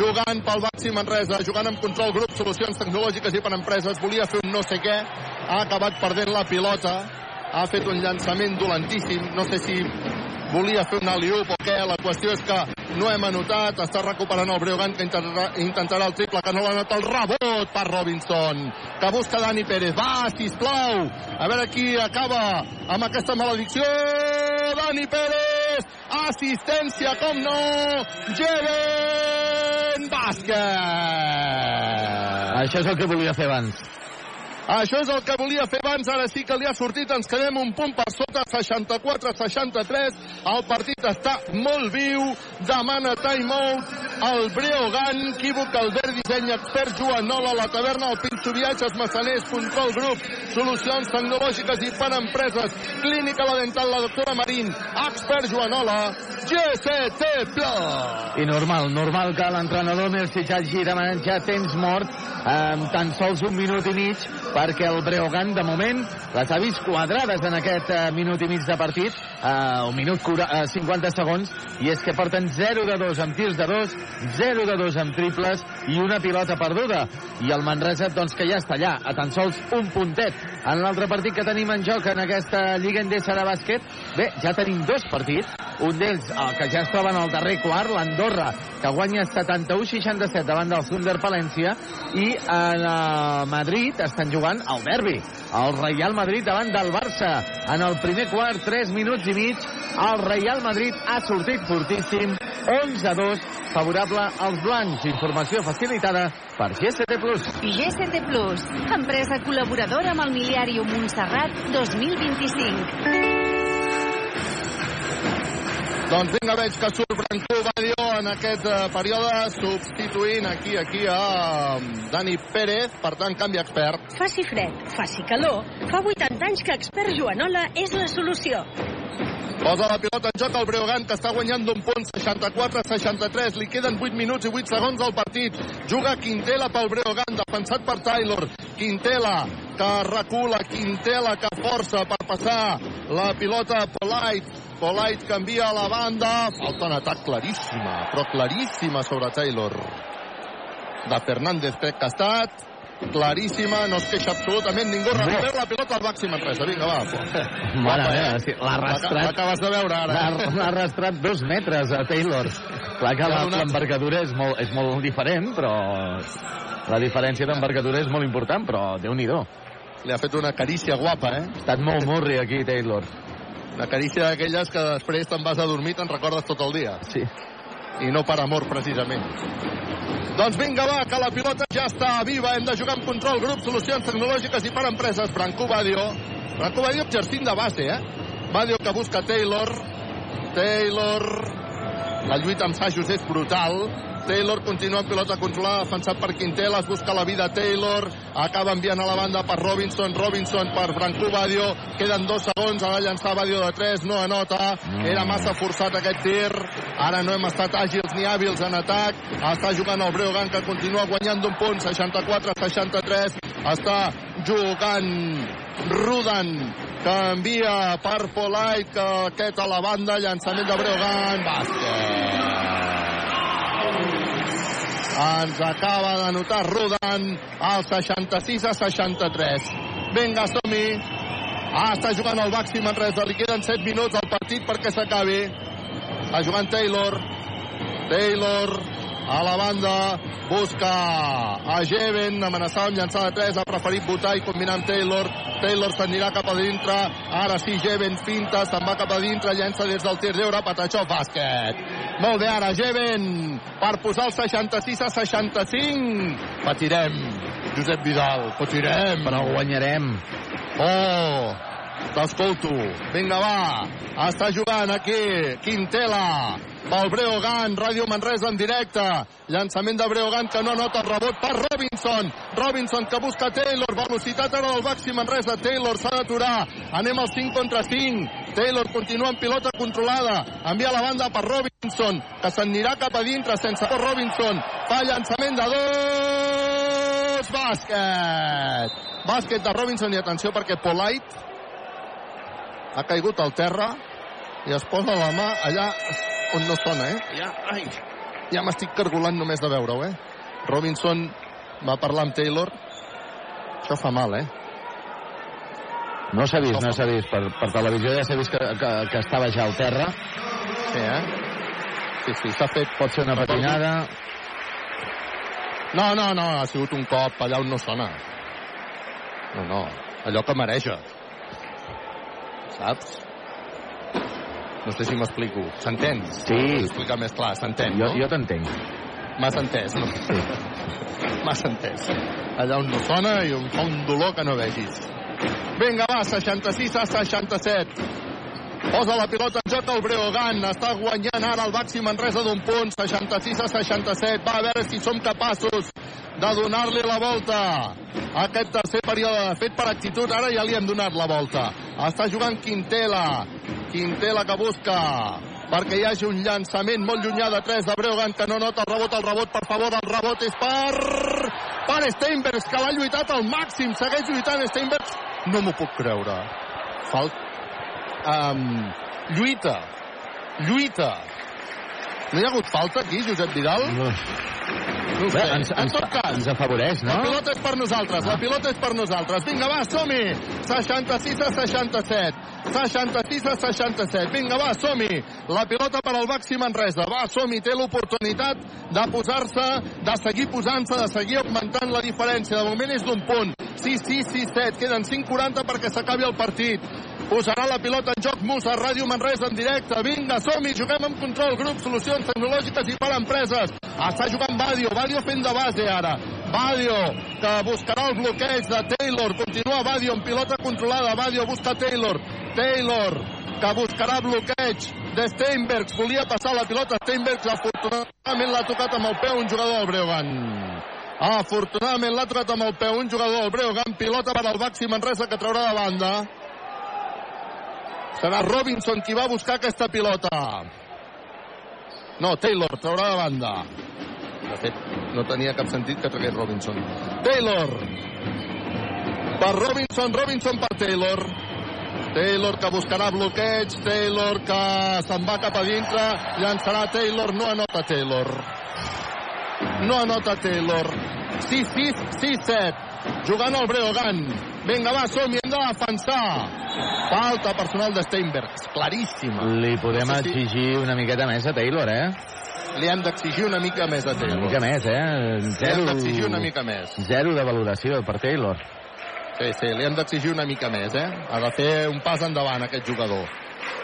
jugant pel Baxi Manresa, jugant amb control grup, solucions tecnològiques i per empreses, volia fer un no sé què, ha acabat perdent la pilota, ha fet un llançament dolentíssim, no sé si volia fer un aliup o què, la qüestió és que no hem anotat, està recuperant el Breogán que intentarà el triple, que no l'ha anat el rebot per Robinson, que busca Dani Pérez, va, sisplau, a veure qui acaba amb aquesta maledicció, Dani Pérez, assistència, com no, Jeven Bàsquet.
Això és el que volia fer abans.
Això és el que volia fer abans, ara sí que li ha sortit, ens quedem un punt per sota, 64-63, el partit està molt viu, demana timeout, el Breogan, equívoc, Albert Disseny, expert Joanola, la taverna, el Pinxo Viatges, Massaners, Control Group, solucions tecnològiques i per empreses, clínica la dental, la doctora Marín, expert Joanola, GCT Plus.
I normal, normal que l'entrenador Mercich hagi demanat ja temps mort amb tan sols un minut i mig perquè el Breogán, de moment, les ha vist quadrades en aquest eh, minut i mig de partit, eh, un minut cura, eh, 50 segons, i és que porten 0 de 2 amb tirs de 2, 0 de 2 amb triples i una pilota perduda. I el Manresa, doncs, que ja està allà, a tan sols un puntet. En l'altre partit que tenim en joc en aquesta Lliga Endesa de bàsquet, bé, ja tenim dos partits, un d'ells, el que ja es troba en el darrer quart, l'Andorra, que guanya 71-67 davant del Thunder Palència, i uh, Madrid estan jugant el derbi. El Real Madrid davant del Barça. En el primer quart, 3 minuts i mig, el Real Madrid ha sortit fortíssim, 11-2, favorable als blancs. Informació facilitada per GST Plus.
GST Plus, empresa col·laboradora amb el Miliari Montserrat 2025.
Doncs vinga, veig que surt Brancú Badio en aquest uh, període, substituint aquí, aquí a um, Dani Pérez, per tant, canvi expert.
Faci fred, faci calor, fa 80 anys que expert Joanola és la solució.
Posa la pilota en joc el Breogán, que està guanyant d'un punt 64-63. Li queden 8 minuts i 8 segons al partit. Juga Quintela pel Breogán, defensat per Taylor. Quintela, que recula. Quintela, que força per passar la pilota Polite. Polite canvia a la banda. Falta en atac claríssima, però claríssima sobre Taylor. De Fernández crec que ha estat claríssima, no es queixa absolutament ningú, recupera la pilota al màxim Manresa, vinga va.
Mare meva,
eh?
sí, l'ha arrastrat.
L'acabes de veure ara. eh?
L'ha arrastrat dos metres a Taylor. Clar que l'envergadura és, molt, és molt diferent, però la diferència d'envergadura és molt important, però déu nhi
Li ha fet una carícia guapa, eh?
Ha estat molt murri aquí, Taylor.
Una carícia d'aquelles que després te'n vas a dormir te'n recordes tot el dia.
Sí.
I no per amor, precisament. Doncs vinga, va, que la pilota ja està viva. Hem de jugar amb control, grup, solucions tecnològiques i per empreses. Branco Badio. Branco Badio exercint de base, eh? Badio que busca Taylor. Taylor. La lluita amb Sajos és brutal. Taylor continua amb pilota controlada, defensat per Quintela, es busca la vida Taylor, acaba enviant a la banda per Robinson, Robinson per Branco Badio, queden dos segons, ha de llançar Badio de 3, no anota, era massa forçat aquest tir, ara no hem estat àgils ni hàbils en atac, està jugant el Breogán que continua guanyant d'un punt, 64-63, està jugant Rudan, que envia per Polite, que aquest a la banda, llançament de Breogán, bàsquet. Ens acaba de notar Rudan al 66 a 63. Vinga, som-hi. Ah, està jugant el Baxi Manresa. Li queden 7 minuts al partit perquè s'acabi. Està jugant Taylor. Taylor a la banda busca a Jeven, amenaçava amb llançar de 3, ha preferit votar i combinar amb Taylor. Taylor s'anirà cap a dintre, ara sí Jeven finta, se'n va cap a dintre, llença des del tir d'eure, Patachó, bàsquet. Molt bé, ara Jeven, per posar el 66 a 65. Patirem, Josep Vidal, patirem.
Però guanyarem.
Oh, t'escolto. Vinga, va. Està jugant aquí Quintela. Pel Breogán, Ràdio Manresa en directe. Llançament de Breogán que no nota el rebot per Robinson. Robinson que busca Taylor. Velocitat ara del Baxi Manresa. Taylor s'ha d'aturar. Anem al 5 contra 5. Taylor continua amb pilota controlada. Envia la banda per Robinson, que s'anirà cap a dintre sense por Robinson. Fa llançament de dos. Bàsquet. Bàsquet de Robinson i atenció perquè Polite ha caigut al terra i es posa la mà allà on no sona, eh? Ja, ai, ja m'estic cargolant només de veure-ho, eh? Robinson va parlar amb Taylor. Això fa mal, eh?
No s'ha vist, no s'ha vist. Per, per televisió ja s'ha vist que, que, que estava ja al terra.
Sí, eh? Sí, sí, s'ha fet...
Pot ser una patinada.
No, no, no, ha sigut un cop allà on no sona. No, no, allò que mareja. Saps? No sé si m'explico. S'entén?
Sí.
Explicar més clar, s'entén,
Jo,
no?
jo t'entenc.
M'has entès, no? Sí. M'has entès. Allà on no sona i on fa un dolor que no vegis. Vinga, va, 66 a 67. Posa la pilota en joc el Breogán. Està guanyant ara el Baxi Manresa d'un punt. 66 a 67. Va a veure si som capaços de donar-li la volta aquest tercer període. De fet, per actitud, ara ja li hem donat la volta. Està jugant Quintela. Quintela que busca perquè hi hagi un llançament molt llunyà de 3 de Breogán que no nota el rebot, el rebot, per favor, el rebot és per... per Steinbergs, que l'ha lluitat al màxim, segueix lluitant Steinbergs. No m'ho puc creure. Falt... Um, lluita. Lluita. No hi ha hagut falta aquí, Josep Vidal?
No.
No
Bé,
sé.
ens,
en
ens,
tot cas,
ens afavoreix, no?
la pilota és per nosaltres, la pilota és per nosaltres. Vinga, va, som-hi! 66 a 67. 66 a 67. Vinga, va, som-hi! La pilota per al Baxi Manresa. Va, som-hi, té l'oportunitat de posar-se, de seguir posant-se, de seguir augmentant la diferència. De moment és d'un punt. 6, 6, 6, 7. Queden 5.40 perquè s'acabi el partit. Posarà la pilota en joc Musa, Ràdio Manresa en directe. Vinga, som-hi, juguem amb control, grup, solucions tecnològiques i per empreses. Està jugant Badio, Badio fent de base ara. Badio, que buscarà el bloqueig de Taylor. Continua Badio amb pilota controlada. Badio busca Taylor. Taylor, que buscarà bloqueig de Steinbergs. Volia passar la pilota. Steinbergs, afortunadament, l'ha tocat amb el peu un jugador del Breogán. Afortunadament l'ha tocat amb el peu un jugador del Breogán. Pilota per al Baxi Manresa que traurà de banda. Serà Robinson qui va buscar aquesta pilota. No, Taylor traurà de banda. De fet, no tenia cap sentit que tragués Robinson. Taylor. Per Robinson, Robinson per Taylor. Taylor que buscarà bloqueig, Taylor que se'n va cap a dintre, llançarà Taylor, no anota Taylor. No anota Taylor. 6-6, 6-7. Jugant al Breogán. Vinga, va, som-hi, hem de defensar. Falta personal de Steinbergs, claríssima.
Li podem
No sé si-
exigir una miqueta més a Taylor, eh?
Li hem d'exigir una mica més a Taylor.
Una mica més, eh?
Li
Zero,
hem d'exigir una mica més.
zero de valoració per Taylor.
Sí, sí, li hem d'exigir una mica més, eh? Ha de fer un pas endavant, aquest jugador.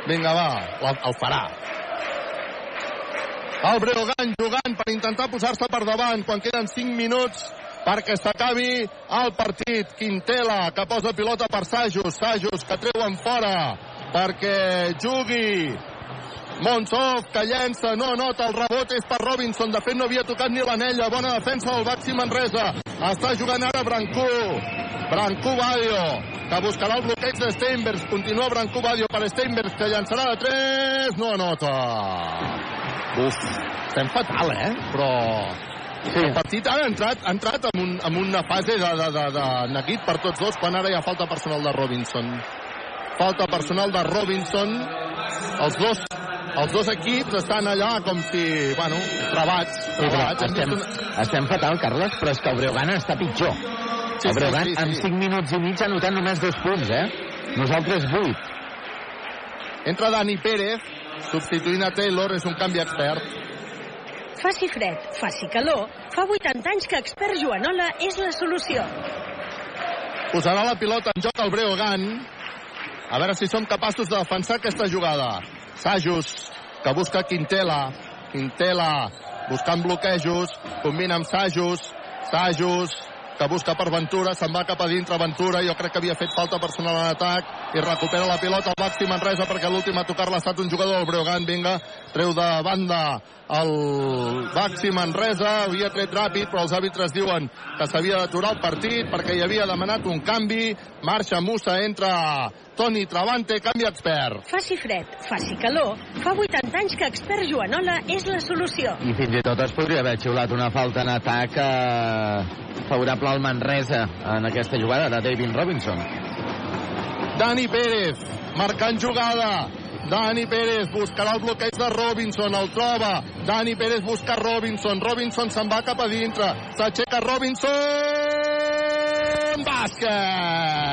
Vinga, va, el farà. El Breogán jugant per intentar posar-se per davant quan queden 5 minuts perquè s'acabi el partit. Quintela, que posa pilota per Sajus. Sajus, que treuen fora perquè jugui Monsov, que llença, no nota, el rebot és per Robinson, de fet no havia tocat ni l'anella, bona defensa del Baxi Manresa, està jugant ara Brancú, Brancú Badio, que buscarà el bloqueig de Steinbergs, continua Brancú Badio per Steinbergs, que llançarà de 3, no anota. Uf, estem fatal, eh? Però Sí. El partit ara ha entrat, ha entrat en, un, en una fase de, de, de, de neguit per tots dos, quan ara hi ha falta personal de Robinson. Falta personal de Robinson. Els dos, els dos equips estan allà com si, bueno.
Sí, però
travats. Hem
estem,
una-
estem fatal, Carles, però és que el Breogán està pitjor.
Sí,
el
sí,
Breogán
sí, sí.
en 5 minuts i mig ha notat només dos punts, eh? Nosaltres 8.
Entra Dani Pérez, substituint a Taylor, és un canvi expert.
Faci fred, faci calor, fa 80 anys que expert Joanola és la solució.
Posarà la pilota en joc al Breogán. A veure si som capaços de defensar aquesta jugada. Sajus, que busca Quintela. Quintela, buscant bloquejos. Combina amb Sajus. Sajus, que busca per Ventura. Se'n va cap a dintre Ventura. Jo crec que havia fet falta personal en atac. I recupera la pilota al Baxi Manresa perquè l'últim a tocar-la ha estat un jugador del Breogán. Vinga, treu de banda el Baxi Manresa. Havia tret ràpid, però els àrbitres diuen que s'havia d'aturar el partit perquè hi havia demanat un canvi. Marxa Musa, entra Toni Travante, canvi expert.
Faci fred, faci calor, fa 80 anys que expert Joanola és la solució.
I fins i tot es podria haver xiulat una falta en atac eh, favorable al Manresa en aquesta jugada de David Robinson.
Dani Pérez, marcant jugada. Dani Pérez buscarà el bloqueig de Robinson, el troba. Dani Pérez busca Robinson. Robinson se'n va cap a dintre. S'aixeca Robinson. Bàsquet!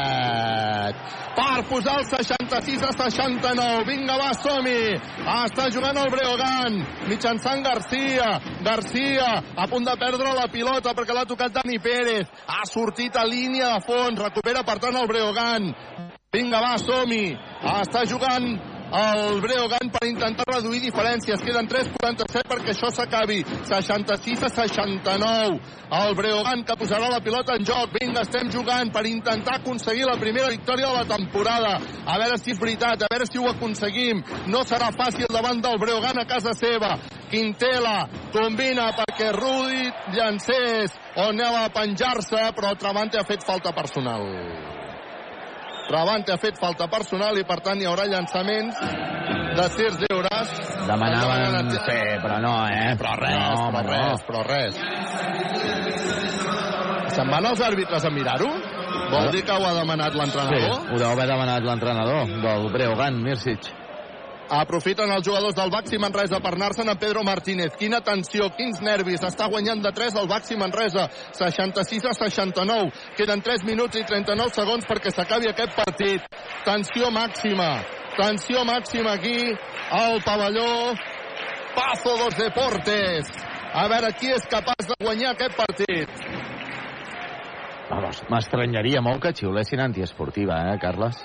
Per posar el 66 a 69. Vinga, va, som-hi! Està jugant el Breogán, mitjançant Garcia. Garcia, a punt de perdre la pilota perquè l'ha tocat Dani Pérez. Ha sortit a línia de fons, recupera per tant el Breogán. Vinga, va, som-hi! Està jugant el Breogán per intentar reduir diferències. Queden 3.47 perquè això s'acabi. 66 a 69. El Breogán que posarà la pilota en joc. Vinga, estem jugant per intentar aconseguir la primera victòria de la temporada. A veure si és veritat, a veure si ho aconseguim. No serà fàcil davant del Breogán a casa seva. Quintela combina perquè Rudi llancés on anava a penjar-se, però Travante ha fet falta personal. Travante ha fet falta personal i per tant hi haurà llançaments de tirs lliures.
Demanaven fer, però no, eh?
Però res,
no,
però
home,
res,
no.
però res. Se'n van els àrbitres a mirar-ho? Vol dir que ho ha demanat
Sí,
l'entrenador?
ho deu haver demanat l'entrenador del Breogán, Mircic.
Aprofiten els jugadors del Baxi Manresa per anar-se'n a Pedro Martínez. Quina tensió, quins nervis. Està guanyant de 3 el Baxi Manresa. 66 a 69. Queden 3 minuts i 39 segons perquè s'acabi aquest partit. Tensió màxima. Tensió màxima aquí al pavelló Pazo dos Deportes. A veure qui és capaç de guanyar aquest partit.
M'estranyaria molt que xiulessin antiesportiva, eh, Carles?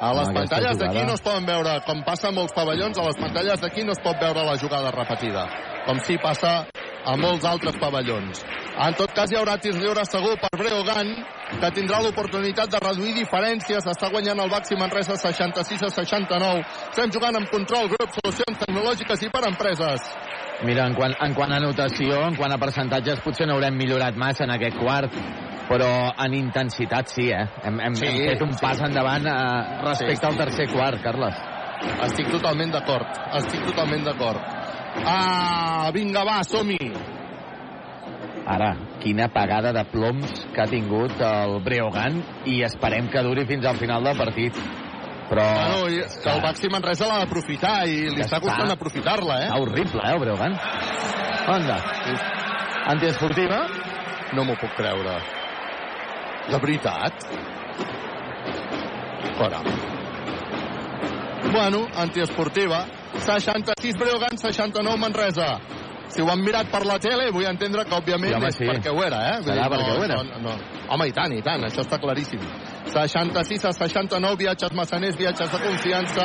A les pantalles d'aquí no es poden veure, com passa a molts pavellons, a les pantalles d'aquí no es pot veure la jugada repetida, com sí passa a molts altres pavellons. En tot cas, hi haurà tirs lliures segur per Breogán, que tindrà l'oportunitat de reduir diferències. Està guanyant el Baxi Manresa 66 a 69. Estem jugant amb control, grup, solucions tecnològiques i per empreses.
Mira, en quant, en quant a notació, en quant a percentatges, potser no haurem millorat massa en aquest quart, però en intensitat sí, eh? Hem, hem,
Sí,
hem fet un
sí.
pas endavant eh, respecte
Sí, sí,
al tercer quart, Carles.
Estic totalment d'acord, estic totalment d'acord. Ah, vinga, va, som-hi.
Ara, quina pagada de ploms que ha tingut el Breogán i esperem que duri fins al final del partit. Però...
Bueno, i que el Baxi Manresa l'ha d'aprofitar i li està costant aprofitar-la, eh?
Està horrible, eh, el Breogán. Onda. Antiesportiva?
No m'ho puc creure. De veritat? Fora. Bueno, antiesportiva. 66 Breogán, 69 Manresa. Si ho han mirat per la tele, vull entendre que, òbviament,
Sí, home,
és
sí.
perquè ho era, eh?
Serà perquè ho era.
No, no. Home, i tant, i tant, això està claríssim. 66 a 69, viatges massaners, viatges de confiança.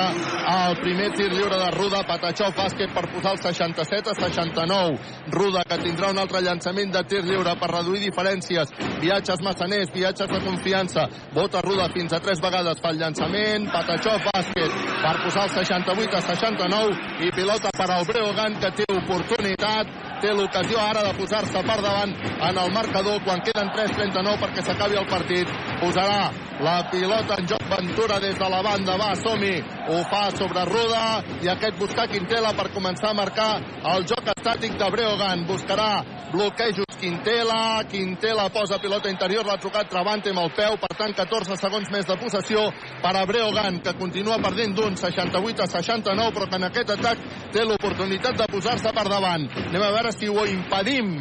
El primer tir lliure de Ruda, Patachó, bàsquet per posar el 67 a 69. Ruda, que tindrà un altre llançament de tir lliure per reduir diferències. Viatges massaners, viatges de confiança. Vota Ruda fins a tres vegades fa el llançament. Patachó, bàsquet per posar el 68 a 69. I pilota per al Breogán, que té oportunitat té l'ocasió ara de posar-se per davant en el marcador quan queden 3.39 perquè s'acabi el partit. Posarà la pilota en joc Ventura des de la banda. Va, som-hi. Ho fa sobre Ruda i aquest buscar Quintela per començar a marcar el joc estàtic de Breogán. Buscarà bloquejos Quintela. Quintela posa pilota interior, l'ha trucat Travante amb el peu. Per tant, 14 segons més de possessió per a Breogán, que continua perdent d'un 68 a 69, però que en aquest atac té l'oportunitat de posar-se per davant. Anem a veure si ho impedim.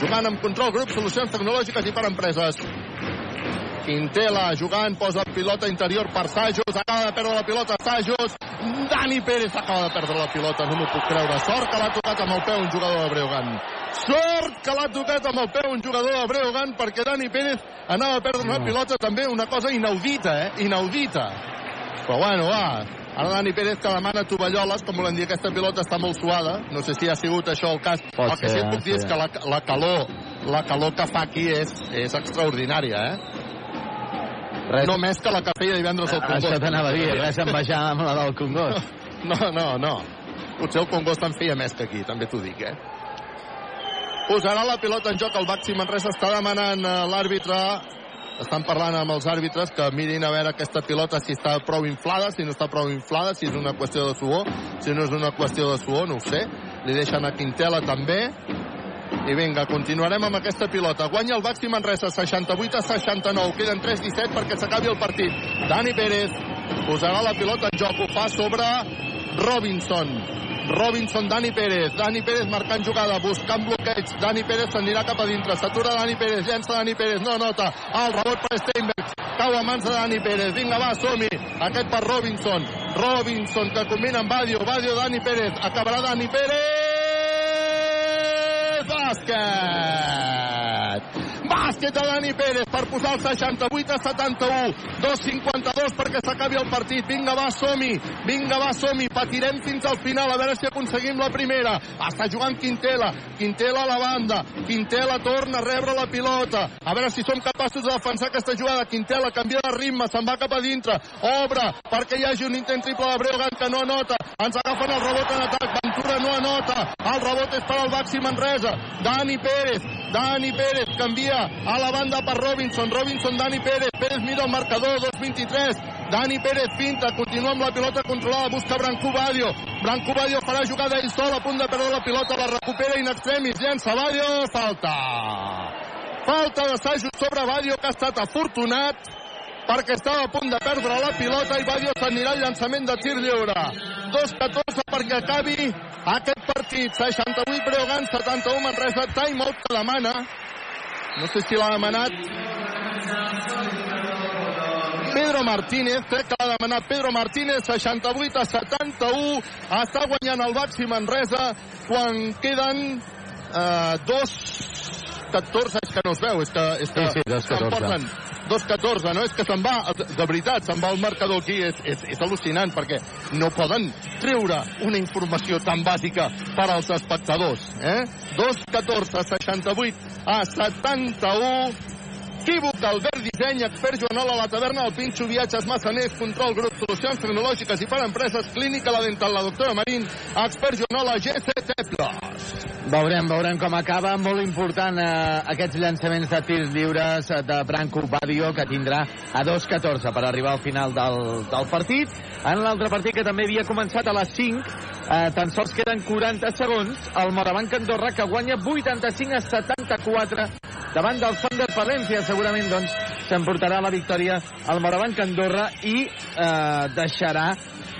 Jugant amb control grup, solucions tecnològiques i per empreses. Quintela jugant, posa pilota interior per Sajos, acaba de perdre la pilota Sajos, Dani Pérez acaba de perdre la pilota, no m'ho puc creure. Sort que l'ha tocat amb el peu un jugador de Breogán. Sort que l'ha tocat amb el peu un jugador de Breogán perquè Dani Pérez anava a perdre una pilota també, una cosa inaudita, eh? Inaudita. Però bueno, va, Ara Dani Pérez que demana tovalloles, com volem dir, aquesta pilota està molt suada. No sé si ha sigut això el cas.
Pot
el que sí et puc dir
sí.
és que la, la calor la calor que fa aquí és, és extraordinària, eh?
Res.
No més que la que feia divendres al Congost.
Això t'anava a dir, res a envejar amb la del Congost.
No, no, no. Potser el Congost en feia més que aquí, també t'ho dic, eh? Posarà la pilota en joc el Baxi Manresa. Està demanant eh, l'àrbitre estan parlant amb els àrbitres que mirin a veure aquesta pilota si està prou inflada, si no està prou inflada, si és una qüestió de suor, si no és una qüestió de suor, no ho sé. Li deixen a Quintela també. I vinga, continuarem amb aquesta pilota. Guanya el Baxi Manresa, 68 a 69. Queden 3-17 perquè s'acabi el partit. Dani Pérez posarà la pilota en joc. Ho fa sobre Robinson. Robinson, Dani Pérez. Dani Pérez marcant jugada, buscant bloqueig. Dani Pérez s'anirà cap a dintre. S'atura Dani Pérez, llença Dani Pérez, no nota. El rebot per Steinberg. cau a mans de Dani Pérez. Vinga, va, som-hi. Aquest per Robinson. Robinson, que combina amb Badio. Badio, Dani Pérez. Acabarà Dani Pérez! Bàsquet! Bàsquet de Dani Pérez per posar el 68 a 71. 2.52 perquè s'acabi el partit. Vinga, va, som-hi. Vinga, va, som-hi. Patirem fins al final a veure si aconseguim la primera. Està jugant Quintela. Quintela a la banda. Quintela torna a rebre la pilota. A veure si som capaços de defensar aquesta jugada. Quintela canvia de ritme, se'n va cap a dintre. Obre perquè hi hagi un intent triple de Breogan que no anota. Ens agafen el rebot en atac. Ventura no anota. El rebot és per al Baxi Manresa. Dani Pérez. Dani Pérez canvia a la banda per Robinson. Robinson, Dani Pérez. Pérez mira el marcador, 2-23. Dani Pérez finta, continua amb la pilota controlada, busca Branco Badio. Branco Badio farà jugada ell sol, a punt de perdre la pilota, la recupera in extremis, llença Badio, falta. Falta d'assaig sobre Badio, que ha estat afortunat perquè estava a punt de perdre la pilota i Badio s'anirà al llançament de tir lliure. 2-14 perquè acabi aquest partit. 68 Breogán, 71 Manresa, timeout que demana. No sé si l'ha demanat Pedro Martínez, crec que l'ha demanat Pedro Martínez, 68 a 71, està guanyant el Baxi Manresa quan queden eh, dos 14, és que no es veu, és que, és que
Sí, sí, dos
se'n
14.
porten 2-14, no? És que se'n va, de veritat, se'n va el marcador aquí, és, és, és al·lucinant, perquè no poden treure una informació tan bàsica per als espectadors, eh? 2-14, 68 a 71, Equívoc, Albert Disseny, expert Joanola a la taverna, el Pinxo, viatges, massaners, control, grup, solucions tecnològiques i per empreses, clínica, la dental, la doctora Marín, expert Joanola, GCT+.
Veurem, veurem com acaba. Molt important eh, aquests llançaments de tirs lliures de Branco Badio, que tindrà a 2-14 per arribar al final del, del partit. En l'altre partit, que també havia començat a les 5, eh, tan sols queden 40 segons, el Morabanc Andorra, que guanya 85 a 74 davant del Thunder Palencia. Segurament, doncs, s'emportarà la victòria al Morabanc Andorra i eh, deixarà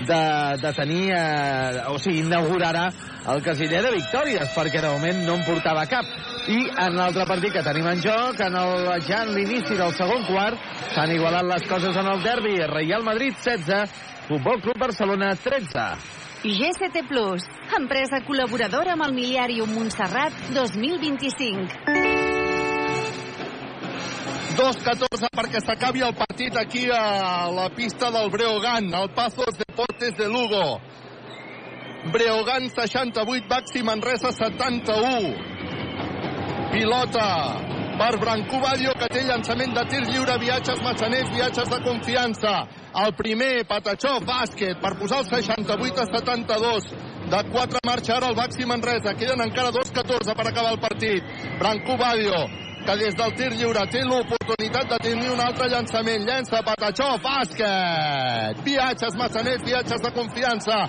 de, de tenir, eh, o sigui, inaugurarà el casiller de victòries, perquè de moment no en portava cap. I en l'altre partit que tenim en joc, en el, ja en l'inici del segon quart, s'han igualat les coses en el derbi. Real Madrid 16, Futbol Club Barcelona 13.
GCT Plus, empresa col·laboradora amb el Miliàrium Montserrat 2025.
2-14 perquè s'acabi el partit aquí a la pista del Breogán, al Pazos Deportes de Lugo. Breogán 68, Baxi Manresa 71. Pilota per Brancú Badio, que té llançament de tir lliure, viatges massaners, viatges de confiança. El primer, Patachó, bàsquet, per posar el 68 a 72. De 4 marxa ara el Baxi Manresa. Queden encara 2-14 per acabar el partit. Brancú Badio, que des del tir lliure té l'oportunitat de tenir un altre llançament. Llença Patachó, bàsquet! Viatges massaners, viatges de confiança.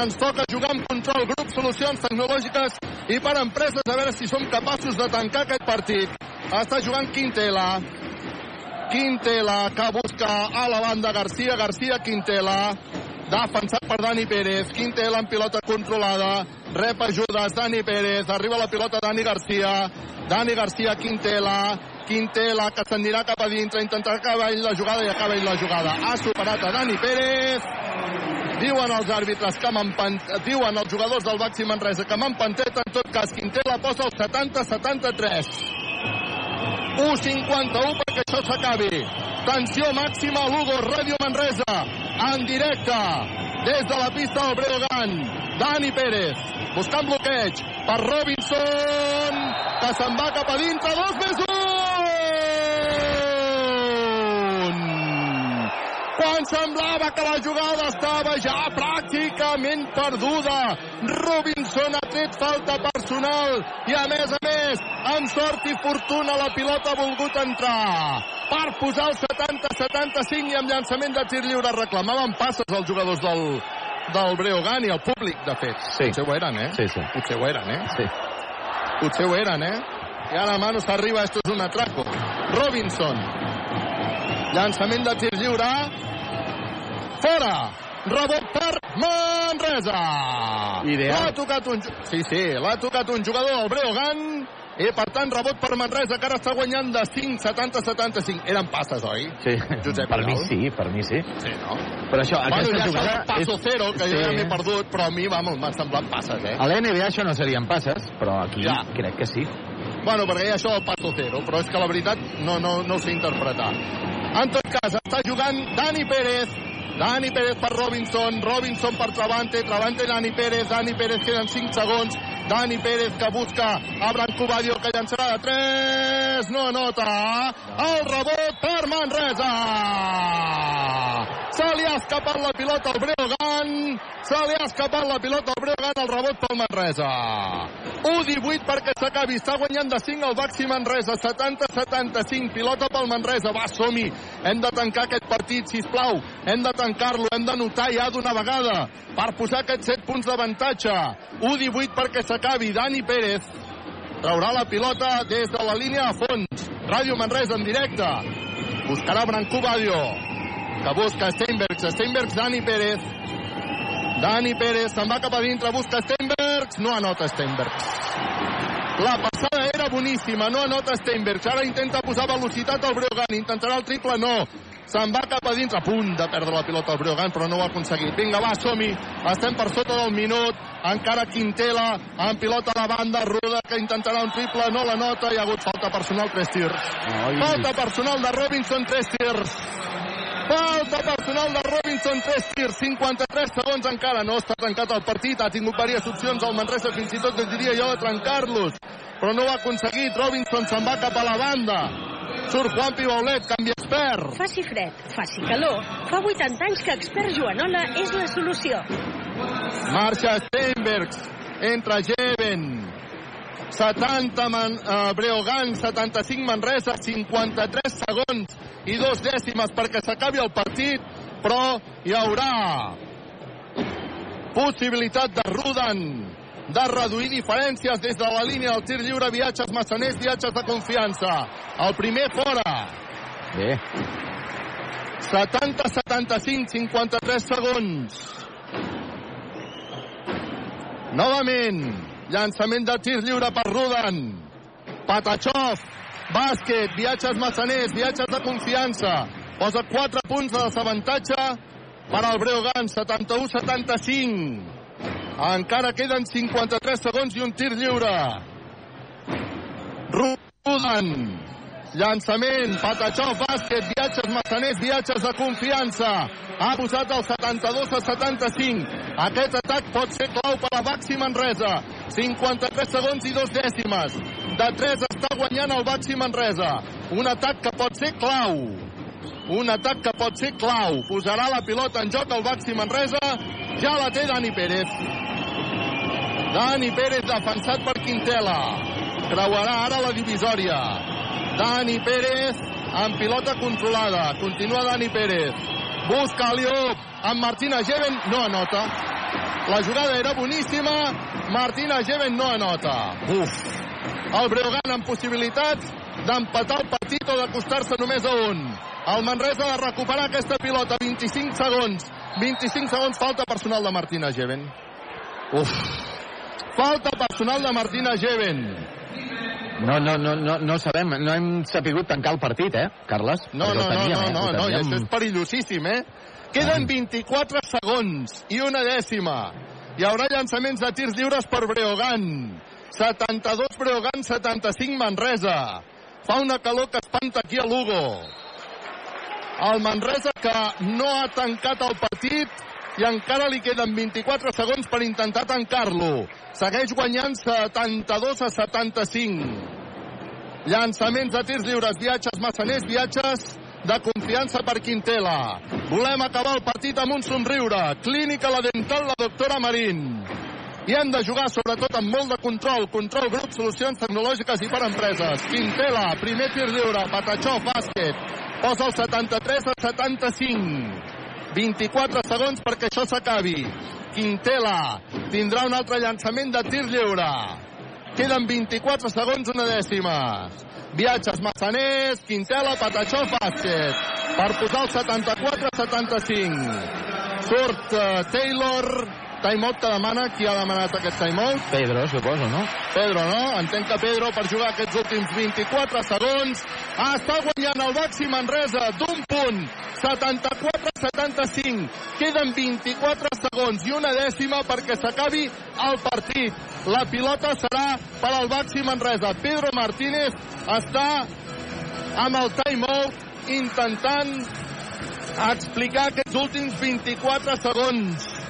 Ens toca jugar amb control, grup, solucions tecnològiques i per empreses a veure si som capaços de tancar aquest partit. Està jugant Quintela. Quintela, que busca a la banda Garcia, Garcia, Quintela. Defensat per Dani Pérez. Quintela en pilota controlada. Rep ajudes, Dani Pérez. Arriba la pilota Dani Garcia. Dani Garcia, Quintela. Quintela, que s'anirà cap a dintre, intentarà acabar ell la jugada i acaba ell la jugada. Ha superat a Dani Pérez. Diuen els àrbitres que m'empan... Diuen els jugadors del Baxi Manresa que m'empanteta. En tot cas, Quintela posa el 70-73. 1.51 perquè això s'acabi. Tensió màxima a Lugo, Ràdio Manresa, en directe, des de la pista del Breogán. Dani Pérez, buscant bloqueig per Robinson, que se'n va cap a dintre, dos més un! Quan semblava que la jugada estava ja pràcticament perduda, Robinson ha tret falta personal i, a més a més, amb sort i fortuna, la pilota ha volgut entrar per posar el 70-75 i amb llançament de tir lliure reclamaven passes els jugadors del, del Breogán i el públic, de fet.
Sí.
Potser ho eren, eh?
Sí, sí.
Potser ho eren, eh?
Sí.
Potser ho eren, eh? I ara Manos arriba, esto es un atraco. Robinson. Llançament de tir lliure. Fora. Rebot per Manresa.
Ideal.
L'ha tocat un... Sí, sí, l'ha tocat un jugador del Breogán Eh, per tant, rebot per Manresa, que ara està guanyant de 5, 70, 75. Eren passes, oi?
Sí,
Josep
per mi
Vidal?
sí, per mi sí.
Sí, no?
Però això,
Bueno,
aquesta
ja
jugada...
serà paso
és-
cero, que
sí.
jo ja m'he perdut, però a mi, vamos, m'han semblat passes, eh?
A l'NBA això no serien passes, però aquí
Ja.
crec que sí.
Bueno, perquè hi ha això del paso cero, però és que la veritat no, no, no ho sé interpretar. En tot cas, està jugant Dani Pérez. Dani Pérez per Robinson, Robinson per Travante, Travante Dani Pérez, Dani Pérez queden 5 segons, Dani Pérez que busca a Branco Badio que llançarà de 3, no anota, el rebot per Manresa! Se li ha escapat la pilota al Breogan, se li ha escapat la pilota al Breogan, el rebot pel Manresa. 1-18 perquè s'acabi, està guanyant de 5 el Baxi Manresa, 70-75, pilota pel Manresa, va, som-hi, hem de tancar aquest partit, si plau, hem de tancar-lo, hem de notar ja d'una vegada, per posar aquests 7 punts d'avantatge, 1-18 perquè s'acabi, Dani Pérez, traurà la pilota des de la línia de fons, Ràdio Manresa en directe, buscarà Branco Badio, que busca Steinbergs, Steinbergs, Dani Pérez, Dani Pérez se'n va cap a dintre, busca Steinbergs, no anota Steinbergs. La passada era boníssima, no anota Steinbergs. Ara intenta posar velocitat al Breogan, intentarà el triple, no. Se'n va cap a dintre, a punt de perdre la pilota al Breogan, però no ho ha aconseguit. Vinga, va, som-hi. Estem per sota del minut. Encara Quintela, amb pilota a la banda, Ruda, que intentarà un triple, no la nota. Hi ha hagut falta personal, tres tirs. Falta personal de Robinson, tres tirs. Falta personal de Robinson, 3 tirs, 53 segons encara. No està tancat el partit, ha tingut diverses opcions al Manresa, fins i tot diria jo de trencar-los. Però no ho ha aconseguit, Robinson se'n va cap a la banda. Surt Juan Pibaulet, canvi expert.
Faci fred, faci calor, fa 80 anys que expert Joanola és la solució.
Marxa Steinbergs, entra Jeven. 70 Man, uh, Breogan, 75 Manresa, 53 segons i dos dècimes perquè s'acabi el partit, però hi haurà possibilitat de Rudan de reduir diferències des de la línia del tir lliure, viatges massaners, viatges de confiança. El primer fora.
Bé.
70-75, 53 segons. Novament, llançament de tir lliure per Rudan. Patachov, bàsquet, viatges massaners, viatges de confiança. Posa 4 punts de desavantatge per al Breogan, 71-75. Encara queden 53 segons i un tir lliure. Rudan, llançament, Patachov, bàsquet, viatges massaners, viatges de confiança. Ha posat el 72 a 75. Aquest atac pot ser clau per a Baxi Manresa. 53 segons i dos dècimes. De 3 està guanyant el Baxi Manresa. Un atac que pot ser clau. Un atac que pot ser clau. Posarà la pilota en joc el Baxi Manresa. Ja la té Dani Pérez. Dani Pérez defensat per Quintela. Creuarà ara la divisòria. Dani Pérez amb pilota controlada. Continua Dani Pérez. Busca Aliop amb Martina Geven. No anota. La jugada era boníssima. Martina Geven no anota. Uf. El Breogan amb possibilitats d'empatar el partit o d'acostar-se només a un. El Manresa ha de recuperar aquesta pilota. 25 segons. 25 segons. Falta personal de Martina Geven. Uf. Falta personal de Martina Geven.
No, no, no, no, no sabem, no hem sapigut tancar el partit, eh, Carles?
No, no,
ho
no,
teníem,
no,
eh?
no, no, i
teníem-
això és perillosíssim, eh? Queden 24 segons i una dècima. Hi haurà llançaments de tirs lliures per Breogan. 72 Breogan, 75 Manresa. Fa una calor que espanta aquí a Lugo. El Manresa que no ha tancat el partit i encara li queden 24 segons per intentar tancar-lo. Segueix guanyant 72 a 75. Llançaments de tirs lliures, viatges massaners, viatges de confiança per Quintela. Volem acabar el partit amb un somriure. Clínica La Dental, la doctora Marín. I hem de jugar sobretot amb molt de control. Control grup, solucions tecnològiques i per empreses. Quintela, primer tir lliure. Patachó, bàsquet. Posa el 73 a 75. 24 segons perquè això s'acabi. Quintela tindrà un altre llançament de tir lliure. Queden 24 segons, una dècima. Viatges massaners, Quintela, Patachó, bàsquet. Per posar el 74 a 75. Surt uh, Taylor, Timeout que demana, qui ha demanat aquest timeout?
Pedro, suposo, no?
Pedro, no? Entenc que Pedro, per jugar aquests últims 24 segons, està guanyant el Baxi Manresa d'un punt, 74-75. Queden 24 segons i una dècima perquè s'acabi el partit. La pilota serà per al Baxi Manresa. Pedro Martínez està amb el timeout intentant explicar aquests últims 24 segons.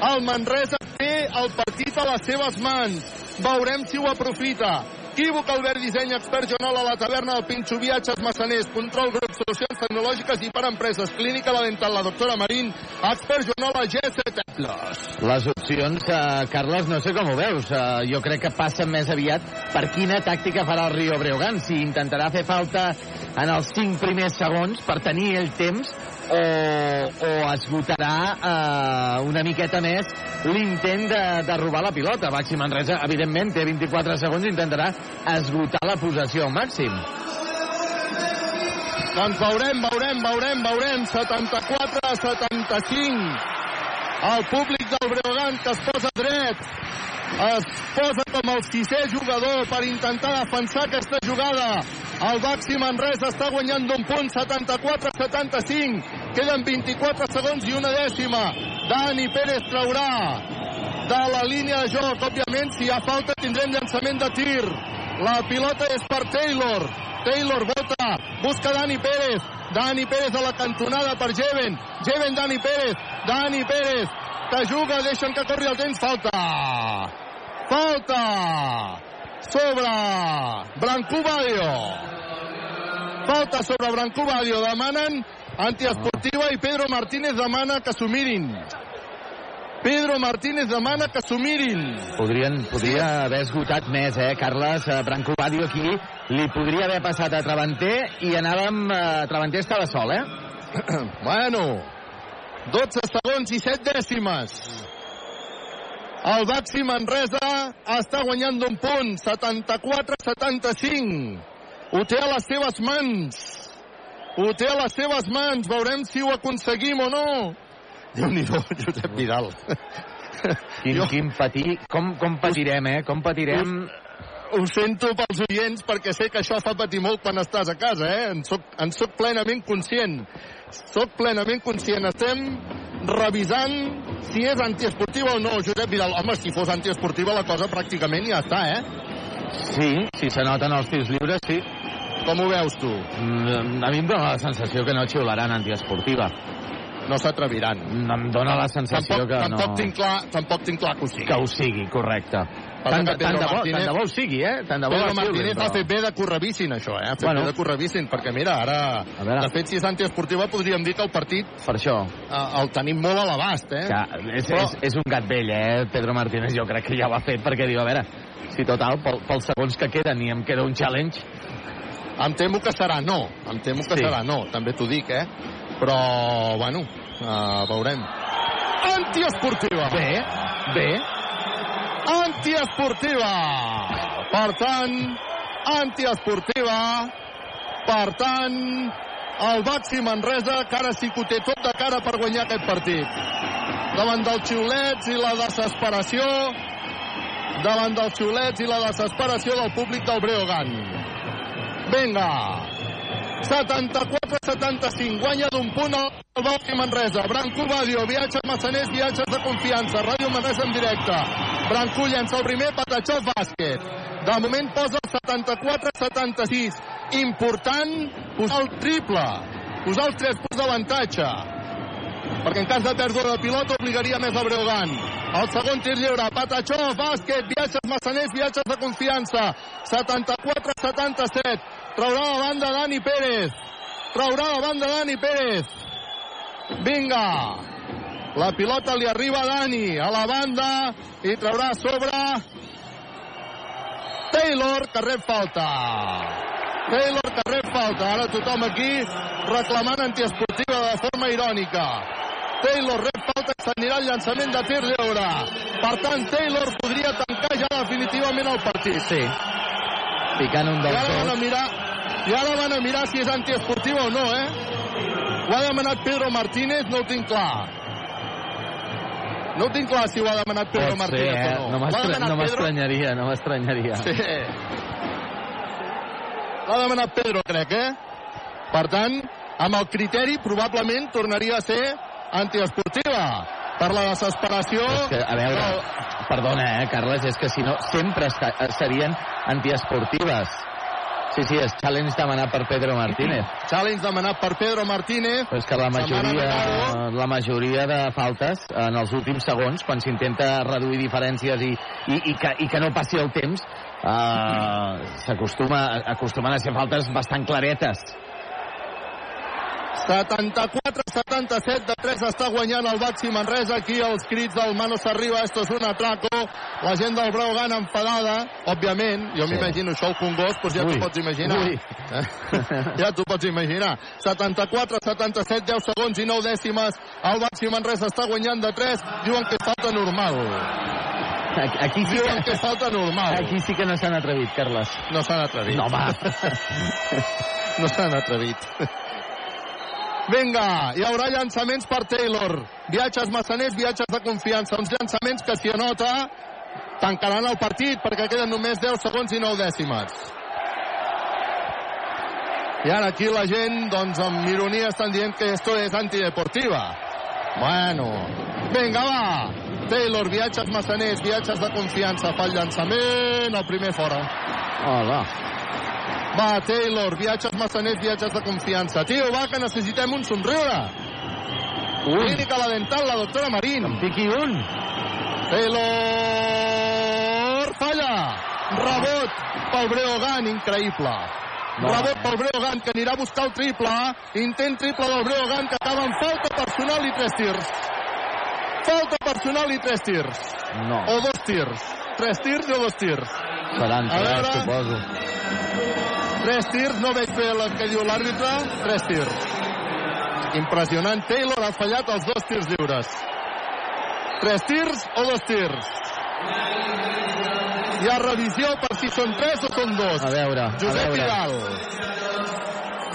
El Manresa té el partit a les seves mans. Veurem si ho aprofita. Equívoc Albert Disseny, expert Jonol a la taverna del Pinxo, viatges massaners, control grup, solucions tecnològiques i per empreses, clínica la dental, la doctora Marín, expert Jonol a G7 Plus.
Les opcions, eh, Carles, no sé com ho veus. Eh, jo crec que passa més aviat per quina tàctica farà el Rio Breogán. Si intentarà fer falta en els 5 primers segons per tenir el temps o, o esgotarà eh, una miqueta més l'intent de, de robar la pilota. Baxi Manresa, evidentment, té 24 segons i intentarà esgotar la possessió al màxim.
Doncs veurem, veurem, veurem, veurem. 74 a 75. El públic del Breogán que es posa dret es posa com el sisè jugador per intentar defensar aquesta jugada. El Baxi Manresa està guanyant d'un punt 74-75. Queden 24 segons i una dècima. Dani Pérez traurà de la línia de joc. Òbviament, si hi ha falta, tindrem llançament de tir. La pilota és per Taylor. Taylor vota, busca Dani Pérez. Dani Pérez a la cantonada per Jeven. Jeven, Dani Pérez. Dani Pérez, que juga, deixen que corri el temps. Falta. Falta sobre Brancú Badio. Falta sobre Brancú Badio. Demanen antiesportiva i Pedro Martínez demana que s'ho mirin. Pedro Martínez demana que s'ho mirin.
Podrien, podria haver esgotat més, eh, Carles? Eh, Branco Badio aquí li podria haver passat a Travanter i anàvem... Eh, Travanter estava sol, eh?
bueno, 12 segons i 7 dècimes. El Baxi Manresa està guanyant d'un punt, 74-75. Ho té a les seves mans. Ho té a les seves mans. Veurem si ho aconseguim o no. Déu-n'hi-do, Josep Vidal.
Quin, jo... quin patir... Com, com patirem, eh? Com patirem...
Ho sento pels oients perquè sé que això fa patir molt quan estàs a casa, eh? En soc, en soc plenament conscient. Soc plenament conscient. Estem revisant si és antiesportiva o no, Josep Vidal. Home, si fos antiesportiva la cosa pràcticament ja està, eh?
Sí, si se noten els tirs lliures, sí.
Com ho veus tu?
Mm, A mi em dóna la sensació que no xiularan antiesportiva.
No s'atreviran.
Em dóna la sensació
tampoc,
que
tampoc
no...
Tinc clar, tampoc tinc clar que ho sigui.
Que ho sigui, correcte. Tant,
que
tant, de bo,
Martínez-
tant de bo ho sigui, eh? Tant de bo
Pedro Martínez
però-
ha fet bé de correvissin, això, eh? Ha fet
Bueno.
bé de correvissin, perquè mira, ara... De fet, si és antiesportiva, podríem dir que el partit
Per això.
eh, el tenim molt a l'abast, eh?
Que és,
Però-
és, és un gat vell, eh? Pedro Martínez jo crec que ja ho ha fet perquè diu, a veure, si total, pel, pels segons que queden i em queda un challenge...
Em temo que serà no. Em temo que
Sí.
serà no, també t'ho dic, eh? Però, bueno, uh, veurem. Antiesportiva!
Bé, bé.
Antiesportiva! Per tant, antiesportiva. Per tant, el Baxi Manresa, que ara sí que ho té tot de cara per guanyar aquest partit. Davant dels xiulets i la desesperació davant dels xiulets i la desesperació del públic del Breogán. Vinga! 74-75, guanya d'un punt el Baxi Manresa. Branco Badio, viatges massaners, viatges de confiança. Ràdio Manresa en directe. Branco llença el primer, Patachó bàsquet. De moment posa el 74-76. Important posar el triple. Posar els 3 punts d'avantatge. Perquè en cas de pèrdua de pilota obligaria més a Breogán. El segon tir lliure, Patachó, bàsquet, viatges massaners, viatges de confiança. 74-77. Traurà la banda Dani Pérez. Traurà la banda Dani Pérez. Vinga. La pilota li arriba a Dani, a la banda, i traurà a sobre Taylor, que rep falta. Taylor, que rep falta. Ara tothom aquí reclamant antiesportiva de forma irònica. Taylor rep falta i s'anirà al llançament de tir lliure. Per tant, Taylor podria tancar ja definitivament el partit.
Sí. Ficant un
I
dels
ara van a
dos.
mirar, i ara van a mirar si és antiesportiva o no, eh? Ho ha demanat Pedro Martínez, no ho tinc clar. No ho tinc clar si ho ha demanat Pedro
Pot ser,
Martínez
eh?
o no.
No
L'ha
m'estra-
demanat
no m'estranyaria, no m'estranyaria.
Sí. L'ha demanat Pedro, crec, eh? Per tant, amb el criteri, probablement tornaria a ser antiesportiva. Per la desesperació...
És que, a veure, perdona, eh, Carles, és que si no, sempre serien antiesportives. Sí, sí, és challenge demanat per Pedro Martínez.
Challenge demanat per Pedro Martínez.
Però és que la majoria, la majoria de faltes en els últims segons, quan s'intenta reduir diferències i, i, i, que, i que no passi el temps, eh, s'acostuma acostumen a ser faltes bastant claretes.
74-77 de 3 està guanyant el Baxi Manresa. Aquí els crits del Mano Sarriba, esto es un atraco. La gent del Braugan enfadada, òbviament. Jo
Sí.
m'imagino això al Congost, doncs ja t'ho pots imaginar.
ui.
Eh? ja t'ho pots imaginar. 74-77, 10 segons i 9 dècimes. El Baxi Manresa està guanyant de 3. Diuen que falta normal.
Aquí, sí
Diuen que
que,
falta normal.
aquí sí que no s'han atrevit, Carles.
No s'han atrevit.
No,
no s'han atrevit. Vinga, hi haurà llançaments per Taylor. Viatges massaners, viatges de confiança. Uns llançaments que s'hi anota tancaran el partit perquè queden només 10 segons i 9 dècimes. I ara aquí la gent, doncs, amb ironia estan dient que esto es antideportiva. Bueno, vinga, va! Taylor, viatges massaners, viatges de confiança. Fa el llançament, el primer fora.
Hola.
Va, Taylor, viatges massaners, viatges de confiança. Tio, va, que necessitem un somriure.
Un.
Clínica la dental, la doctora Marín.
En piqui un.
Taylor, falla. Rebot pel Breogan, increïble.
No.
Rebot pel Breogan, que anirà a buscar el triple. Intent triple del Breogan, que acaba amb falta personal i tres tirs. Falta personal i tres tirs.
No.
O dos tirs. Tres tirs o dos tirs.
Seran tres,
veure.
suposo.
Tres tirs, no veig bé el que diu l'àrbitre. Tres tirs. Impressionant. Taylor ha fallat els dos tirs lliures. Tres tirs o dos tirs? Hi ha revisió per si són tres o són dos.
A veure, a
Josep
veure.
Vidal.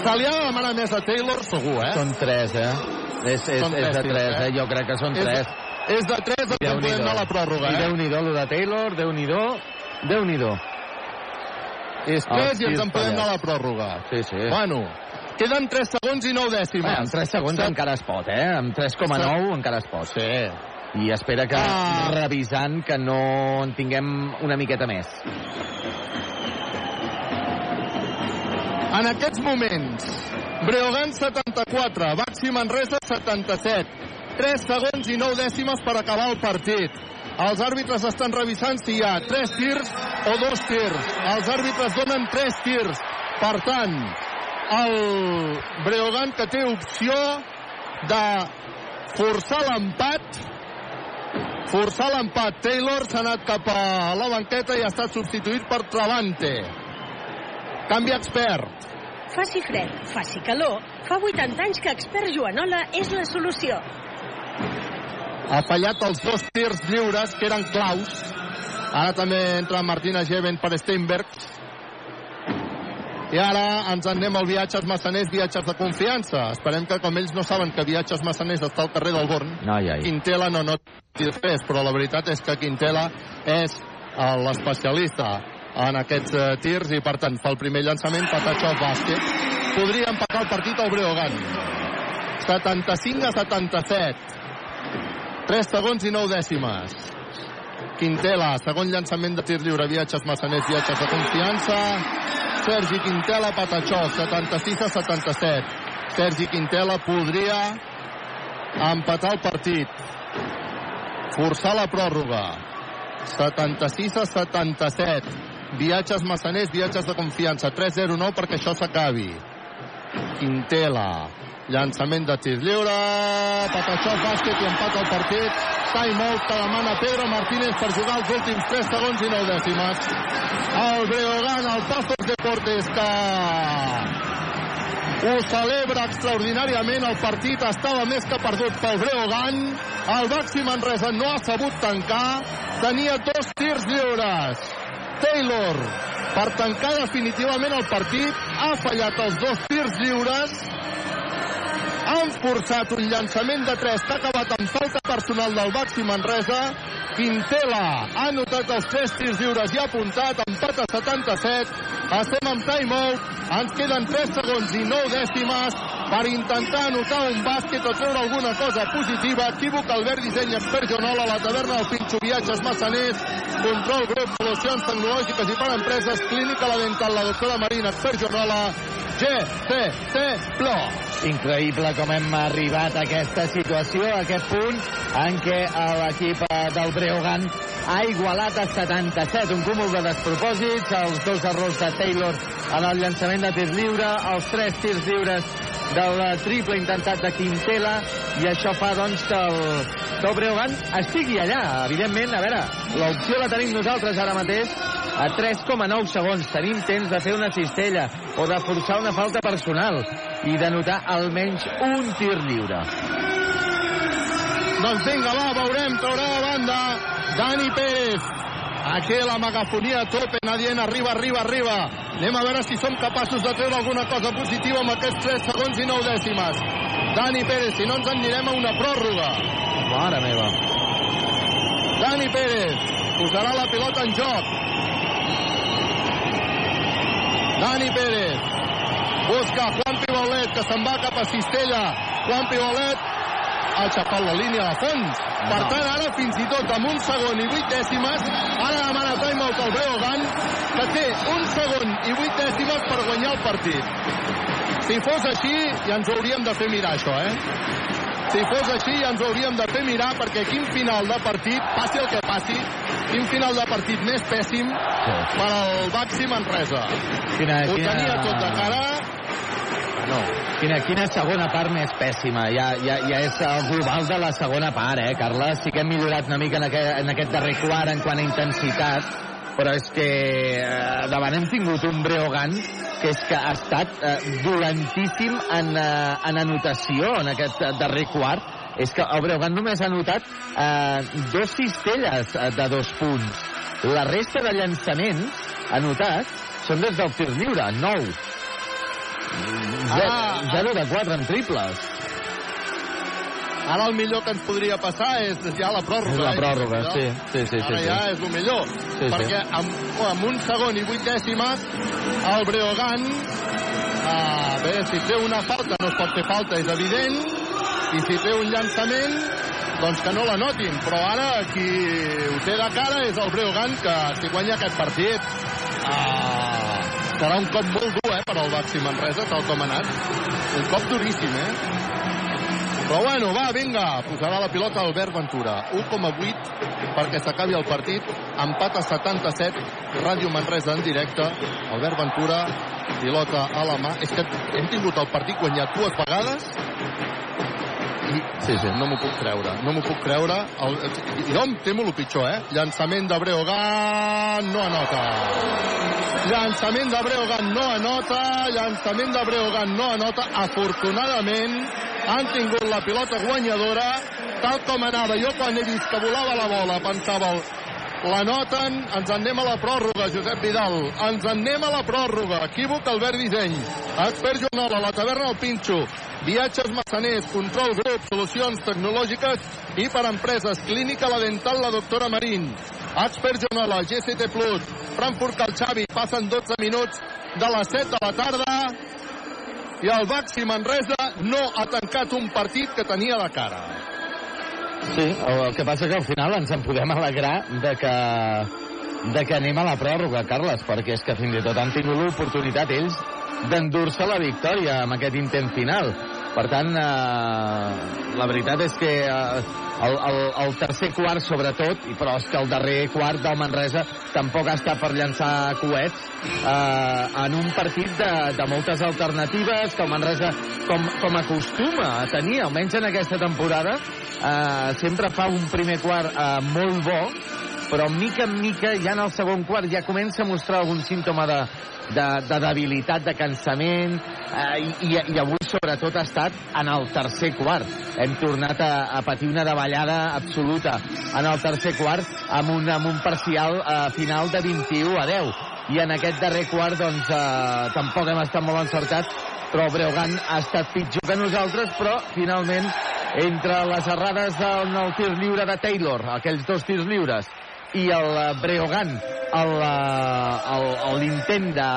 Se li ha de demanar més a Taylor, segur, eh?
Són tres, eh? És, és,
Són
és
tres
de
tirs,
tres,
eh?
eh? Jo crec que són
És-
tres.
És de tres, en podem anar a la pròrroga, eh?
Déu-n'hi-do, de Taylor, Déu-n'hi-do, Déu-n'hi-do.
És
Els
tres i ens en podem anar a la pròrroga.
Sí, sí.
Bueno, queden 3 segons i 9 dècimes.
Bé, amb 3 segons
Set-
encara es pot, eh? Amb 3,9 encara es pot.
Sí.
I espera que,
Ah.
revisant, que no en tinguem una miqueta més.
En aquests moments, Breogan 74, Baxi Manresa 77. 3 segons i 9 dècimes per acabar el partit. Els àrbitres estan revisant si hi ha 3 tirs o 2 tirs. Els àrbitres donen 3 tirs. Per tant, el Breogan que té opció de forçar l'empat forçar l'empat. Taylor s'ha anat cap a la banqueta i ha estat substituït per Travante. Canvi expert.
Faci fred, faci calor. Fa 80 anys que expert Joanola és la solució.
Ha fallat els dos tirs lliures, que eren claus. Ara també entra Martina Geven per Steinberg. I ara ens en anem al Viatges Massaners, Viatges de Confiança. Esperem que, com ells no saben que Viatges Massaners està al carrer del Born,
Ai, ai.
Quintela no no res, però la veritat és que Quintela és eh, l'especialista en aquests eh, tirs i, per tant, fa el primer llançament, Patachov bàsquet. Podria empatar el partit al Breogan. 75 a 77. 3 segons i 9 dècimes. Quintela, segon llançament de tir lliure, viatges massaners, viatges de confiança. Sergi Quintela, Patachov, 76 a 77. Sergi Quintela podria empatar el partit. Forçar la pròrroga. 76 a 77. Viatges massaners, viatges de confiança. 3-0-9 perquè això s'acabi. Quintela. Llançament de tir lliure. Patachov, bàsquet i empat al partit. Time-out que demana Pedro Martínez per jugar els últims 3 segons i 9 dècimes. El Breogán, el Pazos Deportes que ho celebra extraordinàriament. El partit estava més que perdut pel Breogán. El Baxi Manresa no ha sabut tancar. Tenia dos tirs lliures. Taylor, per tancar definitivament el partit, ha fallat els dos tirs lliures Han forçat un llançament de 3 que ha acabat amb falta personal del Baxi Manresa. Quintela ha anotat els 3 tirs lliures i ha apuntat, empat a 77. Estem amb timeout, ens queden 3 segons i 9 dècimes per intentar anotar un bàsquet o treure alguna cosa positiva. Equívoc, Albert Disseny, Expert Jonola, la taverna del Pinxo, viatges massaners, control grup, solucions tecnològiques i per empreses, clínica la dental, la doctora Marina, Expert Jonola, GCC Plus.
Increïble com hem arribat a aquesta situació, a aquest punt en què l'equip eh, del Breogan ha igualat a 77, un cúmul de despropòsits, els dos errors de Taylor en el llançament de tir lliure, els tres tirs lliures del triple intentat de Quintela i això fa doncs que el, que estigui allà. Evidentment, a veure, l'opció la tenim nosaltres ara mateix. A 3,9 segons tenim temps de fer una cistella o de forçar una falta personal i de notar almenys un tir lliure.
Doncs vinga, va, veurem, traurà de banda Dani Pérez. Aquí la megafonia a tope, Nadien, arriba, arriba, arriba. Anem a veure si som capaços de treure alguna cosa positiva amb aquests 3 segons i 9 dècimes. Dani Pérez, si no ens en anirem a una pròrroga.
Mare meva.
Dani Pérez posarà la pilota en joc. Dani Pérez busca Juan Pibolet, que se'n va cap a Cistella. Juan Pibolet ha aixafat la línia de fons. Per tant, ara fins i tot amb un segon i vuit dècimes, ara demana timeout al Breogan, que té un segon i vuit dècimes per guanyar el partit. Si fos així, ja ens hauríem de fer mirar, això, eh? Si fos així, ja ens hauríem de fer mirar, perquè quin final de partit, passi el que passi, quin final de partit més pèssim per al Baxi Manresa.
Quina,
Ho
quina...
tenia tot de cara,
No, quina, quina segona part més pèssima. Ja, ja, ja és el global de la segona part, eh, Carles? Sí que hem millorat una mica en aquest, en aquest darrer quart en quant a intensitat, però és que eh, davant hem tingut un Breogan que és que ha estat eh, dolentíssim en, eh, en anotació en aquest darrer quart. És que el Breogan només ha anotat eh, dos cistelles eh, de dos punts. La resta de llançaments anotats són des del tir lliure, 9. 0,
Ah,
0 de 4 en triples.
Ara el millor que ens podria passar és ja la pròrroga.
És la
eh?
pròrroga,
Ja.
sí, sí, sí,
Ara
sí,
ja
sí.
és el millor.
sí.
perquè amb, amb un segon i vuit dècimes, el Breogan, ah, bé, si té una falta, no es pot fer falta, és evident, i si té un llançament, doncs que no la notin. Però ara qui ho té de cara és el Breogan, que si guanya aquest partit, ah, serà un cop molt dur, eh, per al Baxi Manresa, tal com ha anat. Un cop duríssim, eh? Però bueno, va, vinga, posarà la pilota Albert Ventura. 1,8 perquè s'acabi el partit. Empat a 77, Ràdio Manresa en directe. Albert Ventura, pilota a la mà. És que hem tingut el partit guanyat dues vegades sí, sí. no m'ho puc creure. No m'ho puc creure. El, jo em temo el pitjor, eh? Llançament de Breogan, no anota. Llançament de Breogan no anota, llançament de Breogan no anota. Afortunadament han tingut la pilota guanyadora, tal com anava. Jo quan he vist que volava la bola pensava la noten, ens en anem a la pròrroga, Josep Vidal. Ens en anem a la pròrroga. Equívoc, Albert Disseny. Expert Joanola, la taverna del Pinxo. Viatges massaners, control grup, solucions tecnològiques i per empreses. Clínica La Dental, la doctora Marín. Expert Joanola, GCT Plus, Frankfurt Cal Xavi. Passen 12 minuts de les 7 de la tarda i el Baxi Manresa no ha tancat un partit que tenia de cara.
Sí, el, que passa que al final ens en podem alegrar de que, de que anem a la pròrroga, Carles, perquè és que fins i tot han tingut l'oportunitat ells d'endur-se la victòria amb aquest intent final. Per tant, eh, la veritat és que eh, el, el, el tercer quart, sobretot, però és que el darrer quart del Manresa tampoc ha estat per llançar coets eh, en un partit de, de moltes alternatives que el Manresa, com, com acostuma a tenir, almenys en aquesta temporada, eh, sempre fa un primer quart eh, molt bo, però mica en mica, ja en el segon quart, ja comença a mostrar algun símptoma de, de, de debilitat, de cansament, eh, i, i avui sobretot ha estat en el tercer quart. Hem tornat a, a patir una davallada absoluta en el tercer quart amb un, amb un parcial eh, final de 21 a 10 i en aquest darrer quart doncs eh, tampoc hem estat molt encertats però el Breogán ha estat pitjor que nosaltres, però finalment entre les errades en el tir lliure de Taylor, aquells dos tirs lliures, i el eh, Breogán, l'intent de,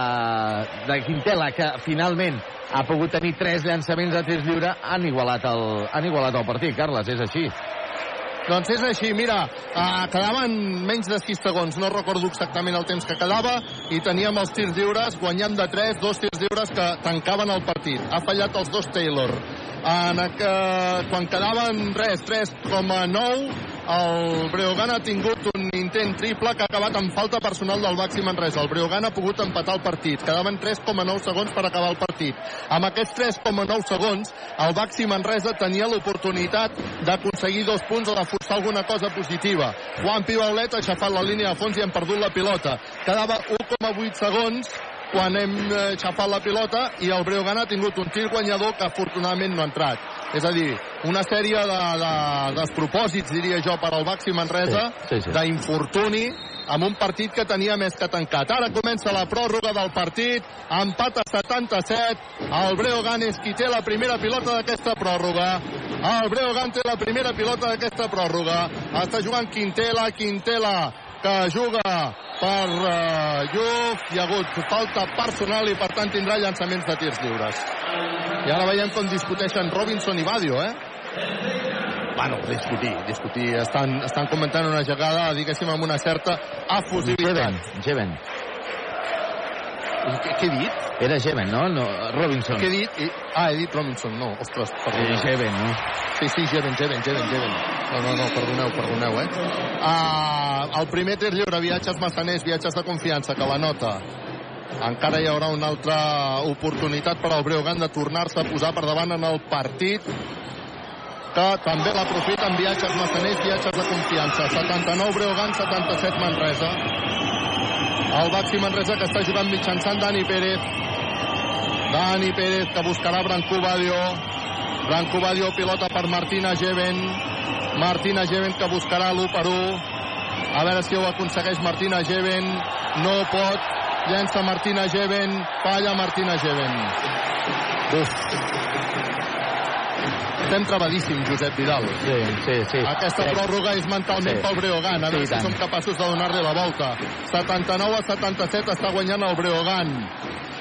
de Quintela, que finalment ha pogut tenir tres llançaments de tirs lliure, han igualat el, han igualat el partit, Carles, és així.
Doncs és així, mira, uh, quedaven menys de 6 segons, no recordo exactament el temps que quedava, i teníem els tirs lliures, guanyant de 3, dos tirs lliures que tancaven el partit. Ha fallat els dos Taylor. En, uh, quan quedaven res, 3,9, el Breogán ha tingut un intent triple que ha acabat amb falta personal del Baxi Manresa. El Breogán ha pogut empatar el partit. Quedaven 3,9 segons per acabar el partit. Amb aquests 3,9 segons, el Baxi Manresa tenia l'oportunitat d'aconseguir dos punts o de forçar alguna cosa positiva. Juan Pibaulet ha aixafat la línia de fons i hem perdut la pilota. Quedava 1,8 segons quan hem eh, xafat la pilota i el Breogán ha tingut un tir guanyador que afortunadament no ha entrat. És a dir, una sèrie de, de despropòsits, diria jo, per al Baxi Manresa,
Sí, sí, sí.
d'infortuni, amb un partit que tenia més que tancat. Ara comença la pròrroga del partit, empat a 77, el Breogán és qui té la primera pilota d'aquesta pròrroga. El Breogán té la primera pilota d'aquesta pròrroga. Està jugant Quintela, Quintela, que juga per uh, Lluc, hi ha hagut falta personal i per tant tindrà llançaments de tirs lliures. I ara veiem com discuteixen Robinson i Badio, eh? Bueno, discutir, discutir. Estan, estan comentant una jugada, diguéssim, amb una certa efusivitat.
Jeven.
Què, què he dit?
Era Jeven, no? no Robinson.
Què he dit? I- Ah, he dit Robinson, no. Ostres,
Sí,
perdoneu.
Jeven, no?
Sí, sí, Jeven, Jeven, Jeven, Jeven. No, no, no, perdoneu, perdoneu, eh? Uh, el primer tir lliure, viatges massaners, viatges de confiança, que la nota. Encara hi haurà una altra oportunitat per al Breogán de tornar-se a posar per davant en el partit que també l'aprofita en viatges massaners, viatges de confiança. 79 Breogán, 77 Manresa. El Baxi Manresa que està jugant mitjançant Dani Pérez. Dani Pérez que buscarà Brancú Badio. Brancú Badio pilota per Martina Geven. Martina Geven que buscarà l'1 per 1. A veure si ho aconsegueix Martina Geven. No pot. Llença Martina Geven. Falla Martina Geven. Estem trebadíssims, Josep Vidal.
Sí, sí, sí.
Aquesta
Crec-
pròrroga és mentalment
Sí.
pel Breogán. A
Sí,
veure
i
si
tant.
som capaços de donar-li la volta. 79 a 77 està guanyant el Breogán.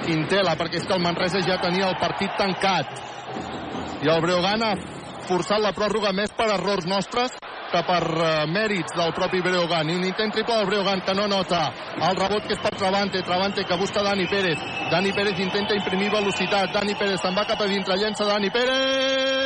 Quintela, perquè és que el Manresa ja tenia el partit tancat. I el Breogán ha forçat la pròrroga més per errors nostres que per uh, mèrits del propi Breogán. I un intent triple del Breogán que no nota. El rebot que és per Travante. Travante que busca Dani Pérez. Dani Pérez intenta imprimir velocitat. Dani Pérez se'n va cap a dintre. Llença Dani Pérez.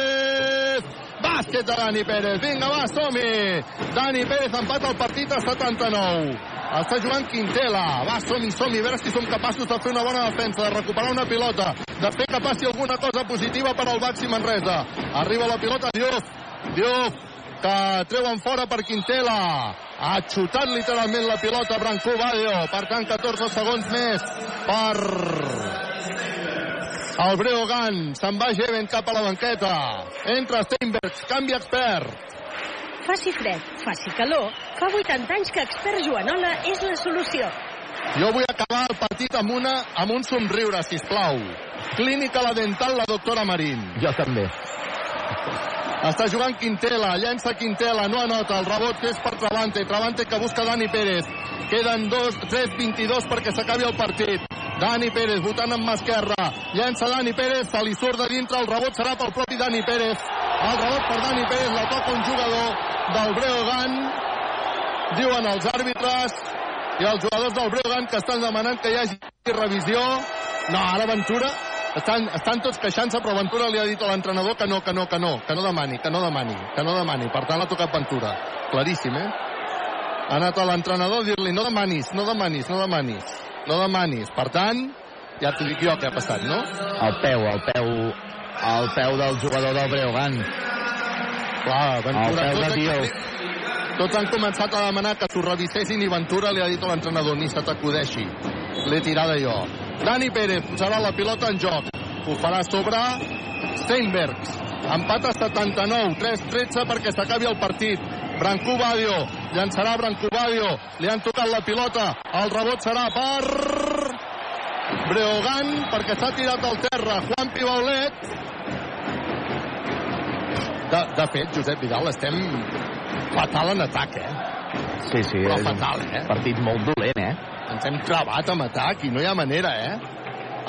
Bàsquet de Dani Pérez. Vinga, va, som-hi. Dani Pérez empata el partit a 79. Està jugant Quintela. Va, som-hi, som-hi. A veure si som capaços de fer una bona defensa, de recuperar una pilota, de fer que passi alguna cosa positiva per al Baxi Manresa. Arriba la pilota Diouf. Diouf, que treuen fora per Quintela. Ha xutat literalment la pilota Brancú Badio. Per tant, 14 segons més per el Breogán. Se'n va Jeven cap a la banqueta. Entra Steinbergs, canvi expert.
Faci fred, faci calor, fa 80 anys que expert Joanola és la solució.
Jo vull acabar el partit amb, una, amb un somriure, si plau. Clínica La Dental, la doctora Marín.
Jo també.
Està jugant Quintela, llença Quintela, no anota, el rebot que és per Travante, Travante que busca Dani Pérez. Queden 2, 3, 22 perquè s'acabi el partit. Dani Pérez votant amb esquerra, llença Dani Pérez, se li surt de dintre, el rebot serà pel propi Dani Pérez. El rebot per Dani Pérez, la toca un jugador del Breogán, diuen els àrbitres, i els jugadors del Breogán que estan demanant que hi hagi revisió. No, ara Ventura estan, estan tots queixant-se, però Ventura li ha dit a l'entrenador que no, que no, que no, que no demani, que no demani, que no demani. Per tant, l'ha tocat Ventura. Claríssim, eh? Ha anat a l'entrenador a dir-li no demanis, no demanis, no demanis, no demanis. Per tant, ja t'ho dic jo què ha passat, no?
El peu, el peu, el peu del jugador del Breogán.
Clar, Ventura...
El peu de Diouf.
tots han començat a demanar que s'ho revisessin i Ventura li ha dit a l'entrenador ni se t'acudeixi. L'he tirada jo. Dani Pérez posarà la pilota en joc. Ho farà sobre Steinbergs. Empat a 79, 3-13 perquè s'acabi el partit. Brancú Badio, llançarà Brancú Badio, li han tocat la pilota, el rebot serà per Breogán, perquè s'ha tirat al terra. Juan Pibaulet. De, de fet, Josep Vidal, estem fatal en atac, eh?
Sí, sí.
Però
és
fatal,
un
eh?
Partit molt dolent, eh?
Ens hem clavat amb atac i no hi ha manera, eh?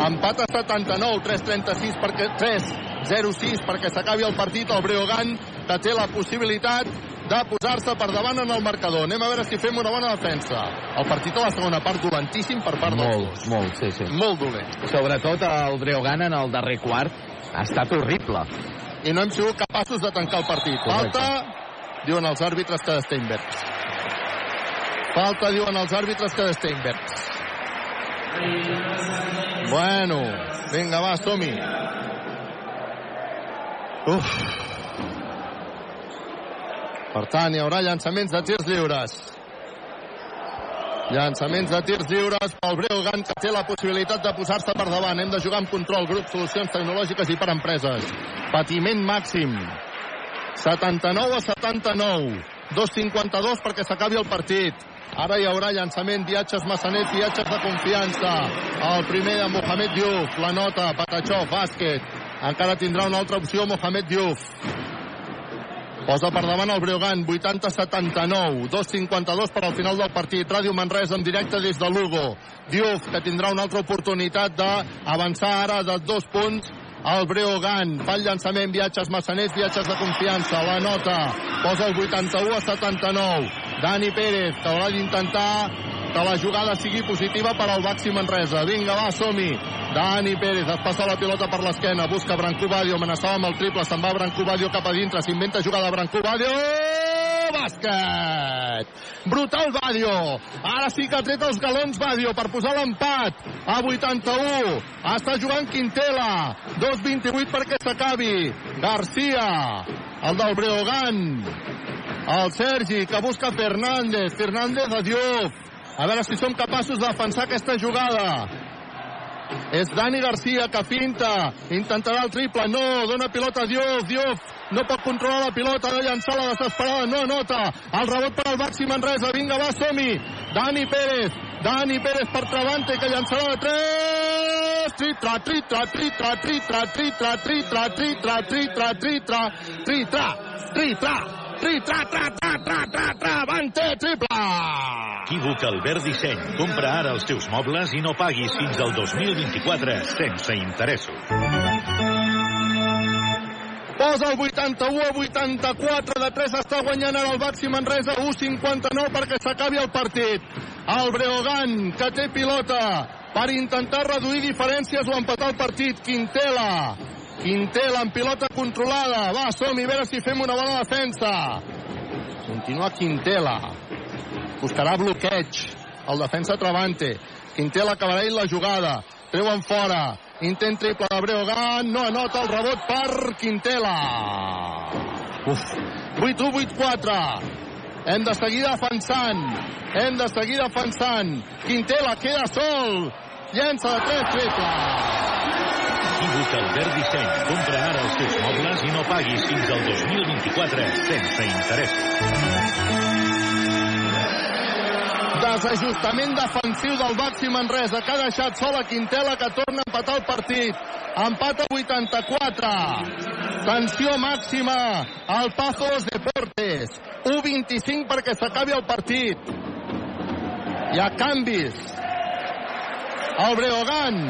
Empat a 79, 3-36 perquè 3-0-6 perquè s'acabi el partit. El Breogán que té la possibilitat de posar-se per davant en el marcador. Anem a veure si fem una bona defensa. El partit a la segona part dolentíssim per part dels
Molt,
dos.
molt, sí, sí.
Molt dolent.
Sobretot el Breogán en el darrer quart ha estat horrible.
I no hem sigut capaços de tancar el partit. Falta, diuen els àrbitres que Steinberg. Falta, diuen els àrbitres que de Steinberg. Bueno, vinga, va, som-hi. Uf. Per tant, hi haurà llançaments de tirs lliures. Llançaments de tirs lliures pel Breogán, que té la possibilitat de posar-se per davant. Hem de jugar amb control, grup, solucions tecnològiques i per empreses. Patiment màxim. 79 a 79. 2.52 perquè s'acabi el partit. Ara hi haurà llançament, viatges Massanet, viatges de confiança. El primer de Mohamed Diouf, la nota, Patachó, bàsquet. Encara tindrà una altra opció Mohamed Diouf. Posa per davant el Breogán, 80-79, 2-52 per al final del partit. Ràdio Manresa en directe des de Lugo. Diouf, que tindrà una altra oportunitat d'avançar ara de dos punts el Breogán. Fa el llançament, viatges massaners, viatges de confiança. La nota posa el 81 a 79. Dani Pérez, que haurà d'intentar que la jugada sigui positiva per al Baxi Manresa. Vinga, va, som-hi. Dani Pérez es passa la pilota per l'esquena, busca Brancú Badio, amenaçava amb el triple, se'n va Brancú Badio cap a dintre, s'inventa jugada Brancú Badio, bàsquet! Brutal Badio, ara sí que ha tret els galons Badio per posar l'empat. A 81, està jugant Quintela, 2-28 perquè s'acabi, Garcia, el del Breogán, el Sergi, que busca Fernández, Fernández a Diouf, a veure si som capaços de defensar aquesta jugada. És Dani Garcia que finta, intentarà el triple, no, dona pilota a Diouf, Diouf no pot controlar la pilota, ha de llançar la desesperada, no nota, el rebot per al Baxi Manresa, vinga, va, som-hi, Dani Pérez, Dani Pérez per Travante, que llançarà de 3, tritra, tritra, tritra, tritra, tritra, tritra, tritra, tritra, tritra, tritra, tritra, tritra, tra, tra, tra, tra, Travante, triple!
Equívoc Albert Disseny. Compra ara els teus mobles i no paguis fins al 2024 sense interessos.
Posa el 81 a 84 de 3 està guanyant ara el Baxi Manresa 1-59 perquè s'acabi el partit. El Breogán que té pilota per intentar reduir diferències o empatar el partit. Quintela. Quintela amb pilota controlada. Va, som-hi, a veure si fem una bona defensa. Continua Quintela. Buscarà bloqueig. El defensa Travante. Quintela acabarà la jugada. Treuen fora. Intent triple de Breogán. No anota el rebot per Quintela. Uf. 8-1, 8-4. Hem de seguir defensant. Hem de seguir defensant. Quintela queda sol. Llença de 3 triple.
Equívoc Albert Disseny. Compra ara els teus mobles i no paguis fins al 2024 sense interessos.
Desajustament defensiu del Baxi Manresa, que ha deixat sola Quintela, que torna a empatar el partit. Empat a 84. Tensió màxima al Pazos Deportes. 1-25 perquè s'acabi el partit. Hi ha canvis. El Breogán,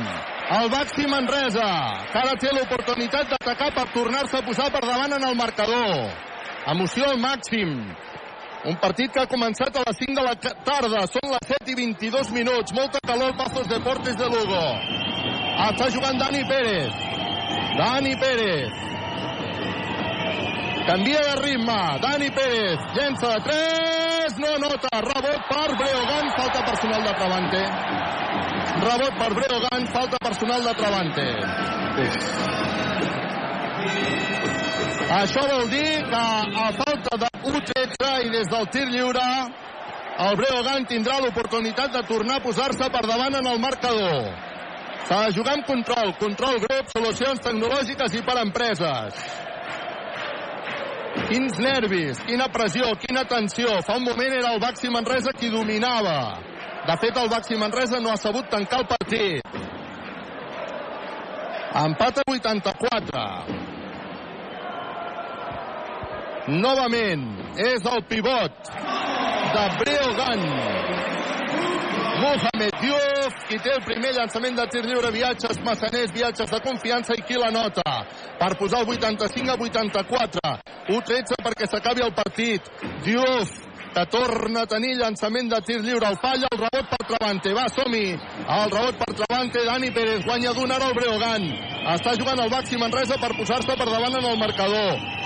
el Baxi Manresa, que ara té l'oportunitat d'atacar per tornar-se a posar per davant en el marcador. Emoció al màxim. Un partit que ha començat a les 5 de la tarda. Són les 7 i 22 minuts. Molta calor al Pazos Deportes de Lugo. Està jugant Dani Pérez. Dani Pérez. Canvia de ritme. Dani Pérez. Llença de 3. No nota. Rebot per Breogán. Falta personal de Travante. Rebot per Breogán. Falta personal de Travante. Això vol dir que a falta de 1-13 i des del tir lliure el Breogán tindrà l'oportunitat de tornar a posar-se per davant en el marcador. S'ha de jugar amb control, control grup, solucions tecnològiques i per empreses. Quins nervis, quina pressió, quina tensió. Fa un moment era el Baxi Manresa qui dominava. De fet, el Baxi Manresa no ha sabut tancar el partit. Empat a 84. Novament, és el pivot de Breogan. Mohamed Diouf, qui té el primer llançament de tir lliure, viatges massaners, viatges de confiança i qui la nota per posar el 85 a 84. 1-13 perquè s'acabi el partit. Diouf, que torna a tenir llançament de tir lliure. El falla, el rebot per Travante. Va, som-hi. El rebot per Travante. Dani Pérez guanya d'un ara el Breogan. Està jugant el Baxi Manresa per posar-se per davant en el marcador.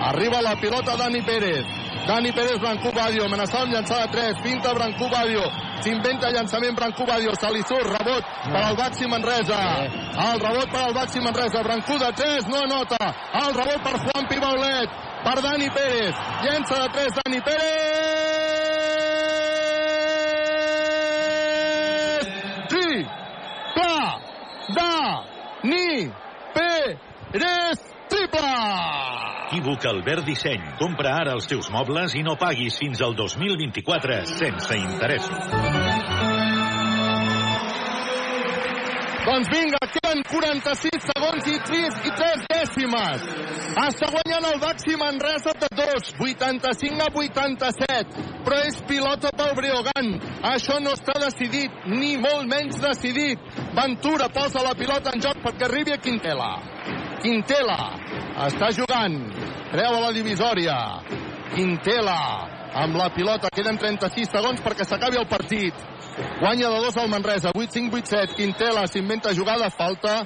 Arriba la pilota Dani Pérez. Dani Pérez, Brancú Badio, amenaçant llançada 3, finta Brancú Badio, s'inventa llançament Brancú Badio, se li surt, rebot per al Baxi Manresa. El rebot per al Baxi Manresa, Brancú de 3, no anota. El rebot per Juan Pibaulet, per Dani Pérez, llença de 3 Dani Pérez! Sí! Clar! Da! Ni! Pérez! Triple!
Equívoc Albert Disseny. Compra ara els teus mobles i no paguis fins al 2024 sense interessos.
Doncs vinga, queden 46 segons i 3, i 3 dècimes. Està guanyant el Baxi Manresa de 2, 85 a 87. Però és pilota pel Breogan. Això no està decidit, ni molt menys decidit. Ventura posa la pilota en joc perquè arribi a Quintela. Quintela està jugant. Treu a la divisòria. Quintela amb la pilota. Queden 36 segons perquè s'acabi el partit. Guanya de dos al Manresa. 8-5, 8-7. Quintela s'inventa jugada. Falta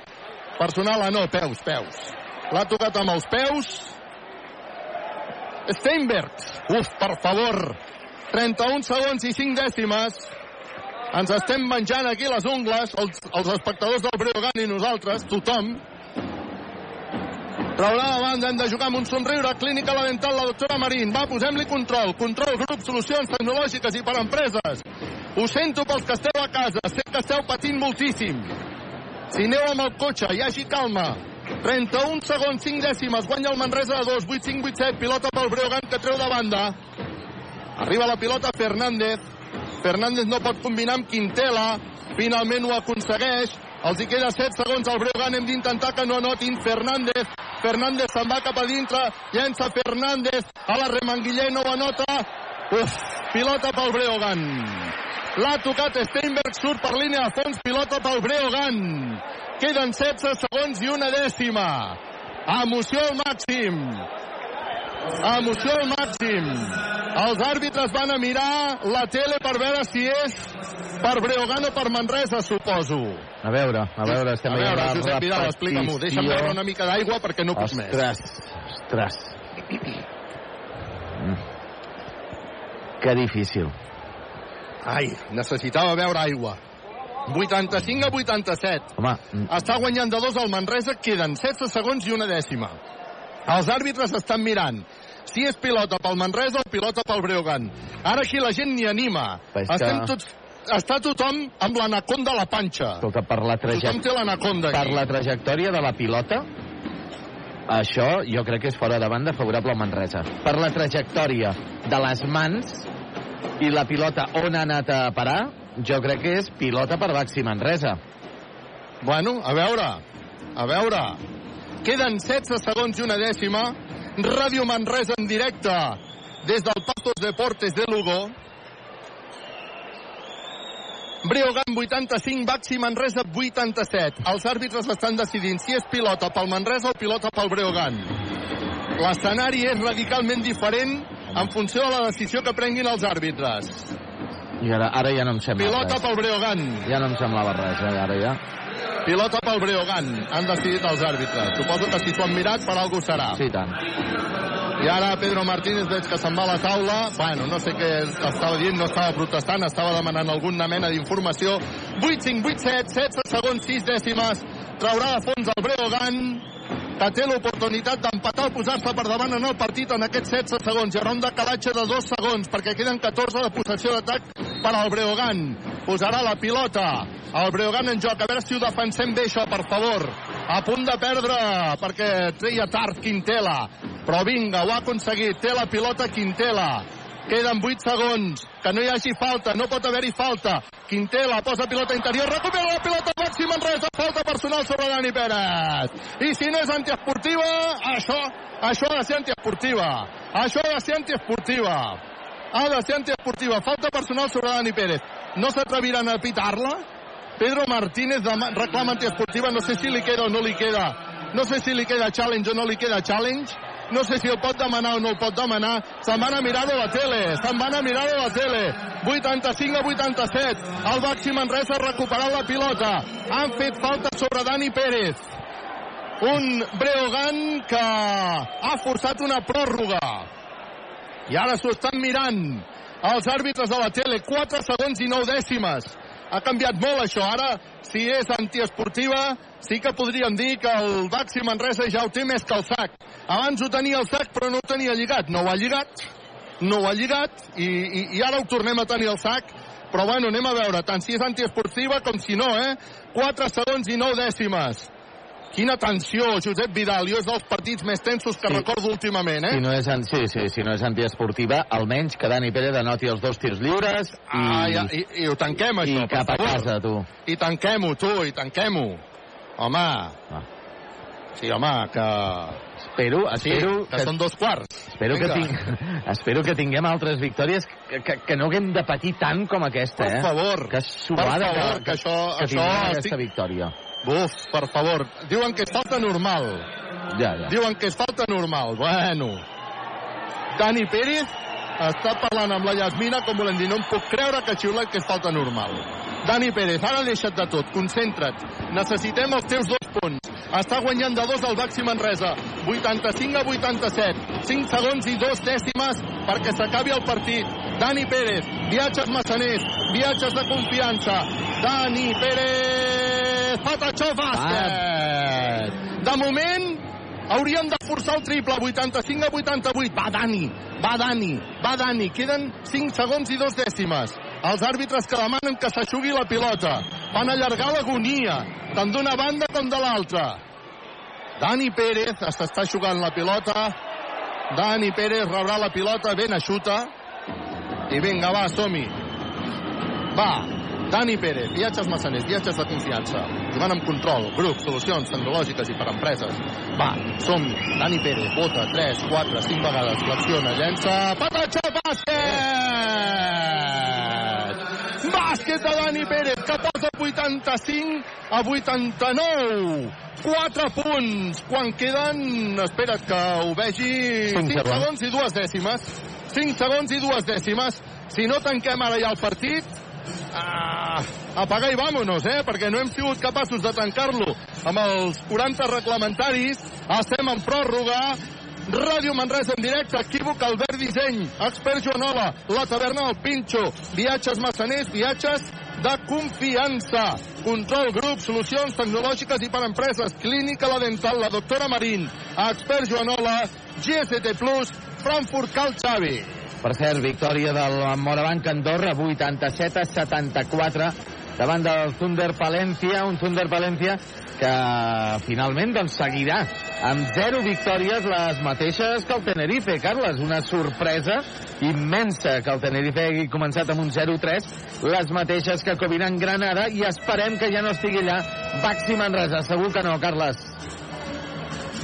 personal. Ah, no. Peus, peus. L'ha tocat amb els peus. Steinberg. Uf, per favor. 31 segons i 5 dècimes. Ens estem menjant aquí les ungles, els, els espectadors del Breogan i nosaltres, tothom. Traurà la banda, hem de jugar amb un somriure. Clínica La Dental, la doctora Marín. Va, posem-li control. Control, grup, solucions tecnològiques i per empreses. Ho sento pels que esteu a casa. Sé que esteu patint moltíssim. Si aneu amb el cotxe, hi hagi calma. 31 segons, 5 dècimes. Guanya el Manresa de 2. 8, 5, 8, 7. Pilota pel Breogan que treu de banda. Arriba la pilota Fernández. Fernández no pot combinar amb Quintela. Finalment ho aconsegueix. Els hi queda 7 segons al Breogan. Hem d'intentar que no anotin Fernández. Fernández se'n va cap a dintre. Llença Fernández. A la Remanguiller no ho anota. Uf, pilota pel Breogan. L'ha tocat Steinberg, surt per línia de fons, pilota pel Breogan. Queden 16 segons i una dècima. Emoció al màxim. Emoció al màxim. Els àrbitres van a mirar la tele per veure si és per Breogan o per Manresa, suposo.
A veure, a veure, estem
a veure, Josep Vidal, explica-m'ho. Deixa'm beure una mica d'aigua perquè no puc més.
Ostres, ostres. Mm. Que difícil.
Ai, necessitava beure aigua. 85 a 87.
Home, mm,
Està guanyant de dos al Manresa, queden 16 segons i una dècima. Els àrbitres estan mirant si és pilota pel Manresa o pilota pel Breogan. Ara aquí la gent ni anima.
Que-
Estem tots, està tothom amb l'anaconda a la panxa.
escolta, per la,
Tothom
traje...
té l'anaconda
per la trajectòria de la pilota, això jo crec que és fora de banda favorable al Manresa. Per la trajectòria de les mans i la pilota on ha anat a parar, jo crec que és pilota per Baxi Manresa.
Bueno, a veure, a veure. Queden 16 segons i una dècima. Ràdio Manresa en directe des del Pastos Deportes de Lugo. Breogan 85, Baxi Manresa 87. Els àrbitres estan decidint si és pilota pel Manresa o pilota pel Breogan. L'escenari és radicalment diferent en funció de la decisió que prenguin els àrbitres.
I ara, ara ja no em sembla
Pilota
res.
pel Breogan.
Ja no em semblava res, eh? ara ja.
Pilota pel Breogan. Han decidit els àrbitres. Suposo que si s'ho han mirat, per algú serà.
Sí, tant.
I ara Pedro Martínez veig que se'n va a la taula. Bueno, no sé què estava dient, no estava protestant, estava demanant alguna mena d'informació. 8-5-8-7, 16 segons, 6 dècimes. Traurà de fons el Breogan, que té l'oportunitat d'empatar o posar-se per davant en el partit en aquests 16 segons. Hi haurà un decalatge de 2 segons, perquè queden 14 de possessió d'atac per al Breogan. Posarà la pilota. El Breogan en joc. A veure si ho defensem bé, això, per favor. A punt de perdre, perquè treia tard Quintela. Però vinga, ho ha aconseguit. Té la pilota Quintela. Queden 8 segons. Que no hi hagi falta, no pot haver-hi falta. Quintela posa pilota interior, recupera la pilota Baxi Manresa, falta personal sobre Dani Pérez. I si no és antiesportiva, això, això ha de ser antiesportiva. Això ha de ser antiesportiva. Ha de ser antiesportiva. Falta personal sobre Dani Pérez. No s'atreviran a pitar-la? Pedro Martínez reclama antiesportiva, no sé si li queda o no li queda. No sé si li queda challenge o no li queda challenge. No sé si el pot demanar o no el pot demanar. Se'n van a mirar de la tele. Se'n van a mirar de la tele. 85 a 87. El Baxi Manresa ha recuperat la pilota. Han fet falta sobre Dani Pérez. Un Breogan que ha forçat una pròrroga. I ara s'ho estan mirant els àrbitres de la tele. 4 segons i 9 dècimes. Ha canviat molt això. Ara, si és antiesportiva, sí que podríem dir que el Baxi Manresa ja ho té més que el sac. Abans ho tenia el sac, però no ho tenia lligat. No ho ha lligat, no ho ha lligat, i, i, i ara ho tornem a tenir el sac. Però bueno, anem a veure, tant si és antiesportiva com si no, eh? 4 segons i 9 dècimes. Quina tensió, Josep Vidal. Jo és dels partits més tensos que sí. recordo últimament, eh?
Si no és, an- sí, sí, si no és antiesportiva, almenys que Dani Pérez anoti els dos tirs lliures i,
Ah, ja, i, i ho tanquem, això,
i
per
cap a casa, tu.
I tanquem-ho, tu, i tanquem-ho. Home.
Ah.
Sí, home, que...
Espero, espero
sí, que, són dos quarts.
Espero que,
Vinga.
ting... espero que tinguem altres victòries que, que, que no haguem de patir tant com aquesta,
Per
eh?
favor.
Que suada
Per favor,
que,
que això-
que
això
tindrem aquesta
estic-
victòria.
Buf, per favor. Diuen que és falta normal.
Ja, ja.
Diuen que és falta normal. Bueno. Dani Pérez està parlant amb la Yasmina com volem dir, no em puc creure que ha xiulat que és falta normal. Dani Pérez, ara deixa't de tot, concentra't. Necessitem els teus dos punts. Està guanyant de dos el Baxi Manresa. 85 a 87. 5 segons i dos dècimes perquè s'acabi el partit. Dani Pérez, viatges massaners, viatges de confiança. Dani Pérez, Patachó bàsquet. De moment, hauríem de forçar el triple, 85 a 88. Va Dani, va Dani, va Dani. Queden 5 segons i dos dècimes. Els àrbitres que demanen que s'aixugui la pilota. Van allargar l'agonia, tant d'una banda com de l'altra. Dani Pérez s'està jugant la pilota. Dani Pérez rebrà la pilota ben eixuta. I vinga, va, som-hi. Va, Dani Pérez, viatges massaners, viatges de confiança. Jugant amb control, grup, solucions tecnològiques i per empreses. Va, som -hi. Dani Pérez, bota 3, 4, 5 vegades, flexiona, llença, patatxó, bàsquet! Bàsquet de Dani Pérez, que posa 85 a 89. 4 punts, quan queden... Espera't que ho vegi...
Cinc
5
segons.
segons i dues dècimes. 5 segons i dues dècimes. Si no tanquem ara ja el partit, ah, apaga i vámonos, eh? Perquè no hem sigut capaços de tancar-lo amb els 40 reglamentaris. Estem en pròrroga. Ràdio Manresa en directe, equívoc Albert Disseny, expert Joanola, la taverna del Pinxo, viatges massaners, viatges de confiança, control grup, solucions tecnològiques i per empreses, clínica la dental, la doctora Marín, expert Joanola, GST Plus, Frankfurt Cal Xavi.
Per cert, victòria del Morabanc Andorra, 87 a 74, davant del Thunder Palencia, un Thunder Palencia que finalment doncs, seguirà amb zero victòries les mateixes que el Tenerife, Carles. Una sorpresa immensa que el Tenerife hagi començat amb un 0-3, les mateixes que Coviran Granada, i esperem que ja no estigui allà Baxi Manresa. Segur que no, Carles.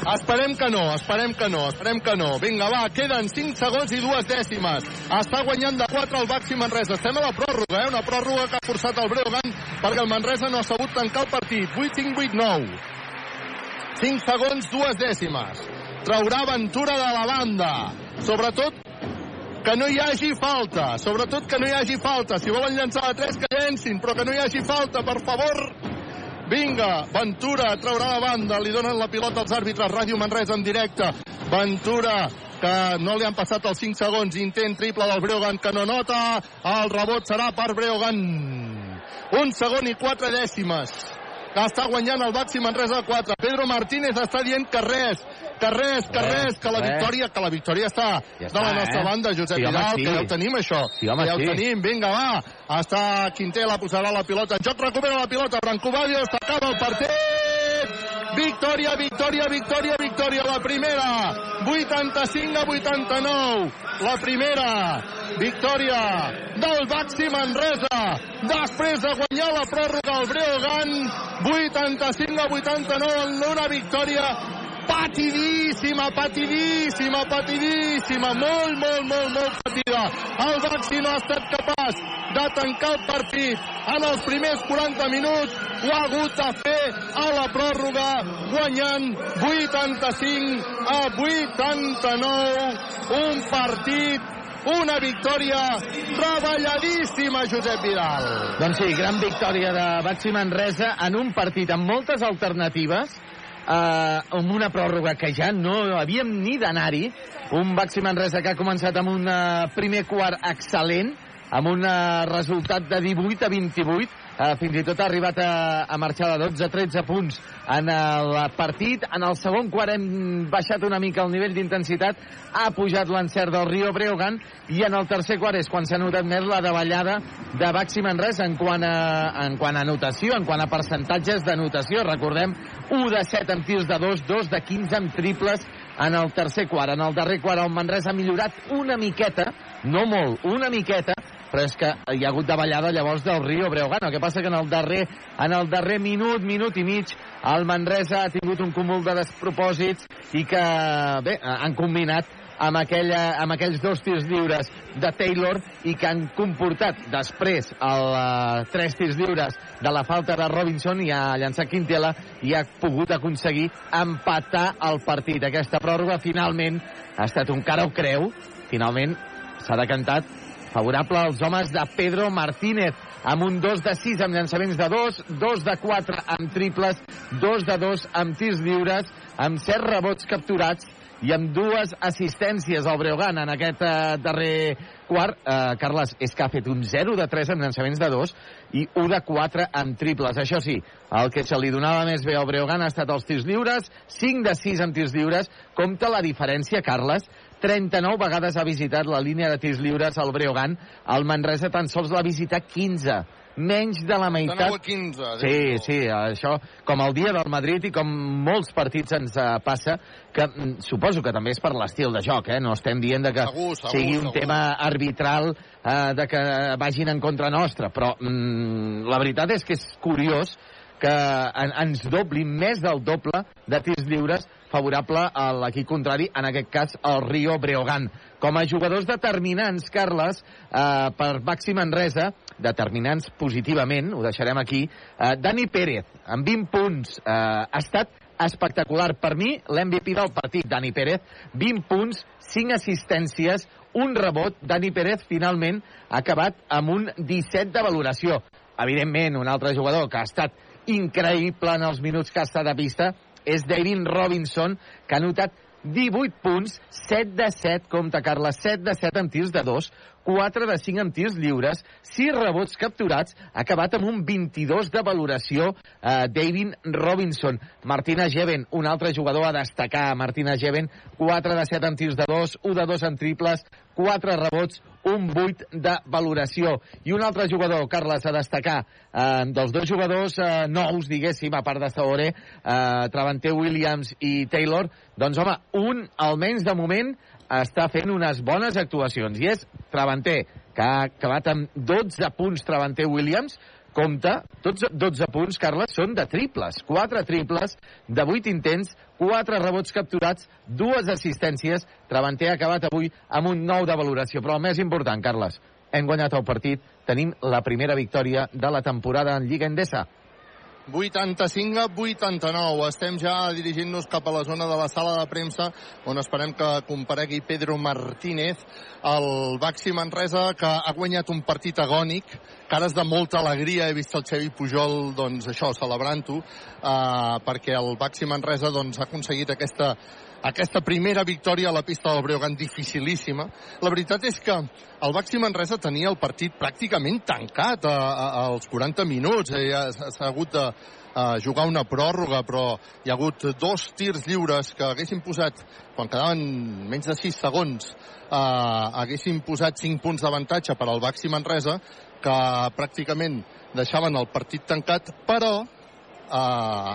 Esperem que no, esperem que no, esperem que no. Vinga, va, queden 5 segons i dues dècimes. Està guanyant de 4 el Baxi Manresa. Estem a la pròrroga, eh? Una pròrroga que ha forçat el Breogan perquè el Manresa no ha sabut tancar el partit. 8-5-8-9. 5 segons, dues dècimes. Traurà Ventura de la banda. Sobretot que no hi hagi falta. Sobretot que no hi hagi falta. Si volen llançar a 3, que llencin, però que no hi hagi falta, per favor. Vinga, Ventura traurà la banda, li donen la pilota als àrbitres, Ràdio Manresa en directe. Ventura, que no li han passat els 5 segons, intent triple del Breogan, que no nota, el rebot serà per Breogan. Un segon i quatre dècimes. Està guanyant el Baxi Manresa 4. Pedro Martínez està dient que res, que res, que
Res,
res, que la
res.
victòria, que la victòria està,
Ja
de la nostra
eh?
banda, Josep
Sí, home,
Vidal,
sí.
que ja ho tenim això.
Sí, home,
ja ho
sí.
tenim, vinga, va. Està Quintela, posarà la pilota. En joc recupera la pilota. Branco Valles, s'acaba el partit. victòria, victòria, victòria, victòria, la primera, 85 a 89, la primera victòria del Baxi Manresa, després de guanyar la pròrroga al Breogan, 85 a 89 en una victòria patidíssima, patidíssima, patidíssima, molt, molt, molt, molt patida. El Baxi no ha estat capaç de tancar el partit en els primers 40 minuts, ho ha hagut de fer a la pròrroga, guanyant 85 a 89, un partit una victòria treballadíssima, Josep Vidal.
Doncs sí, gran victòria de Baxi Manresa en un partit amb moltes alternatives, eh, amb una pròrroga que ja no havíem ni d'anar-hi, un Baxi Manresa que ha començat amb un eh, primer quart excel·lent, amb un eh, resultat de 18 a 28, eh, fins i tot ha arribat a, a marxar de 12 a 13 punts en el partit. En el segon quart hem baixat una mica el nivell d'intensitat, ha pujat l'encert del Rio Breogan i en el tercer quart és quan s'ha notat més la davallada de Baxi Manresa en quant a, en quant a notació, en quant a percentatges de notació. Recordem, 1 de 7 amb tirs de 2, 2 de 15 amb triples en el tercer quart. En el darrer quart el Manresa ha millorat una miqueta, no molt, una miqueta, però és que hi ha hagut davallada llavors del Rio Breogán. El que passa que en el darrer, en el darrer minut, minut i mig, el Manresa ha tingut un cúmul de despropòsits i que, bé, han combinat amb, aquella, amb aquells dos tirs lliures de Taylor i que han comportat després el uh, tres tirs lliures de la falta de Robinson i ha llançat Quintela i ha pogut aconseguir empatar el partit. Aquesta pròrroga finalment ha estat un cara o creu. Finalment s'ha decantat favorable als homes de Pedro Martínez amb un 2 de 6 amb llançaments de 2, 2 de 4 amb triples, 2 de 2 amb tirs lliures, amb 7 rebots capturats i amb dues assistències al Breogan en aquest eh, darrer quart. Eh, Carles, és que ha fet un 0 de 3 amb llançaments de 2 i 1 de 4 amb triples. Això sí, el que se li donava més bé al Breogan ha estat els tirs lliures, 5 de 6 amb tirs lliures. Compte la diferència, Carles, 39 vegades ha visitat la línia de tirs lliures al Breogan. El Manresa tan sols l'ha visitat 15 menys de la meitat.
9 a 15.
Sí, sí, això com el dia del Madrid i com molts partits ens uh, passa, que mm, suposo que també és per l'estil de joc, eh? no estem dient de que
Segur, segur,
sigui un
segur.
tema arbitral uh, de que vagin en contra nostra, però mm, la veritat és que és curiós que en, ens doblin més del doble de tirs lliures favorable a l'equip contrari, en aquest cas el Rio Breogan. Com a jugadors determinants, Carles, eh, per Baxi Manresa, determinants positivament, ho deixarem aquí, eh, Dani Pérez, amb 20 punts, eh, ha estat espectacular. Per mi, l'MVP del partit, Dani Pérez, 20 punts, 5 assistències, un rebot. Dani Pérez, finalment, ha acabat amb un 17 de valoració. Evidentment, un altre jugador que ha estat increïble en els minuts que ha estat a pista és David Robinson, que ha notat 18 punts, 7 de 7, compta Carles, 7 de 7 amb tirs de 2, 4 de 5 amb tirs lliures, 6 rebots capturats, ha acabat amb un 22 de valoració eh, David Robinson. Martina Jeven, un altre jugador a destacar, Martina Jeven, 4 de 7 amb tirs de 2, 1 de 2 en triples, 4 rebots, un 8 de valoració. I un altre jugador, Carles, a destacar, eh, dels dos jugadors eh, nous, diguéssim, a part de Saore, eh, Travanter Williams i Taylor, doncs, home, un, almenys de moment, està fent unes bones actuacions, i és Travanter, que ha acabat amb 12 punts Travanter Williams, compte, tots 12 punts, Carles, són de triples. 4 triples, de 8 intents, 4 rebots capturats, dues assistències. Travanter ha acabat avui amb un 9 de valoració. Però el més important, Carles, hem guanyat el partit, tenim la primera victòria de la temporada en Lliga Endesa.
85 a 89. Estem ja dirigint-nos cap a la zona de la sala de premsa on esperem que comparegui Pedro Martínez, el Baxi Manresa, que ha guanyat un partit agònic, cares de molta alegria. He vist el Xevi Pujol, doncs això, celebrant-ho, eh, perquè el Baxi Manresa doncs, ha aconseguit aquesta aquesta primera victòria a la pista del Breogan dificilíssima. La veritat és que el Baxi Manresa tenia el partit pràcticament tancat a, a, als 40 minuts. Eh, S'ha hagut de a jugar una pròrroga, però hi ha hagut dos tirs lliures que haguessin posat, quan quedaven menys de 6 segons, eh, haguessin posat 5 punts d'avantatge per al Baxi Manresa, que pràcticament deixaven el partit tancat, però eh,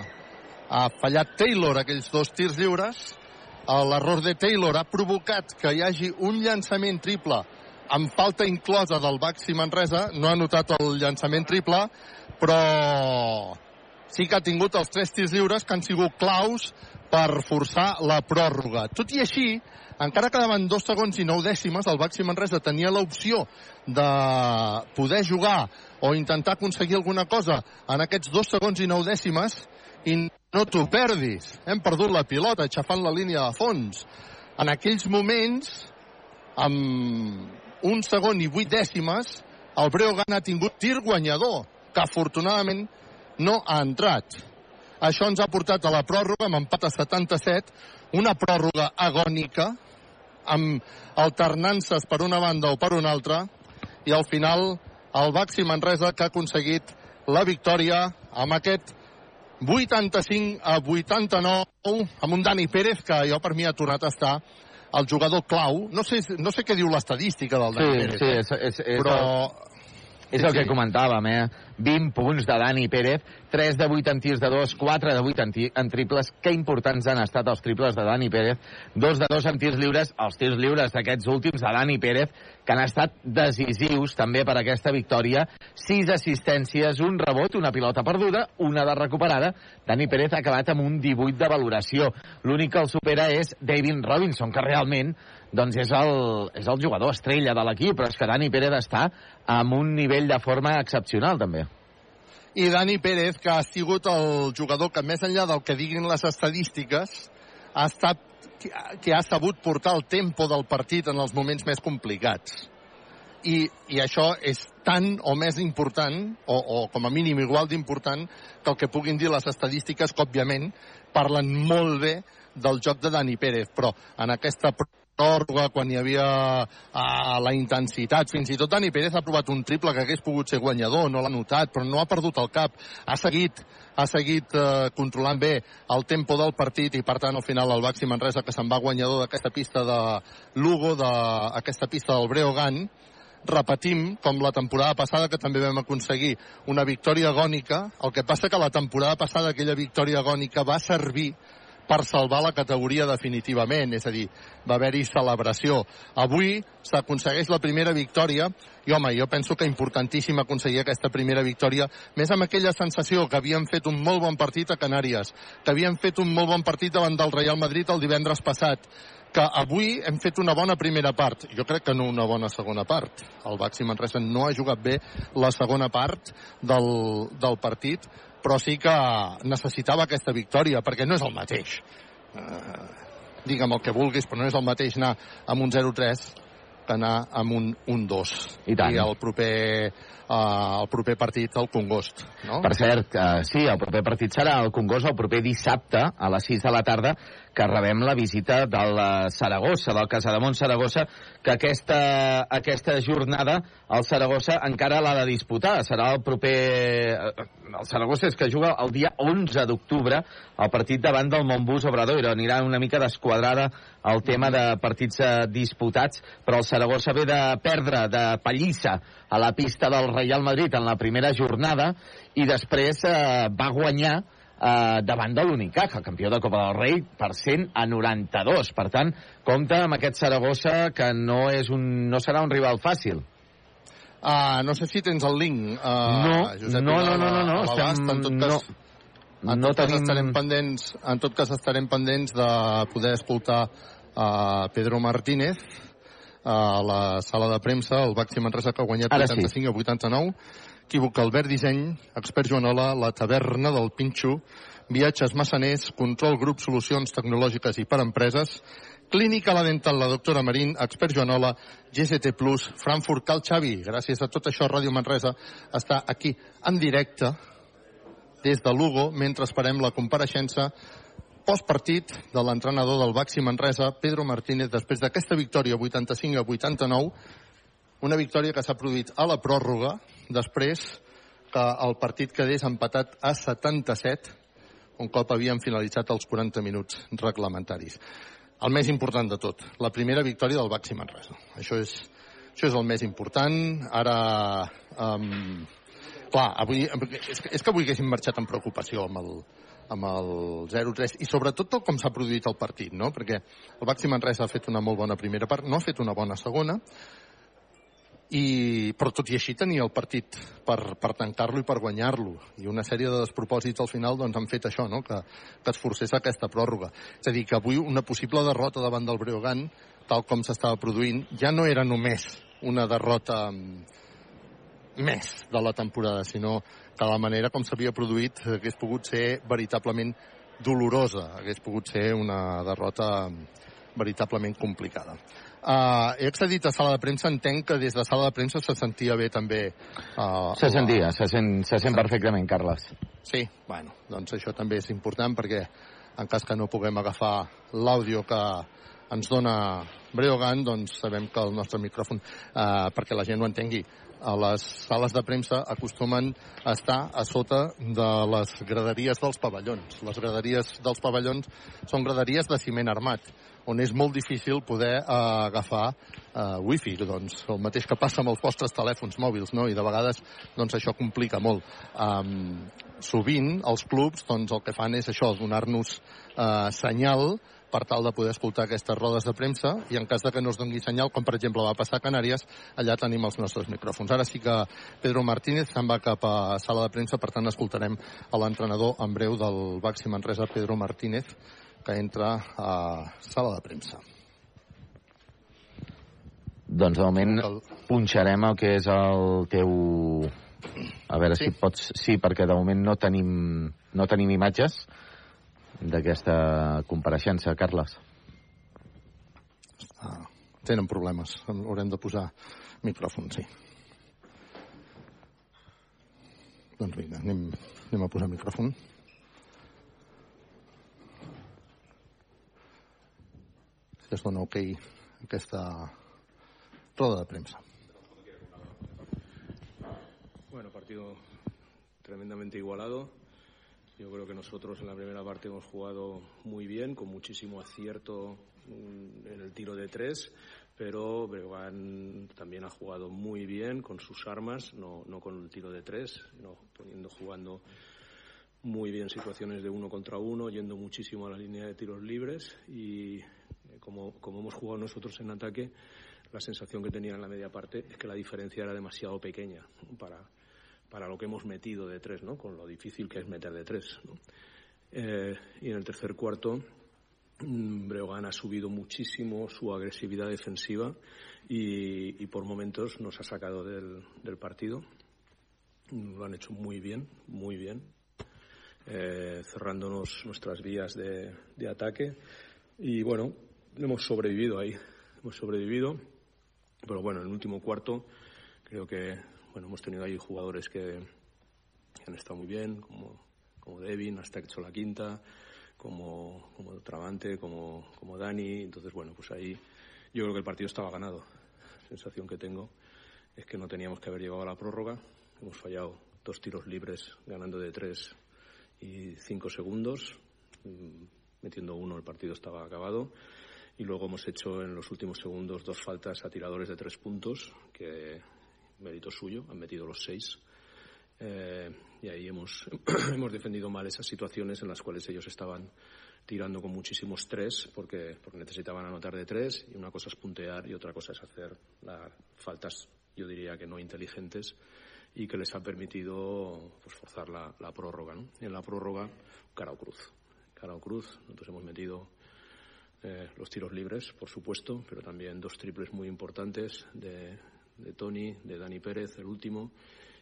ha fallat Taylor aquells dos tirs lliures. Eh, L'error de Taylor ha provocat que hi hagi un llançament triple amb falta inclosa del Baxi Manresa. No ha notat el llançament triple, però sí que ha tingut els tres tirs lliures que han sigut claus per forçar la pròrroga. Tot i així, encara quedaven dos segons i nou dècimes, el Baxi Manresa tenia l'opció de poder jugar o intentar aconseguir alguna cosa en aquests dos segons i nou dècimes i no t'ho perdis. Hem perdut la pilota aixafant la línia de fons. En aquells moments, amb un segon i vuit dècimes, el Breogan ha tingut tir guanyador, que afortunadament no ha entrat. Això ens ha portat a la pròrroga amb empat a 77, una pròrroga agònica, amb alternances per una banda o per una altra, i al final el Baxi Manresa que ha aconseguit la victòria amb aquest 85 a 89 amb un Dani Pérez que jo per mi ha tornat a estar el jugador clau. No sé, no sé què diu l'estadística del Dani
Sí,
Pérez,
sí,
eh?
és, és, és
però...
És
Sí,
el que
sí.
comentàvem, eh? 20 punts de Dani Pérez, 3 de 8 en tirs de 2, 4 de 8 en, en triples. Que importants han estat els triples de Dani Pérez. 2 de 2 en tirs lliures, els tirs lliures d'aquests últims de Dani Pérez, que han estat decisius també per aquesta victòria. 6 assistències, un rebot, una pilota perduda, una de recuperada. Dani Pérez ha acabat amb un 18 de valoració. L'únic que el supera és David Robinson, que realment doncs és el, és el jugador estrella de l'equip, però és que Dani Pérez està amb un nivell de forma excepcional, també.
I Dani Pérez, que ha sigut el jugador que, més enllà del que diguin les estadístiques, ha estat que, ha sabut portar el tempo del partit en els moments més complicats. I, i això és tan o més important, o, o com a mínim igual d'important, que el que puguin dir les estadístiques, que òbviament parlen molt bé del joc de Dani Pérez, però en aquesta pròrroga, quan hi havia uh, la intensitat, fins i tot Dani Pérez ha provat un triple que hagués pogut ser guanyador, no l'ha notat, però no ha perdut el cap, ha seguit ha seguit eh, controlant bé el tempo del partit i per tant al final el Baxi Manresa que se'n va guanyador d'aquesta pista de Lugo, d'aquesta pista del Breogan repetim, com la temporada passada, que també vam aconseguir una victòria agònica. El que passa que la temporada passada aquella victòria agònica va servir per salvar la categoria definitivament, és a dir, va haver-hi celebració. Avui s'aconsegueix la primera victòria i, home, jo penso que importantíssim aconseguir aquesta primera victòria, més amb aquella sensació que havíem fet un molt bon partit a Canàries, que havíem fet un molt bon partit davant del Real Madrid el divendres passat, que avui hem fet una bona primera part. Jo crec que no una bona segona part. El Baxi Manresa no ha jugat bé la segona part del, del partit, però sí que necessitava aquesta victòria, perquè no és el mateix. Uh, digue'm el que vulguis, però no és el mateix anar amb un 0-3 que anar amb un 1-2.
I tant.
I el proper, uh, el proper partit, el Congost. No?
Per cert, eh, sí, el proper partit serà el Congost el proper dissabte a les 6 de la tarda que rebem la visita del eh, Saragossa, del Casademont Saragossa, que aquesta, aquesta jornada el Saragossa encara l'ha de disputar. Serà el proper... eh, El Saragossa és que juga el dia 11 d'octubre el partit davant del Montbus Obradoiro. Anirà una mica desquadrada el tema de partits eh, disputats, però el Saragossa ve de perdre de pallissa a la pista del Real Madrid en la primera jornada i després eh, va guanyar eh, davant de l'Unicaja, campió de Copa del Rei, per 100 a 92. Per tant, compta amb aquest Saragossa que no, és un, no serà un rival fàcil.
Uh, no sé si tens el link, uh,
No,
Josep
no, no, no, no, no,
a
estem-
en tot cas,
no.
en
No
tot cas
tenim-
estarem pendents, en tot cas estarem pendents de poder escoltar uh, Pedro Martínez a la sala de premsa, el Baxi Manresa que ha guanyat
Ara sí.
85 a 89. Equívoc Albert Disseny, expert Joanola, la taverna del Pinxo, viatges massaners, control grup solucions tecnològiques i per empreses, Clínica La Dental, la doctora Marín, expert Joanola, GST Plus, Frankfurt Cal Xavi. Gràcies a tot això, Ràdio Manresa està aquí en directe des de Lugo mentre esperem la compareixença postpartit de l'entrenador del Baxi Manresa, Pedro Martínez, després d'aquesta victòria 85 a 89, una victòria que s'ha produït a la pròrroga, després que el partit quedés empatat a 77, un cop havien finalitzat els 40 minuts reglamentaris. El més important de tot, la primera victòria del Baxi Manresa. Això és, això és el més important. Ara, um, clar, avui, és, que, és que avui haguéssim marxat amb preocupació amb el, amb el 0-3 i sobretot tot com s'ha produït el partit, no? perquè el Baxi Manresa ha fet una molt bona primera part, no ha fet una bona segona, i, però tot i així tenia el partit per, per tancar-lo i per guanyar-lo i una sèrie de despropòsits al final doncs, han fet això, no? que, que es forcés aquesta pròrroga és a dir, que avui una possible derrota davant del Breogán tal com s'estava produint ja no era només una derrota mm, més de la temporada, sinó que la manera com s'havia produït hagués pogut ser veritablement dolorosa, hagués pogut ser una derrota veritablement complicada. Uh, he accedit a sala de premsa, entenc que des de sala de premsa se sentia bé també. Uh,
se sentia, se sent, se sent perfectament, Carles.
Sí, bueno, doncs això també és important perquè en cas que no puguem agafar l'àudio que ens dona Breogan, doncs sabem que el nostre micròfon, uh, perquè la gent ho entengui, a les sales de premsa acostumen a estar a sota de les graderies dels pavellons. Les graderies dels pavellons són graderies de ciment armat, on és molt difícil poder uh, agafar uh, wifi, doncs, el mateix que passa amb els vostres telèfons mòbils, no? i de vegades doncs, això complica molt. Um, sovint els clubs doncs, el que fan és això, donar-nos uh, senyal per tal de poder escoltar aquestes rodes de premsa i en cas de que no es doni senyal, com per exemple va passar a Canàries, allà tenim els nostres micròfons. Ara sí que Pedro Martínez se'n va cap a sala de premsa, per tant escoltarem a l'entrenador en breu del Baxi Manresa, Pedro Martínez, que entra a sala de premsa.
Doncs de moment punxarem el que és el teu... A veure sí. si pots... Sí, perquè de moment no tenim, no tenim imatges d'aquesta compareixença, Carles.
Ah, tenen problemes. Haurem de posar micròfon, sí. Doncs vinga, anem, anem a posar micròfon. Es dona ok aquesta roda de premsa.
Bueno, partido tremendamente igualado. Yo creo que nosotros en la primera parte hemos jugado muy bien, con muchísimo acierto mm, en el tiro de tres, pero Breogán también ha jugado muy bien con sus armas, no, no con el tiro de tres, no poniendo jugando muy bien situaciones de uno contra uno, yendo muchísimo a la línea de tiros libres y como, como hemos jugado nosotros en ataque, la sensación que tenía en la media parte es que la diferencia era demasiado pequeña para, para lo que hemos metido de tres, ¿no? Con lo difícil que es meter de tres, ¿no? Eh, y en el tercer cuarto, mm, Breogán ha subido muchísimo su agresividad defensiva y, y por momentos nos ha sacado del, del, partido. Lo han hecho muy bien, muy bien, eh, cerrándonos nuestras vías de, de ataque. Y bueno, hemos sobrevivido ahí, hemos sobrevivido. Pero bueno, en el último cuarto creo que bueno, hemos tenido ahí jugadores que, han estado muy bien, como, como Devin, hasta hecho la quinta, como, como Travante, como, como Dani. Entonces, bueno, pues ahí yo creo que el partido estaba ganado. La sensación que tengo es que no teníamos que haber llegado a la prórroga. Hemos fallado dos tiros libres ganando de tres y cinco segundos. Mm, metiendo uno, el partido estaba acabado. Y luego hemos hecho en los últimos segundos dos faltas a tiradores de tres puntos que mérito suyo, han metido los seis. Eh, y ahí hemos, hemos defendido mal esas situaciones en las cuales ellos estaban tirando con muchísimo estrés porque, porque necesitaban anotar de tres y una cosa es puntear y otra cosa es hacer las faltas, yo diría que no inteligentes y que les ha permitido pues, forzar la, la prórroga. ¿no? En la prórroga, cara o cruz. Cara o cruz, nosotros hemos metido eh, los tiros libres, por supuesto, pero también dos triples muy importantes de, de Tony, de Dani Pérez, el último.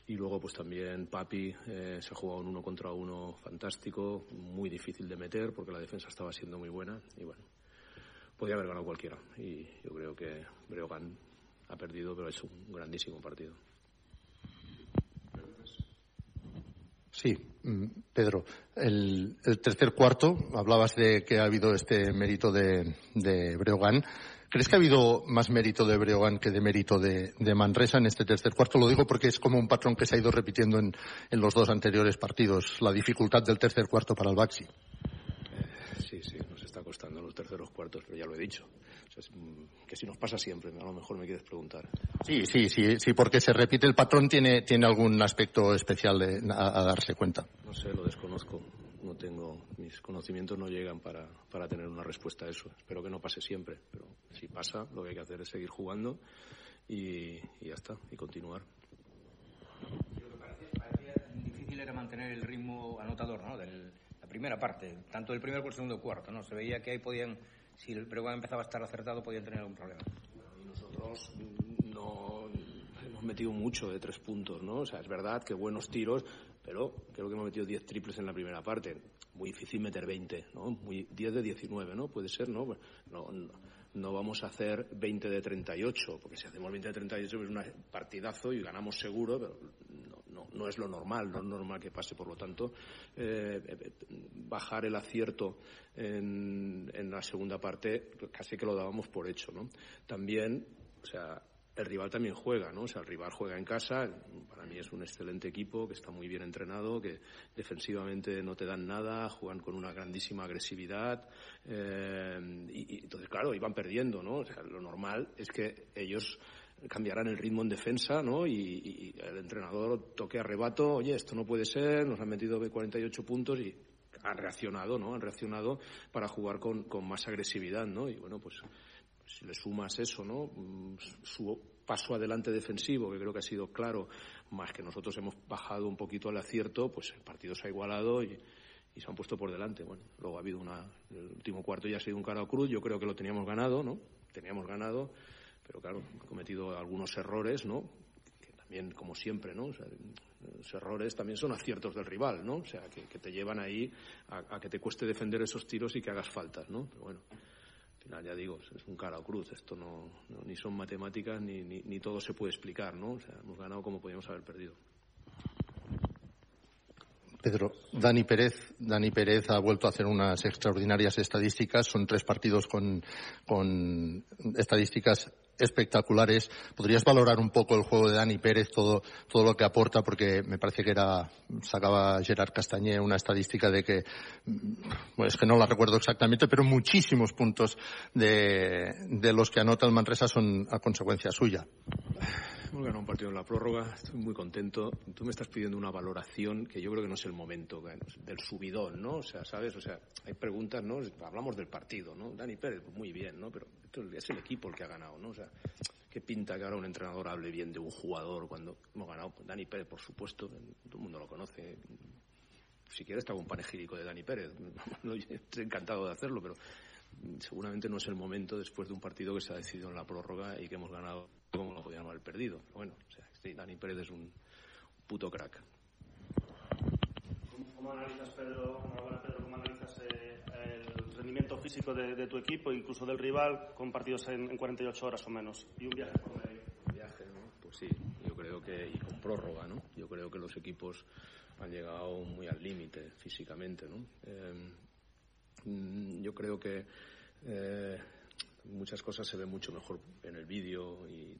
Y luego, pues también Papi eh, se ha jugado un uno contra uno fantástico, muy difícil de meter porque la defensa estaba siendo muy buena. Y bueno, podía haber ganado cualquiera. Y yo creo que Breogán ha perdido, pero ha hecho un grandísimo partido.
Sí, mm, Pedro, el, tercer cuarto, hablabas de que ha habido este mérito de, Breogán. ¿Crees que ha habido más mérito de Breogán que de mérito de, Manresa en este tercer cuarto? Lo digo porque es como un patrón que se ha ido repitiendo en, en los dos anteriores partidos, la dificultad del tercer cuarto para el Baxi.
Eh, sí, sí, nos está costando los terceros cuartos, pero ya lo he dicho. Que si nos pasa siempre, a lo mejor me quieres preguntar.
Sí, sí, sí, sí, porque se repite el patrón, tiene, tiene algún aspecto especial de, a, a darse cuenta.
No sé, lo desconozco. No no tengo, mis conocimientos no llegan para, para tener una respuesta a eso. Espero que no pase siempre, pero si pasa, lo que hay que hacer es seguir jugando y, y ya está, y continuar.
difícil era mantener el ritmo anotador, ¿no? De la primera parte, tanto del primer como el segundo cuarto, ¿no? Se veía que ahí podían, si el Breogán empezaba a estar acertado, podían tener algún problema.
Nosotros no hemos metido mucho de tres puntos, ¿no? O sea, es verdad que buenos tiros, pero creo que hemos metido 10 triples en la primera parte. Muy difícil meter 20, ¿no? Muy, 10 de 19, ¿no? Puede ser, ¿no? No, no, no vamos a hacer 20 de 38, porque si hacemos 20 de 38 es un partidazo y ganamos seguro, pero no, no, es lo normal, no es normal que pase. Por lo tanto, eh, bajar el acierto en, en la segunda parte casi que lo dábamos por hecho, ¿no? También, o sea, el rival también juega, ¿no? O sea, el rival juega en casa, para mí es un excelente equipo, que está muy bien entrenado, que defensivamente no te dan nada, juegan con una grandísima agresividad, eh, y, y, entonces, claro, iban perdiendo, ¿no? O sea, lo normal es que ellos cambiarán el ritmo en defensa, ¿no? Y, y el entrenador toque arrebato, oye, esto no puede ser, nos han metido 48 puntos y han reaccionado, ¿no? Han reaccionado para jugar con, más agresividad, ¿no? Y bueno, pues si le sumas eso, ¿no? Su paso adelante defensivo, que creo que ha sido claro, más que nosotros hemos bajado un poquito al acierto, pues el partido se ha igualado y, se han puesto por delante. Bueno, luego ha habido una, el último cuarto ya ha sido un cara cruz, yo creo que lo teníamos ganado, ¿no? Teníamos ganado, pero claro, he cometido algunos errores, ¿no? Que también, como siempre, ¿no? O sea, los errores también son aciertos del rival, ¿no? O sea, que, te llevan ahí a, que te cueste defender esos tiros y que hagas faltas, ¿no? Pero bueno, al final ya digo, es un cara o cruz, esto no, no ni son matemáticas ni, ni, ni, todo se puede explicar, ¿no? O sea, hemos ganado como podíamos haber perdido.
Pedro, Dani Pérez, Dani Pérez ha vuelto a hacer unas extraordinarias estadísticas, son tres partidos con, con estadísticas espectaculares. ¿Podrías valorar un poco el juego de Dani Pérez, todo, todo lo que aporta? Porque me parece que era, sacaba Gerard Castañé una estadística de que, pues que no la recuerdo exactamente, pero muchísimos puntos de, de los que anota el Manresa son a consecuencia suya.
Hemos ganado un partido en la prórroga, estoy muy contento. Tú me estás pidiendo una valoración que yo creo que no es el momento del subidón, ¿no? O sea, ¿sabes? O sea, hay preguntas, ¿no? Hablamos del partido, ¿no? Dani Pérez, muy bien, ¿no? Pero es el equipo el que ha ganado, ¿no? O sea, ¿qué pinta que ahora un entrenador hable bien de un jugador cuando hemos ganado? Dani Pérez, por supuesto, todo el mundo lo conoce. Si quieres, te hago un panegírico de Dani Pérez. Estoy encantado de hacerlo, pero seguramente no es el momento después de un partido que se ha decidido en la prórroga y que hemos ganado como lo podíamos haber perdido. Pero bueno, o sea, sí, Dani Pérez es un puto crack.
¿Cómo analizas, Pedro, Pedro cómo analizas eh, el rendimiento físico de, de, tu equipo, incluso del rival, con partidos en, en 48 horas o menos? Y un viaje por medio.
Viaje, ¿no? Pues sí, yo creo que, y con prórroga, ¿no? Yo creo que los equipos han llegado muy al límite físicamente, ¿no? Eh, yo creo que eh, muchas cosas se ven mucho mejor en el vídeo y